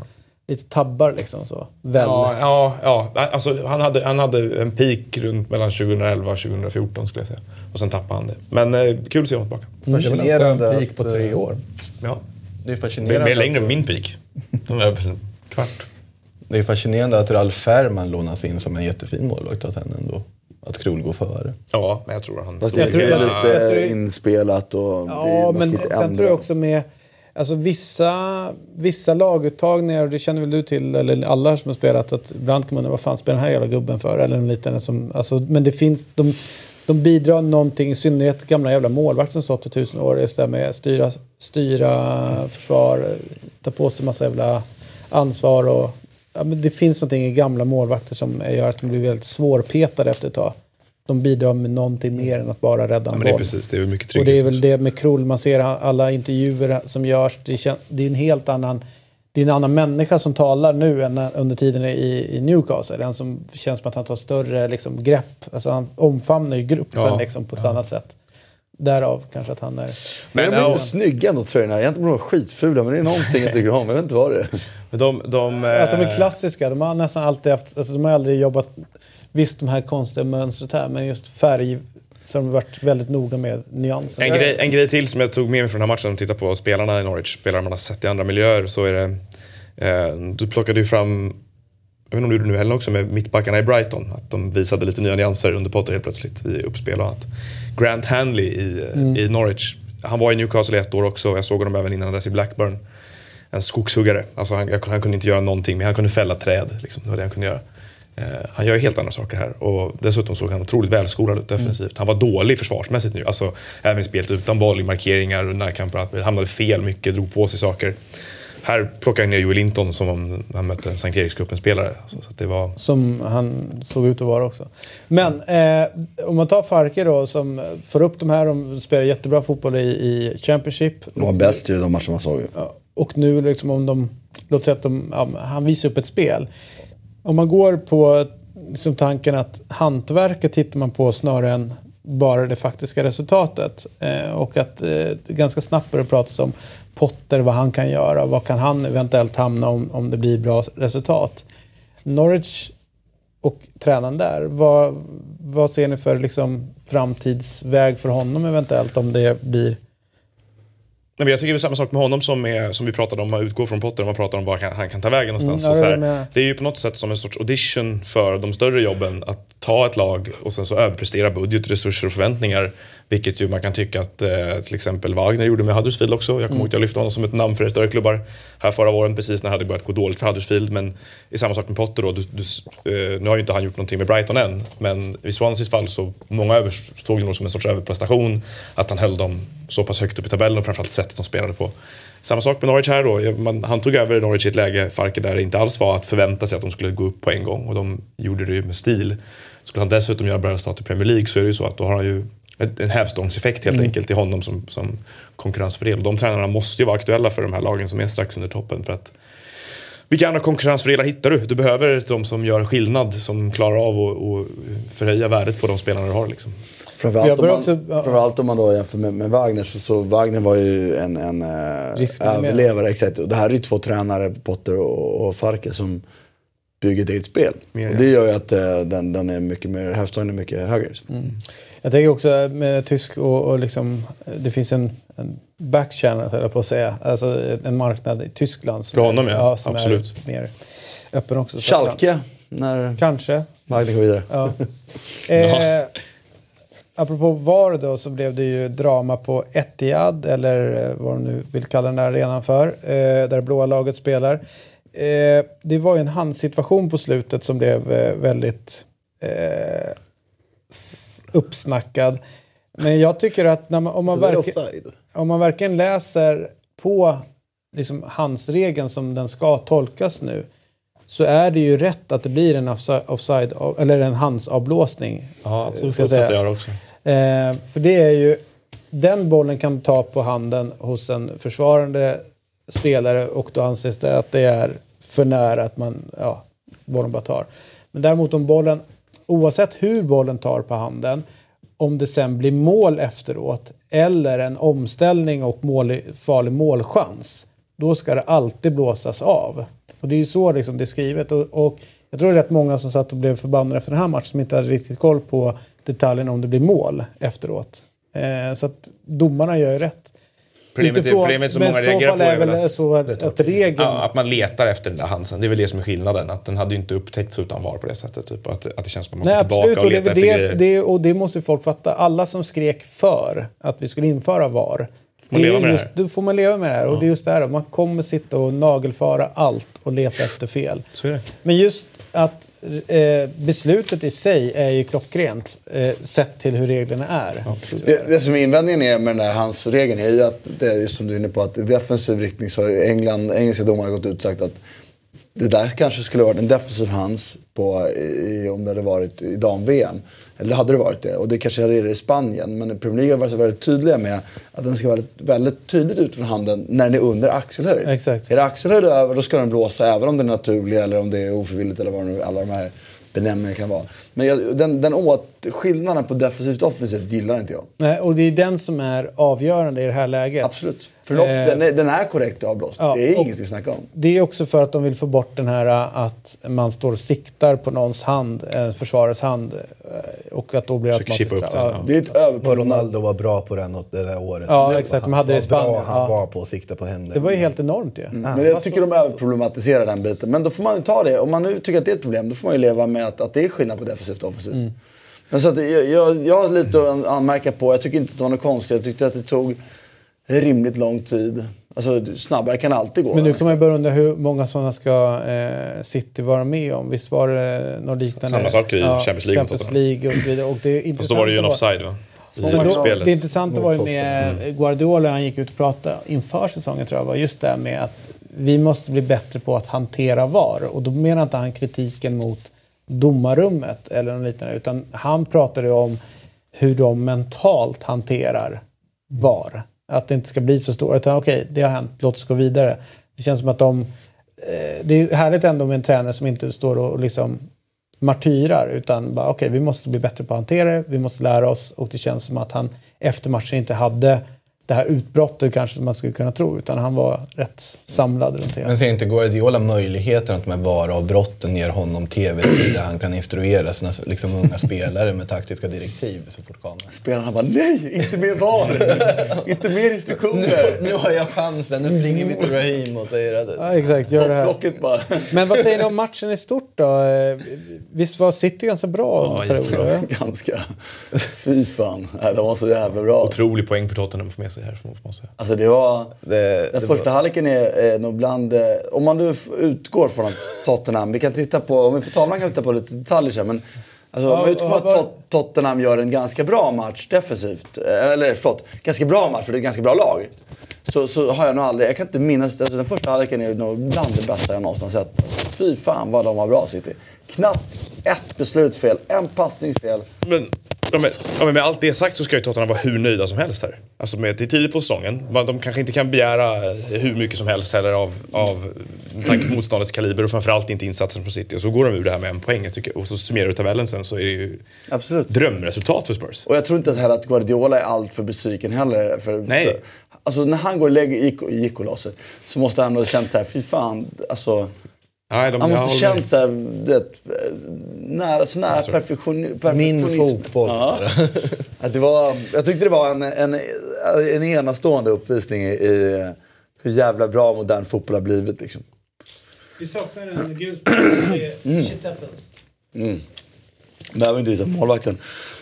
A: lite tabbar liksom så. Väl.
C: Ja, ja, ja. Alltså, han, hade, han hade en peak runt mellan 2011 och 2014 skulle jag säga. Och sen tappade han det. Men eh, kul att se honom tillbaka.
B: Det är väl en
E: Fascinerande
B: peak på tre
E: eh,
B: år.
C: Ja.
E: Det är fascinerande,
C: mer längre än
E: att,
C: min peak. De är väl en kvart.
E: det är fascinerande att Ralf Fährman lånas in som en jättefin målvakt åt henne ändå. Att Krul går före.
C: Ja, men jag tror att han...
D: Fast det
A: tror
D: är
A: jag-
D: lite
A: jag
D: inspelat och
A: Ja,
D: det,
A: men sen
D: ändra.
A: tror jag också med alltså vissa, vissa laguttagningar, och det känner väl du till, eller alla som har spelat, att ibland kan man undra vad fan spelar den här jävla gubben för? Eller en liten som, alltså, men det finns, de, de bidrar någonting, i synnerhet gamla jävla målvakt som stått i tusen år, just det där med styra, styra försvar, ta på sig massa jävla ansvar och ja, men det finns någonting i gamla målvakter som gör att de blir väldigt svårpetade efter ett tag. De bidrar med någonting mer än att bara rädda
C: Ja,
A: en
C: men det är
A: boll.
C: precis, det är mycket
A: Och
C: trygghet.
A: det är väl
C: också.
A: det med Krull, man ser alla intervjuer som görs. Det, är en helt annan, det är en annan människa som talar nu än under tiden i, i Newcastle. En som känns som att han tar större liksom, grepp. Alltså han omfamnar ju gruppen
C: Ja,
A: liksom, på ett annat sätt. Därav kanske att han är...
D: Men
C: Men,
D: de är
C: ja,
D: snygga ändå tröjorna. Egentligen de vara skitfula men det är någonting jag tycker om. Jag vet inte vad det är.
C: men de, de,
A: Att de är
C: eh,
A: klassiska. De har nästan alltid haft... Alltså, de har aldrig jobbat... Visst, de här konstiga mönstret här, men just färg så har de varit väldigt noga med nyansen.
C: En grej, en grej till som jag tog med mig från den här matchen, om tittar på spelarna i Norwich, spelare man har sett i andra miljöer, så är det... Eh, du plockade ju fram, jag vet inte om du gjorde det nu heller också, med mittbackarna i Brighton. Att de visade lite nya nyanser under Potter helt plötsligt i uppspel och annat. Grant Hanley i, i Norwich, han var i Newcastle i ett år också och jag såg honom även innan dess i Blackburn. En skogshuggare. Alltså han, han kunde inte göra någonting, men han kunde fälla träd. Liksom. Det var det han kunde göra. Eh, han gör ju helt andra saker här och dessutom såg han otroligt välskolad ut defensivt. Han var dålig försvarsmässigt nu, alltså även i spelet utan boll, i markeringar och närkamper. Han hamnade fel mycket, drog på sig saker. Här plockade han ner Joel Linton som om han mötte en Sankt Erikscupen-spelare. Alltså, så att det var...
A: Som han såg ut att vara också. Men eh, om man tar Farke då som får upp de här, de spelar jättebra fotboll i, i Championship.
D: De var bäst ju de matcher man såg. ju.
A: Ja, Och nu liksom om de, låt säga att de, ja, han visar upp ett spel. Om man går på liksom tanken att hantverket tittar man på snarare än bara det faktiska resultatet. Eh, och att eh, ganska snabbt börjar pratas om Potter, vad han kan göra, vad kan han eventuellt hamna om, om det blir bra resultat. Norwich och tränaren där, vad, vad ser ni för liksom, framtidsväg för honom eventuellt om det blir
C: Nej, men jag tycker det är samma sak med honom som, är, som vi pratade om, att utgå från Potter, man pratar om var han kan ta vägen någonstans.
A: Mm,
C: och så
A: ja,
C: här,
A: det är med.
C: det är ju på något sätt som en sorts audition för de större jobben att ta ett lag och sen så överprestera budget, resurser och förväntningar. Vilket ju man kan tycka att eh, till exempel Wagner gjorde med Huddersfield också. Jag kommer
A: Mm.
C: ihåg att jag lyfte honom som ett namn för större klubbar här förra våren, precis när det hade börjat gå dåligt för Huddersfield. Men är samma sak med Potter då. Du, du, eh, nu har ju inte han gjort någonting med Brighton än, men i Swanseas fall så många översåg det nog som en sorts överprestation att han höll dem så pass högt upp i tabellen och framförallt sättet de spelade på. Samma sak med Norwich här då. Man, han tog över Norwich i ett läge, Farke, där det inte alls var att förvänta sig att de skulle gå upp på en gång och de gjorde det ju med stil. Skulle han dessutom göra bra resultat i Premier League så är det ju så att då har han ju en hävstångseffekt helt enkelt i honom som, som konkurrensfördel. De tränarna måste ju vara aktuella för de här lagen som är strax under toppen för att vilka andra konkurrensfördelar hittar du? Du behöver de som gör skillnad, som klarar av att förhöja värdet på de spelarna du har. Liksom.
D: Framförallt, om man,
A: också- ja.
D: framförallt om man då jämför med, med Wagner så, så Wagner var ju en, en eh, överlevare. Exakt. Och det här är ju två tränare, Potter och, och Farke, som bygger ett eget spel.
C: Mer,
D: och det gör ju att eh, den, den är mycket mer, hävstången är mycket högre.
A: Jag tänker också med tysk och, och liksom, det finns en, en backchannel, höll jag på att säga. Alltså en marknad i Tyskland. Som
C: För honom,
A: är,
C: ja.
A: som
C: Absolut.
A: är mer öppen också.
D: Schalke, när
A: Kanske.
D: Wagner går vidare.
A: Ja. Eh, apropå VAR då så blev det ju drama på Etihad eller eh, vad de nu vill kalla den där arenan för. Eh, där det blåa laget spelar. Eh, det var ju en handsituation på slutet som blev eh, väldigt eh, uppsnackad. Men jag tycker att när man, om, man
D: offside.
A: om man verkligen läser på liksom, handsregeln som den ska tolkas nu så är det ju rätt att det blir en offside, eller en handsavblåsning.
C: Ja,
A: eh,
C: så
A: ska jag säga.
C: också.
A: Eh, för det är ju, den bollen kan ta på handen hos en försvarande spelare och då anses det att det är för nära att man, ja, bollen bara tar. Men däremot om bollen, oavsett hur bollen tar på handen, om det sen blir mål efteråt eller en omställning och mål, farlig målchans, då ska det alltid blåsas av. Och det är ju så liksom det är skrivet. Och, och jag tror det är rätt många som satt och blev förbannade efter den här matchen som inte hade riktigt koll på detaljerna om det blir mål efteråt. Eh, så att domarna gör ju rätt.
C: Problemet
A: Utifrån-
C: problemet som många reagerar på är väl att,
A: så att, att regeln...
C: ja, att man letar efter den där Hansen. Det är väl det som är skillnaden. Att den hade ju inte upptäckts utan var på det sättet. Typ. Att, att det känns som att man
A: Nej,
C: går tillbaka
A: absolut.
C: och
A: Och det,
C: letar efter
A: väl
C: grejer.
A: det, det, och det måste ju folk fatta. Alla som skrek för att vi skulle införa VAR.
C: man
A: det är
C: leva med det
A: just,
C: här.
A: Då får man leva med det här. Och det är just det här. Man kommer sitta och nagelfara allt och leta efter fel.
C: Det.
A: Men just att eh, beslutet i sig är ju klockrent eh, sett till hur reglerna är.
D: Det, det som är invändningen är med den där hans regeln är ju att det är just som du är inne på att i defensiv riktning så har ju England, engelska domare gått ut och sagt att det där kanske skulle varit en defensiv hands på, i, om det hade varit i dam-VM. Eller hade det varit det? Och det kanske hade det i Spanien. Men Premier League har varit så väldigt tydliga med att den ska vara väldigt, väldigt tydligt ut från handen när den är under axelhöjd.
A: Exakt.
D: Är det axelhöjd över då ska den blåsa även om den är naturlig eller om det är ofrivilligt eller vad nu alla de här benämningarna kan vara. Men jag, den, den åt, skillnaden på defensivt och offensivt gillar inte jag.
A: Nej, och det är den som är avgörande i det här läget.
D: Absolut. För
A: Eh,
D: den, är, den är korrekt avblåst.
A: Ja,
D: det är inget att snacka om.
A: Det är också för att de vill få bort den här äh, att man står och siktar på någons hand, en försvarares hand. äh, Och att då blir det automatiskt
C: upp den,
A: ja.
C: ja.
D: Det är ett överproblem.
E: Och Ronaldo var bra på den åt det där året.
A: Ja,
E: Det var-
A: exakt. De
E: han
A: hade det i
E: var bra,
A: Spanien,
E: Han
A: ja.
E: var på att sikta på händer.
A: Det var ju helt enormt ju.
D: Men jag tycker de överproblematiserar den biten. Men då får man ju ta det. Om man nu tycker att det är ett problem, då får man ju leva med att, att det är skillnad på defensivt och offensivt.
A: Mm.
D: Men så att jag, jag, jag har lite att an- anmärka på. Jag tycker inte att det var något konstigt. Jag tyckte att det tog rimligt lång tid. Alltså snabbare kan alltid gå.
A: Men nu kan man ju börja undra hur många sådana ska eh, City vara med om? Visst var det något liknande?
C: Samma sak i Champions League
A: Champions. League och så vidare. Och det är
C: Fast då var det ju en offside va?
A: Då, det intressanta var ju med
C: Mm.
A: Guardiola, han gick ut och pratade inför säsongen tror jag, var just det här med att vi måste bli bättre på att hantera VAR. Och då menar inte han kritiken mot domarrummet eller något liknande, utan han pratade om hur de mentalt hanterar VAR. Att det inte ska bli så stort. Utan okej, det har hänt, låt oss gå vidare. Det känns som att de... Eh, det är härligt ändå med en tränare som inte står och liksom martyrar utan bara okej, vi måste bli bättre på att hantera det, vi måste lära oss och det känns som att han efter matchen inte hade det här utbrottet kanske som man skulle kunna tro utan han var rätt samlad runt det.
E: Men ser inte Guardiola möjligheten att de här VAR-avbrotten ger honom TV-tid där han kan instruera sina liksom, unga spelare med taktiska direktiv så fort kameran...
D: Spelarna bara nej, inte mer VAR! inte mer instruktioner!
E: Nu har jag chansen, nu springer vi till Raheem och säger att...
A: Ja, exakt, gör det här.
D: Bara.
A: Men vad säger ni om matchen i stort då? Visst var City ganska bra
C: Ja, jättebra.
D: Ganska. Fy fan. De var så jävla bra.
C: Otrolig poäng för Tottenham att få med sig här, får man säga.
D: Alltså det var...
E: Det,
D: Den
E: det
D: första halvleken är, är nog bland... eh, Om man nu utgår från Tottenham... Vi kan titta på... Om vi får tavlan kan vi titta på lite detaljer sen. Men alltså, om vi utgår från att Tot- Tottenham gör en ganska bra match defensivt. eh, Eller förlåt, ganska bra match för det är ett ganska bra lag. Så, så har jag nog aldrig... Jag kan inte minnas... Alltså, den första halvleken är nog bland det bästa jag någonsin har sett. Fy fan vad de var bra City. Knappt ett beslutsfel, en passningsfel.
C: Men, ja, men, ja, men med allt det sagt så ska ju Tottenham vara hur nöjda som helst här. Alltså med, det är tidigt på säsongen. Man- De kanske inte kan begära eh, hur mycket som helst heller av, av tanke på motståndets kaliber och framförallt inte insatsen från City. Och så går de ur det här med en poäng. Jag tycker, och så summerar du tabellen sen så är det ju
D: Absolut.
C: drömresultat för Spurs.
D: Och jag tror inte att heller att Guardiola är allt för besviken heller. För,
C: Nej.
D: Alltså när han går och lägger i i Gikolas så måste han ha känt så här, fy fan. Alltså,
C: Nej, de,
D: han
C: jag
D: måste ha känt så här, du vet, nära, så nära
C: Alltså,
D: perfektion,
E: Min
D: perfektionism.
E: fotboll.
D: Ja. Att det var, jag tyckte det var en, en, en enastående uppvisning i, i hur jävla bra modern fotboll har blivit. Liksom.
A: Vi saknar en gul
D: Mm.
A: Shit happens.
D: Behöver inte visa målvakten.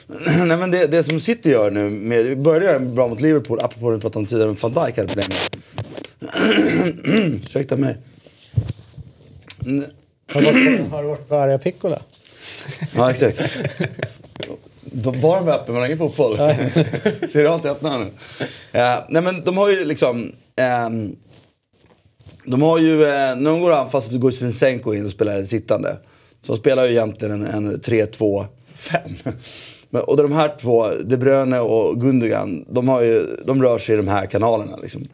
D: Nej, men det, det som City gör nu, med, vi började göra bra mot Liverpool, apropå det vi pratade om tidigare, men van Dijk hade problem med. Ursäkta mig.
A: Har du varit, har varit på Arja Piccola?
D: Ja, exakt. Baren var öppen, men ingen fotboll. Ser du allt öppna nu? Ja, nej, men de har ju liksom... ehm, de har ju, eh, när de går anfall så går Zinchenko in och spelar sittande. Så de spelar ju egentligen en, en 3-2-5. Men- Och de här två, De Bruyne och Gundogan, de, har ju, de rör sig i de här kanalerna. Liksom,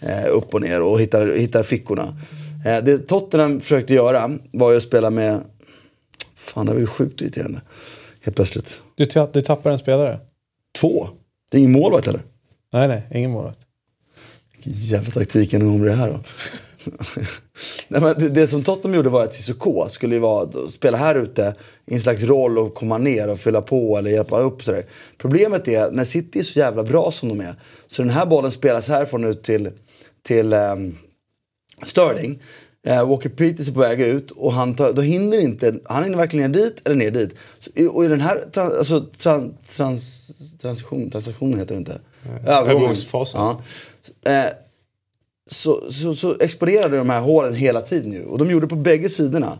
D: eh, upp och ner och hittar, hittar fickorna. Eh, det Tottenham försökte göra var ju att spela med... Fan, det var ju sjukt irriterande. Helt plötsligt.
A: Du, du tappar en spelare?
D: Två. Det är ingen målvakt eller?
A: Nej, nej, ingen målvakt.
D: Vilken jävla taktik en om det här då. Nej, men det, det som Tottenham gjorde var att Cissoko skulle ju vara, spela här ute i en slags roll och komma ner och fylla på eller hjälpa upp. Sådär. Problemet är när City är så jävla bra som de är. Så den här bollen spelas härifrån ut till, till ehm, Sterling. Eh, Walker Peters är på väg ut och han tar, då hinner inte, han hinner varken ner dit eller ner dit. Så, i- och i den här tran, alltså, tran, trans, transition, transaktionen heter det inte.
C: Övergångsfasen.
D: Ja. Eh, så, så, så exponerade de här hålen hela tiden ju. Och de gjorde det på bägge sidorna.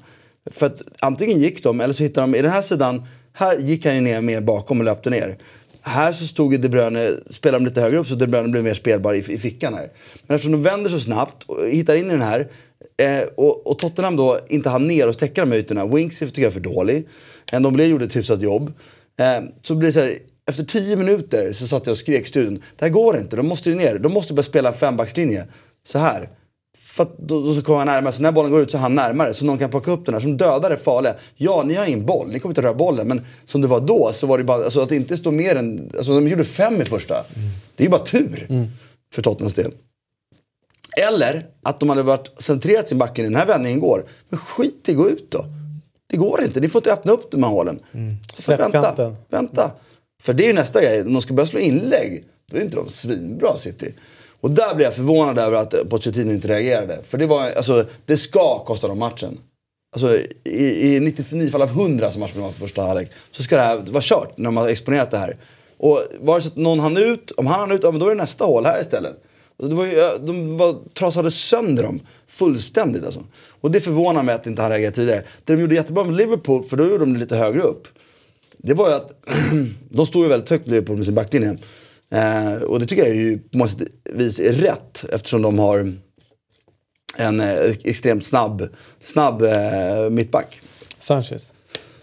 D: För att antingen gick de, eller så hittade de, i den här sidan, här gick han ju ner mer bakom och löpte ner. Här så stod ju De Bruyne, spelade de lite högre upp så De Bruyne blev mer spelbar i, i fickan här. Men eftersom de vänder så snabbt och hittar in i den här eh, och, och Tottenham då inte hann ner och täcka de här ytorna. Winks tycker jag är för dålig. Men De blev gjorde ett hyfsat jobb. Eh, så blir det så här, efter tio minuter så satt jag och skrek i studion. Det här går inte, de måste ju ner. De måste börja spela en fembackslinje. Så här. För att då, då så kommer han närmare. Så när bollen går ut så är han närmare. Så någon kan plocka upp den här. Som dödar det farliga. Ja, ni har ingen boll. Ni kommer inte röra bollen. Men som det var då så var det bara... Alltså att det inte står mer än... Alltså de gjorde fem i första. Det är ju bara tur. För Tottenhams del. Eller att de hade varit centrerat sin backen i den här vändningen går. Men skit i, gå ut då. Det går inte. Ni får inte öppna upp de här hålen. Så
A: Släpp
D: vänta,
A: kanten.
D: vänta. För det är ju nästa grej. Om de ska börja slå inlägg, då är inte de svinbra City. Och där blev jag förvånad över att Pochettino inte reagerade. För det var, alltså, det ska kosta dem matchen. Alltså i, i 99 fall av 100 som matchen var för första halvlek. Så ska det här vara kört när man har exponerat det här. Och vare sig någon hann ut, om han hann ut, ja, men då är det nästa hål här istället. Och Det var ju, de var, trasade sönder dem fullständigt alltså. Och det förvånar mig att inte han reagerade tidigare. Det de gjorde jättebra med Liverpool, för då gjorde de det lite högre upp. Det var ju att de stod ju väldigt högt Liverpool med sin backlinje. Eh, och det tycker jag ju på många vis är rätt eftersom de har en eh, extremt snabb, snabb eh, mittback.
A: Sanchez.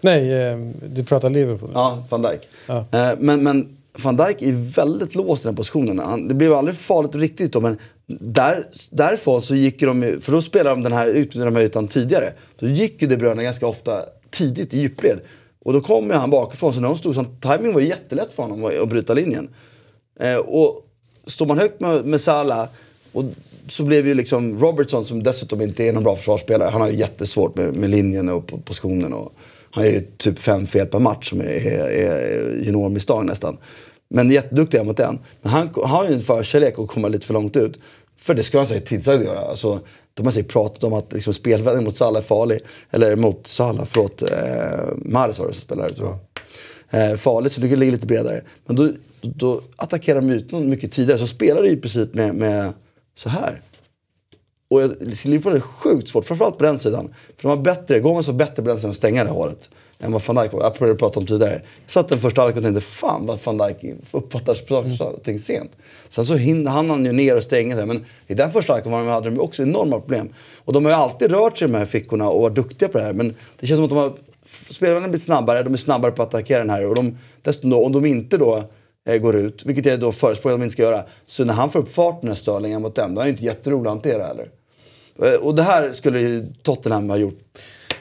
A: Nej, eh, du pratar Liverpool.
D: Ja, van Dijk.
A: Ja.
D: Eh, men, men van Dijk är väldigt låst i den positionen. Han, det blev aldrig farligt riktigt då, men där, därifrån så gick de, för då spelade de den här utbytet de här ytan tidigare. Då gick ju De Bruyne ganska ofta tidigt i djupled. Och då kom ju han bakifrån, så när de stod så timing var jättelätt för honom att bryta linjen. Eh, och står man högt med, med Salah och så blev ju liksom Robertson som dessutom inte är någon bra försvarsspelare. Han har ju jättesvårt med, med linjen och po- positionen. Och han gör ju typ fem fel per match som är, är, är juniormisstag nästan. Men jätteduktig mot den. Men han, han har ju en förkärlek att komma lite för långt ut. För det ska han säga tidsögd göra. Alltså, de har säkert pratat om att liksom, spelvändning mot Salah är farlig. Eller mot Salah, förlåt. Eh, Mahrez var det som spelade tror jag. Eh, farligt, så kan ligga lite bredare. Men då, då attackerar de ytan mycket tidigare. Så spelar du i princip med, med så här. Och Liverpool är sjukt svårt, framförallt på den sidan. För de har bättre, Gomez var bättre på den sidan att stänga det hålet. Än vad van Dijk var. Jag började prata om tidigare. Jag satt den första halvlek och tänkte, fan vad van Dijk uppfattar saker och ting sent. Sen så hann han ju ner och stänga det. Men i den första halvleken var de- hade de också enorma problem. Och de har ju alltid rört sig i de här fickorna och varit duktiga på det här. Men det känns som att de har spelarna har blivit snabbare, de är snabbare på att attackera den här. Och de, dessutom då, om de inte då går ut, vilket jag då förespråkar att de inte ska göra. Så när han får upp farten när Störling mot den, då är han ju inte jätterolig att hantera heller. Eh, Och det här skulle ju Tottenham ha gjort.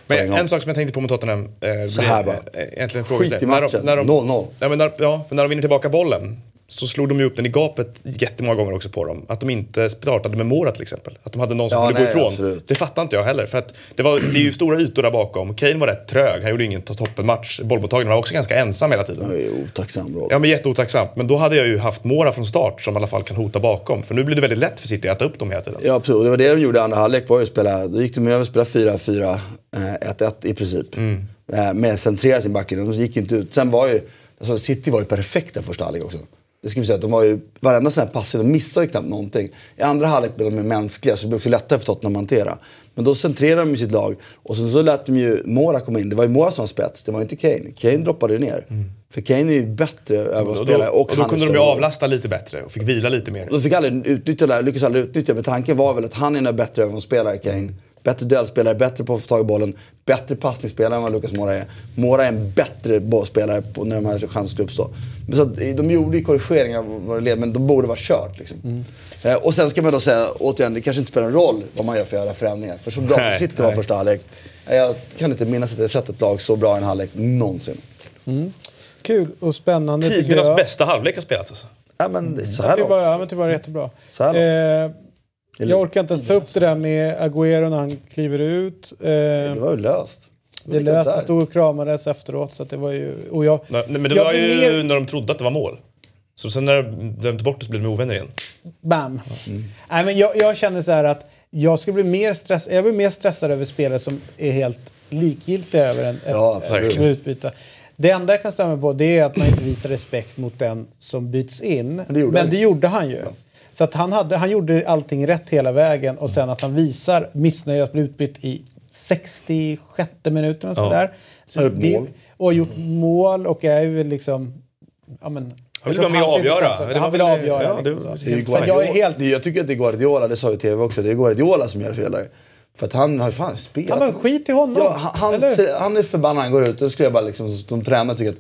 C: Men en sak som jag tänkte på med Tottenham. Eh,
D: Så här bara.
C: eh, Egentligen
D: Skit i matchen.
C: När de,
D: 0-0.
C: Ja, men när, ja, för när de vinner tillbaka bollen så slog de ju upp den i gapet jättemånga gånger också på dem. Att de inte startade med Mora till exempel. Att de hade någon som
D: Ja,
C: kunde
D: nej,
C: gå ifrån.
D: absolut.
C: Det fattar inte jag heller. För att det, var, det är ju stora ytor där bakom. Kane var rätt trög. Han gjorde ingen toppenmatch. Bollmottagningen var också ganska ensam hela tiden.
D: Det är otacksam roll.
C: Ja, men jätteotacksamt. Men då hade jag ju haft Mora från start som i alla fall kan hota bakom. För nu blir det väldigt lätt för City att ta upp dem hela tiden.
D: Ja, absolut. Det var det de gjorde i andra halvlek. var ju att spela, Då gick de över och spelade 4-4, eh, 1-1 i princip.
C: Mm.
D: Eh, Med centrera sin backlinje. De gick inte ut. Sen var ju, alltså City var ju perfekta första halvlek också. Det ska vi säga, de var ju, varenda sån här passning, de missade ju knappt någonting. I andra halvlek blev de mer mänskliga, så det blev också lättare för Tottenham att hantera. Men då centrerade de ju sitt lag. Och sen så lät de ju Mora komma in. Det var ju Mora som var spets, det var inte Kane. Kane droppade ju ner. För Kane är ju bättre
C: Och då,
D: övergångsspelare.
C: och då
D: han är
C: kunde de ju avlasta lite bättre och fick vila lite mer.
D: De fick aldrig utnyttja det lyckades aldrig utnyttja Men tanken var väl att han är en bättre övergångsspelare, Kane. Bättre duellspelare, bättre på att få tag i bollen. Bättre passningsspelare än vad Lucas Moura är. Moura är en bättre bollspelare på när de här chanserna skulle uppstå. Men så att, de gjorde ju korrigeringar led, men de borde vara kört. Liksom. Eh, och sen ska man då säga, återigen, det kanske inte spelar någon roll vad man gör för jävla förändringar. För så bra som City var första halvlek. eh, Jag kan inte minnas att jag sett ett lag så bra i en halvlek någonsin.
A: Kul och spännande
C: Tidernas bästa halvlek har spelats alltså.
D: Ja, men det är så här långt.
A: ja, men det var jättebra.
D: Så här
A: Eh, jag orkar inte ens ta upp det där med Agüero när han kliver ut. Eh,
D: Det var ju löst.
A: det är löst och stod och kramades efteråt. Så att det var ju, och jag,
C: Nej, men det
A: jag
C: var ju
A: mer-
C: när de trodde att det var mål. Så sen när de dömde bort det så blev de ovänner igen.
A: Bam! Nej, men jag, jag känner så här att jag, ska bli mer stress, jag blir mer stressad över spelare som är helt likgiltiga över en,
D: Ja,
A: ett, utbyte. Det enda jag kan stämma på det är att man inte visar respekt mot den som byts in. Men
D: det gjorde han
A: det gjorde han ju. Så att han, hade, han gjorde allting rätt hela vägen och sen att han visar missnöje att bli utbytt i 66 minuten och sådär. Så
D: Har gjort
A: det-
D: mål.
A: Och har gjort mål och är ju liksom... Ja, men,
C: Han vill vara med och
A: han
C: avgöra. Det var
A: Han vill avgöra.
C: ja, det-
A: liksom.
D: Det
A: att jag helt...
D: det, jag tycker att det är Guardiola, det sa ju TV också, det är Guardiola som gör fel där. För att han har ju fan spelat.
A: Ja, men skit i honom.
D: Ja, han, han, han är förbannad han går ut och då skulle jag bara liksom som tränare tycka att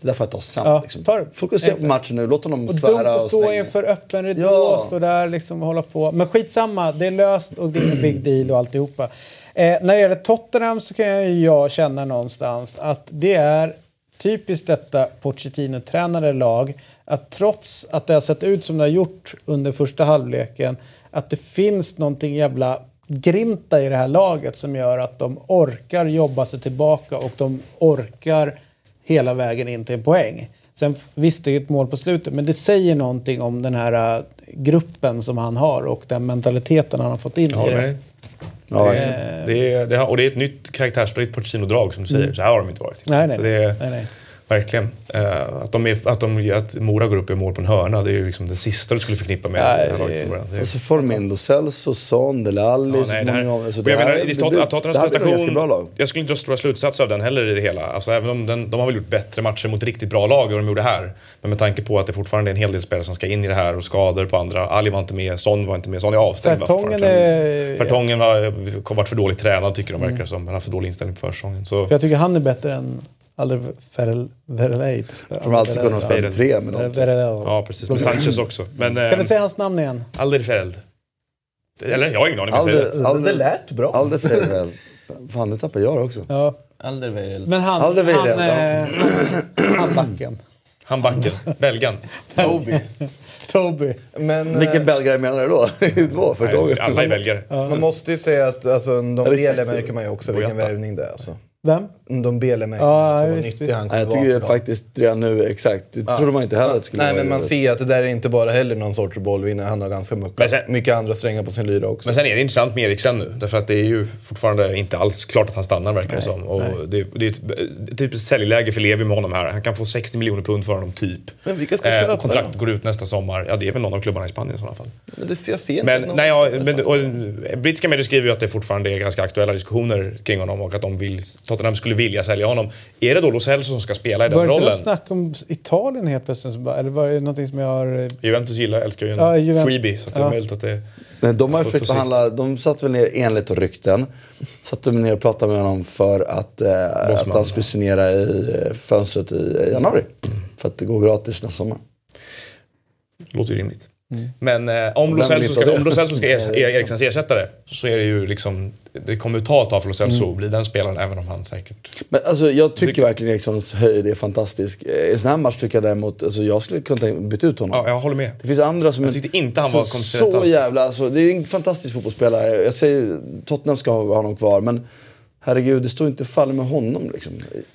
D: det där får jag ta sen.
A: Ja,
D: liksom.
A: ta.
D: Fokusera på matchen nu, låt honom
A: Och dumt
D: svära
A: att
D: och
A: stå inför öppen ridå
D: Ja.
A: och stå där liksom och hålla på. Men skitsamma, det är löst och det är en big deal och alltihopa. Eh, när det gäller Tottenham så kan jag, jag känna någonstans att det är typiskt detta Pochettino-tränade lag att trots att det har sett ut som det har gjort under första halvleken att det finns någonting jävla grinta i det här laget som gör att de orkar jobba sig tillbaka och de orkar hela vägen in till en poäng. Sen visst, det är ett mål på slutet, men det säger någonting om den här äh, gruppen som han har och den mentaliteten han har fått in
C: Ja,
A: i det.
D: Ja,
C: det är, det har, och det är ett nytt karaktärsdrag, ett Pochettino-drag som du säger. Så här har de inte varit.
A: Nej, nej.
C: Så det
A: nej, nej.
C: Verkligen. Eh, att, de är, att, de, att Mora går upp i mål på en hörna, det är ju liksom det sista du skulle förknippa med
G: Nej,
C: det här är-
D: Och så får de in Lo Celso, Son, Dele Alli
C: Ja, nej, det här,
D: småningom. Alltså, det
C: jag menar,
D: det
C: prestation... Jag skulle inte dra stora slutsatser av den heller i det hela. Alltså, även om den, de har väl gjort bättre matcher mot riktigt bra lag än de gjorde här. Men med tanke på att det fortfarande är en hel del spelare som ska in i det här och skador på andra. Ali var inte med, Son var inte med. Son är avstängd.
A: Fertongen är...
C: Fertongen har varit för dåligt tränad tycker de verkar som. Han har haft för dålig inställning på försäsongen. Så
A: För jag tycker han är bättre än Alder Verleid.
D: De alltid kunna spela tre med dem.
C: Ja, precis. Men Sanchez också. Men,
A: Kan du
C: eh,
A: säga hans namn igen?
C: Alderfereld. Eller jag har ingen aning om jag säger rätt.
D: Alde,
E: Det lät bra.
D: Alde Ferrell. Fan, det tappade jag det också.
A: Ja.
G: Alderweireld.
A: Men han,
D: Alder
A: han, eh, han backen.
C: Han backen. Belgan.
G: Toby.
A: Toby.
E: Men
D: Vilken
E: eh,
D: belgare menar du då? Två gången.
C: Nej, Alla är belgare.
E: man måste ju säga att alltså, de
D: Eller exakt.
E: märker man ju också vilken värvning det är. Alltså.
A: Vem?
E: De Bele märker
A: Ja,
E: vad
A: visst,
E: nyttig han kommer
D: jag tycker faktiskt redan nu, exakt. Det trodde man inte heller att det skulle
E: Nej,
D: vara.
E: men man ser att det där är inte bara heller någon sorts bollvinnare. Han har ganska mycket,
C: sen-
E: mycket andra strängar på sin lyra också.
C: Men sen är det intressant med Eriksen nu. Därför att det är ju fortfarande inte alls klart att han stannar verkar det som. Och det, det är ett typiskt säljläge för Levi med honom här. Han kan få 60 miljoner pund för honom, typ.
E: Men vilka ska
C: Eh,
E: köpa
C: och kontraktet
E: då?
C: går ut nästa sommar. Ja, det är väl någon av klubbarna i Spanien i sådana fall.
E: Men det, jag ser inte
C: Men,
E: någon-
C: nej, ja, men och, brittiska medier skriver ju att det fortfarande är ganska aktuella diskussioner kring honom och att de vill, Tottenham skulle vilja sälja honom. Är det då Lo Celso som ska spela i den
A: Var det inte
C: rollen?
A: snack om Italien helt plötsligt? Eller var det någonting som jag har... eh,
C: Juventus gillar, älskar ju en
A: Ja, Juventus-
C: freebie. Så att det är
A: ja.
C: möjligt att det...
D: Nej, de har försökt förhandla, de satt väl ner enligt rykten. Satt de ner och pratade med honom för att, eh, att han skulle signera i eh, fönstret i januari. För att det går gratis nästa sommar.
C: Låter ju rimligt. Men eh, om, Lo Celso ska, om Lo Celso ska er, Eriksens ersättare så är det ju liksom... Det kommer ta ett tag för Lo Celso
D: Mm.
C: att bli den spelaren även om han säkert...
D: Men alltså, jag tycker verkligen Erikssons höjd är fantastisk. Eh, I en sån här match tycker jag däremot, alltså, jag skulle kunna byta ut honom.
C: Ja, jag håller med.
D: Det finns andra som...
C: Jag tyckte inte han var
D: så, så jävla... Alltså, det är en fantastisk fotbollsspelare. Jag säger Tottenham ska ha honom kvar, men herregud, det står inte faller med honom. Liksom.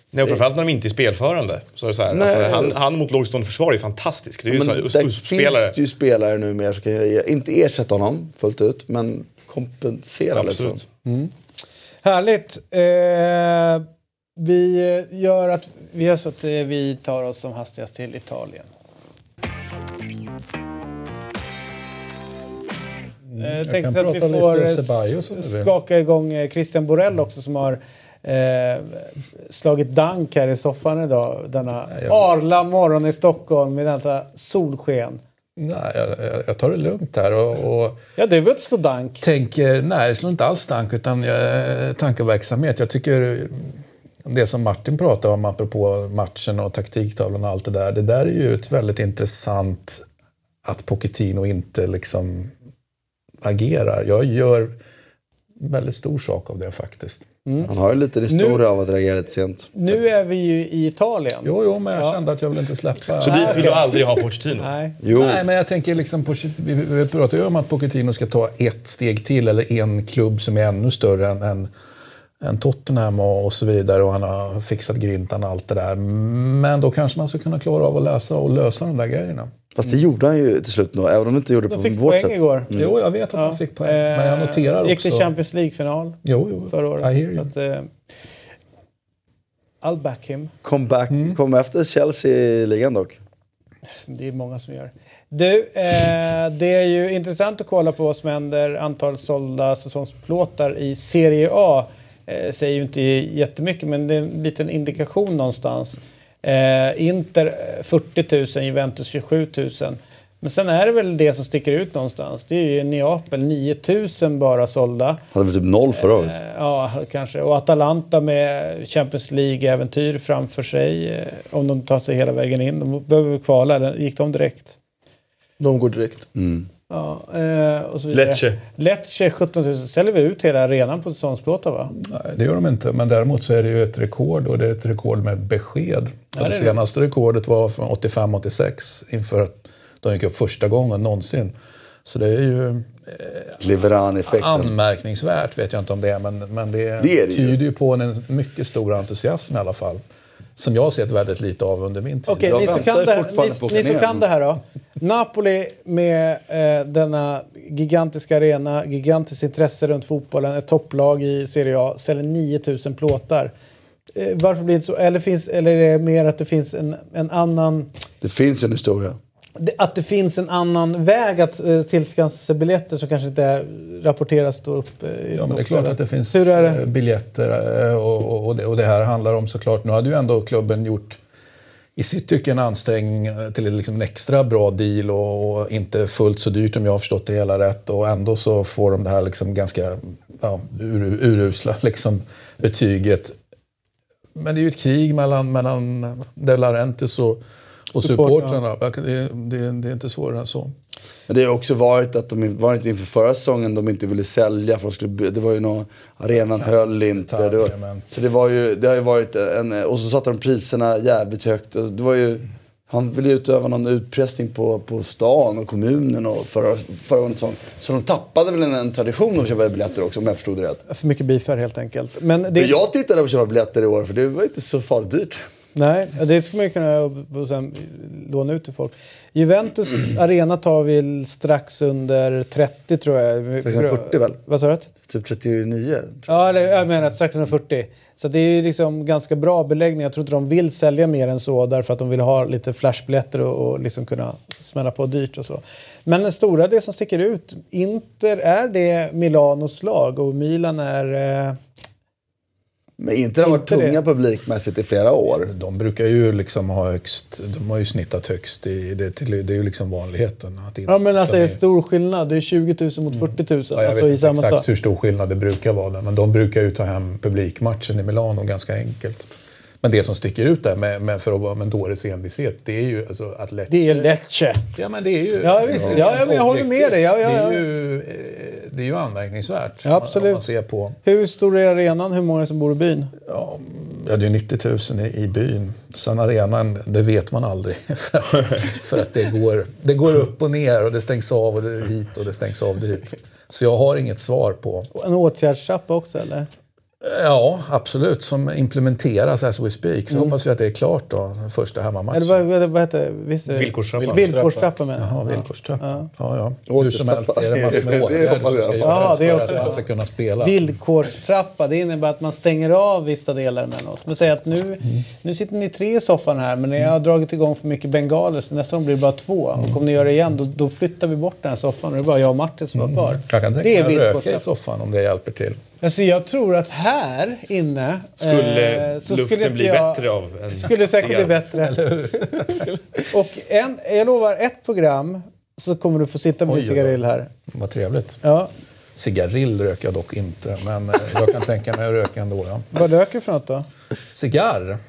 C: Nej, och framförallt när de inte är spelförande. Så är det så här,
D: Nej.
C: alltså, han, han mot lågstående försvar är fantastisk. Det är ju
D: där
C: sån här USP-spelare.
D: finns ju spelare numera som kan ge- inte ersätta honom fullt ut, men kompensera lite.
C: Absolut.
A: Härligt. Eh, vi gör att vi gör så att eh, vi tar oss som hastigast till Italien. Eh, Jag tänkte att vi får eh,
B: du vill.
A: skaka igång eh, Christian Borell också som har eh, slagit dank här i soffan idag. Denna arla morgon i Stockholm med detta solsken.
B: Nej, jag, jag- jag tar det lugnt här och, och
A: Ja, är väl att slå dank?
B: tänker, nej, jag slår inte alls tank utan jag, tankeverksamhet. Jag tycker det som Martin pratade om apropå matchen och taktiktavlan och allt det där. Det där är ju ett väldigt intressant att Pochettino inte liksom agerar. Jag gör väldigt stor sak av det faktiskt.
D: Han har ju lite historia av att reagera lite sent.
A: Nu är vi ju i Italien.
B: Jo, jo, men jag kände att jag vill inte släppa.
C: Så dit vill du aldrig ha Pochettino?
A: Nej.
D: Jo,
B: Nej, men jag tänker liksom, vi pratar ju om att Pochettino ska ta ett steg till eller en klubb som är ännu större än, än, än Tottenham och, och så vidare och han har fixat grintan och allt det där. Men då kanske man ska kunna klara av att läsa och lösa de där grejerna.
D: Fast det gjorde han ju till slut nog, även om han inte gjorde det
A: De
D: på
A: fick
D: vårt
A: poäng
D: sätt.
A: igår.
B: Jo, jag vet att han fick poäng, men jag noterar
A: Eh, Gick till
B: också...
A: Champions League-final
B: Jo, jo,
A: förra
B: I
A: året.
B: hear
A: Så
B: you.
A: att, eh, I'll back him.
D: Kom, back,
A: Mm.
D: kom efter Chelsea i ligan dock.
A: Det är många som gör. Du, eh, det är ju intressant att kolla på vad som händer. Antal sålda säsongsplåtar i Serie A eh, säger ju inte jättemycket, men det är en liten indikation någonstans. Eh, Inter eh, 40 000, Juventus 27 000. Men sen är det väl det som sticker ut någonstans. Det är ju Neapel, 9 000 bara sålda.
D: Hade väl typ noll förra året.
A: Eh, Ja, kanske. Och Atalanta med Champions League-äventyr framför sig. eh, Om de tar sig hela vägen in. De behöver kvala, eller gick de direkt?
E: De går direkt.
A: Ja, eh, och så vidare.
C: Lecce.
A: Lecce 17 000. Säljer vi ut hela arenan på säsongsplåtar va?
B: Nej, det gör de inte. Men däremot så är det ju ett rekord och det är ett rekord med besked.
A: det är
B: det
A: det.
B: senaste rekordet var från 85-86 inför att de gick upp första gången någonsin. Så det är ju
D: Liveran-effekten.
B: anmärkningsvärt, vet jag inte om det är, men, men det,
D: Det är det
B: tyder ju på en mycket stor entusiasm i alla fall. Som jag har sett väldigt lite av under min tid.
A: Okej,
D: Jag
A: ni, som kan det, ni, ni som kan det här då. Napoli med eh, denna gigantiska arena, gigantiskt intresse runt fotbollen, ett topplag i Serie A, säljer 9000 plåtar. eh, varför blir det inte så? Eller, finns, eller är det mer att det finns en, en annan...
D: Det finns en historia.
A: Det- Att det finns en annan väg att eh, tillskansa sig biljetter som kanske inte rapporteras då upp eh, i
B: Ja, men det är klart att det finns
A: är
B: eh,
A: det?
B: biljetter eh, och, och, och, det, och det här handlar om såklart, nu hade ju ändå klubben gjort i sitt tycke en ansträngning till liksom en extra bra deal och, och inte fullt så dyrt om jag har förstått det hela rätt och ändå så får de det här liksom ganska ja, ur, urusla liksom, betyget. Men det är ju ett krig mellan, mellan De Laurentiis och, och
A: Supportrarna.
B: Det, det, det är inte svårare än så.
D: Men det har också varit att de var inte inför förra säsongen de inte ville sälja för de skulle, det var ju någon, arenan höll inte. Det var,
B: Jajamän.
D: så det var ju, det har ju varit en, och så satte de priserna jävligt högt. Alltså, Det var ju, han ville ju utöva någon utpressning på, på stan och kommunen och förra, föregående säsong. Så de tappade väl en, en tradition av att köpa biljetter också om jag förstod det rätt.
A: För mycket beefar helt enkelt. Men det,
D: Men jag tittade på att köpa biljetter i år för det var inte så farligt dyrt.
A: Nej, det ska man kunna sen låna ut till folk. Juventus arena tar vi strax under 30 tror jag.
D: Strax under 40 väl?
A: Vad sa du?
D: Typ 39.
A: Ja, eller, jag menar strax under 40. Så det är liksom ganska bra beläggning. Jag tror inte de vill sälja mer än så därför att de vill ha lite flashbiljetter och, och liksom kunna smälla på dyrt och så. Men den stora, det som sticker ut, Inter är det Milanos lag och Milan är... Eh,
D: Men inte har varit
A: Inte det.
D: tunga publikmässigt i flera år.
B: De brukar ju liksom ha högst, de har ju snittat högst i, det, till, det är ju liksom vanligheten. Att
A: ja men alltså
B: de
A: det är stor skillnad. Det är 20 000 mot 40 000.
B: Ja, jag
A: alltså
B: vet inte exakt hur stor skillnad det brukar vara där, men de brukar ju ta hem publikmatchen i Milano ganska enkelt. Men det som sticker ut där med, med för att vara en dåres envishet, det är ju alltså att Lecce...
A: Det är Lecce.
B: Ja, men det är ju...
A: Ja, visst. Ja, ja, jag håller med dig. Ja, ja,
B: Det,
A: ja.
B: är ju, eh, det är ju anmärkningsvärt.
A: Ja, absolut.
B: Man ser på...
A: Hur stor är arenan? Hur många som bor i byn?
B: Ja, det är ju 90 000 i, i byn. Sen arenan, det vet man aldrig. För att, för att det, går, det går upp och ner och det stängs av och det hit och det stängs av dit. Så jag har inget svar på.
A: En åtgärdstrappa också eller?
B: Ja, absolut. Som implementeras as we speak. Så hoppas vi att det är klart då, den första hemmamatchen.
A: Eller vad, vad, heter det? Visst är det?
C: Villkorstrappa.
A: Villkorstrappa menar
B: Jaha,
A: jag.
B: villkorstrappa. Ja, ja. Hur som helst
D: Återstrappa.
B: är det massor med
D: Det
B: åtgärder som ska.
A: Ja,
B: göras
A: det är
B: för att man ska kunna spela.
A: Villkorstrappa, det innebär att man stänger av vissa delar emellanåt. Men säg att nu, nu sitter ni tre i soffan här men ni har dragit igång för mycket bengaler så nästa gång blir det bara två. Och om ni gör det igen då, då flyttar vi bort den här soffan och det är bara jag och Martin som är kvar.
B: Jag kan
A: det
B: tänka
A: är
B: mig att röka i soffan om det hjälper till.
A: Alltså jag tror att här inne...
C: Skulle
A: eh, så
C: luften
A: skulle
C: bli
A: jag-
C: bättre av en
A: Skulle säkert bli
C: cigarr?
A: bättre. och en, jag lovar, ett program så kommer du få sitta med
B: Oj, oj.
A: cigarill här.
B: Vad trevligt.
A: Ja.
B: Cigarill röker jag dock inte, men eh, jag kan tänka mig att röka ändå. Ja.
A: Vad röker du för något då?
B: Cigarr?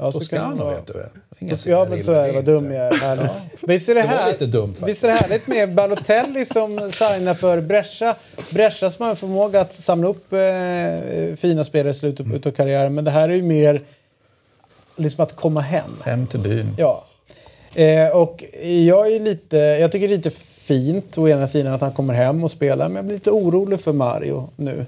A: Ja, så det
B: Toscano
A: vara.
B: vet du. Inga
A: Ja, men så är det. Vad dum jag är. Här. Visst är det,
B: Det
A: här,
B: lite dumt.
A: Visst är det härligt med Balotelli som signar för Brescia. Brescia som har en förmåga att samla upp eh, fina spelare i slutet
B: Mm.
A: av karriären. Men det här är ju mer liksom att komma hem.
B: Hem till byn.
A: Ja. Eh, och jag är lite, jag tycker det är lite fint å ena sidan att han kommer hem och spelar. Men jag blir lite orolig för Mario nu.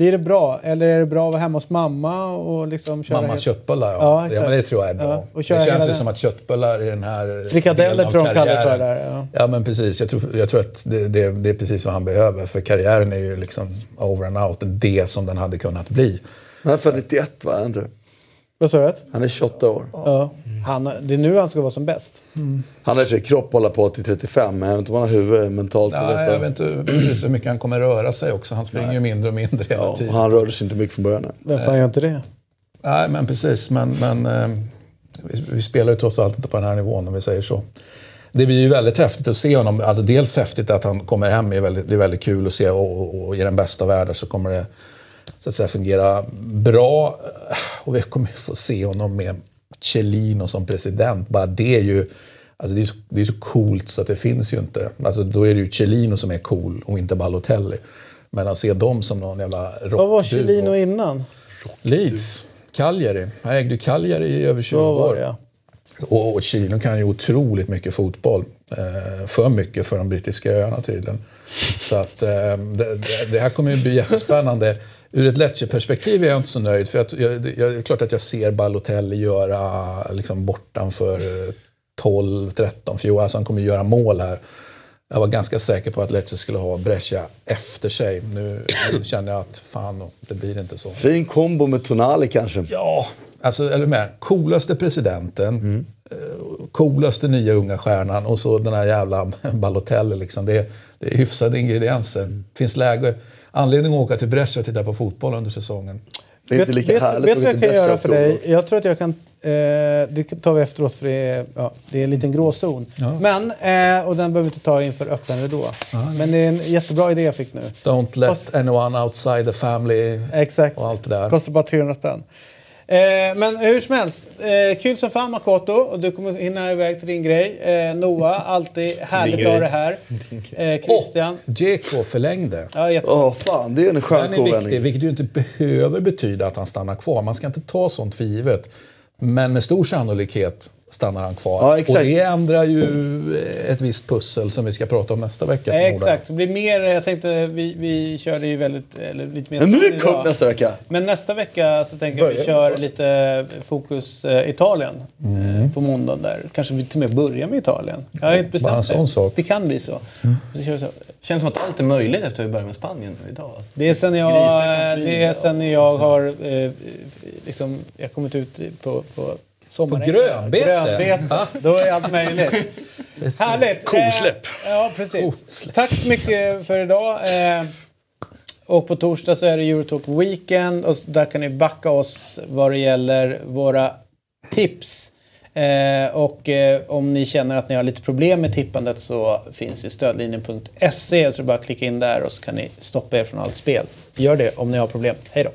A: Blir det bra? Eller är det bra att vara hemma hos mamma och liksom köra
B: Mammas
A: helt-
B: köttbullar, ja.
A: Ja,
B: ja, men det tror jag är bra.
A: Ja, och
B: det känns
A: hela
B: ju
A: den.
B: som att köttbullar i den här
A: Frikadeller tror de kallar det för där, ja.
B: Ja, men precis. Jag tror, jag tror att det, det, det är precis vad han behöver. För karriären är ju liksom over and out. Det som den hade kunnat bli.
D: Han är född 91 va? Det?
A: Vad sa du?
D: Han är 28 år.
A: Ja. Han, det är nu han ska vara som bäst.
D: Han har i kropp hålla på till 35 men jag vet inte om han har huvud mentalt detta.
B: jag vet inte precis hur mycket han kommer röra sig också. Han springer ju mindre och mindre hela
D: Ja, och
B: tiden.
D: han rörde sig inte mycket från början. nej.
A: Vem fan gör inte det?
B: Nej, men precis. Men, men eh, vi, vi spelar ju trots allt inte på den här nivån om vi säger så. Det blir ju väldigt häftigt att se honom. Alltså dels häftigt att han kommer hem, är väldigt, det är väldigt kul att se och, och, och i den bästa världen så kommer det så att säga, fungera bra. Och vi kommer få se honom med Cellino som president. Bara det är ju alltså det är så, det är så coolt så att det finns ju inte. Alltså då är det ju Cellino som är cool och inte Balotelli. Men att se dem som någon jävla rockduo.
A: Vad var Chiellino innan?
B: Leeds. Cagliari. Han ägde Cagliari i över 20
A: Vad var
B: år.
A: det ja.
B: Och, och Chile kan ju otroligt mycket fotboll. Eh, för mycket för de brittiska öarna tydligen. Så att eh, det, det här kommer ju bli jättespännande. Ur ett Lecce-perspektiv är jag inte så nöjd. För att jag, jag, det är klart att jag ser Balotelli göra liksom bortanför eh, 12, 13, 14. Alltså han kommer göra mål här. Jag var ganska säker på att Lecce skulle ha Brescia efter sig. Nu, nu känner jag att fan, det blir inte så.
D: Fin kombo med Tonali kanske.
B: Ja, alltså är du med? Coolaste presidenten, eh, coolaste nya unga stjärnan och så den här jävla Balotelli. Liksom. Det, är, det är hyfsade ingredienser. Finns läge, anledning att åka till Brescia och titta på fotboll under säsongen.
D: Det är inte lika
A: vet,
D: härligt
A: Vet
D: att
A: du vad jag kan göra för dig? Jag tror att jag kan... Eh, det tar vi efteråt för det är, ja, det är en liten gråzon. Men, eh, och den behöver vi inte ta inför öppen ridå. Men det är en jättebra idé jag fick nu.
B: Don't let
A: Fast-
B: anyone outside the family
A: Exakt.
B: och allt det där.
A: Kostar bara 300 spänn. Eh, men hur som helst, eh, kul som fan Makoto och du kommer hinna iväg till din grej. Eh, Noah, alltid härligt att ha det här. Eh, Christian.
B: Djeko förlängde.
A: Ja, jätte...
D: Åh fan, det är en skön
B: Den är viktig,
D: kovändning.
B: vilket ju inte behöver betyda att han stannar kvar. Man ska inte ta sånt för givet. Men med stor sannolikhet stannar han kvar.
D: Ja, exakt.
B: Och det ändrar ju ett visst pussel som vi ska prata om nästa vecka.
A: Eh,
B: jag.
A: exakt, det blir mer, jag tänkte vi, vi körde ju väldigt, eller lite mer
D: Men nu
A: spännande
D: är det
A: idag.
D: nästa vecka.
A: Men nästa vecka så tänker jag att vi kör lite fokus eh, Italien
B: Mm.
A: eh, på måndagen där. Kanske vi till och med börjar med Italien. Jag har inte bestämt det.
B: sak. Mm.
A: Det kan bli så. så, kör vi så.
G: Känns som att allt är möjligt efter att vi började med Spanien idag.
A: Det är sen jag, det är sen jag har eh, liksom, jag kommit ut på, på sommaren.
B: På grönbete?
A: Grönbete. Då är allt möjligt. Härligt!
C: Kosläpp.
A: Eh, ja, precis.
B: Kosläpp.
A: Tack så mycket för idag. Eh, och på torsdag så är det Eurotalk Weekend och där kan ni backa oss vad det gäller våra tips. Eh, och eh, om ni känner att ni har lite problem med tippandet så finns ju stödlinjen.se så bara klicka in där och så kan ni stoppa er från allt spel. Gör det om ni har problem. Hej då!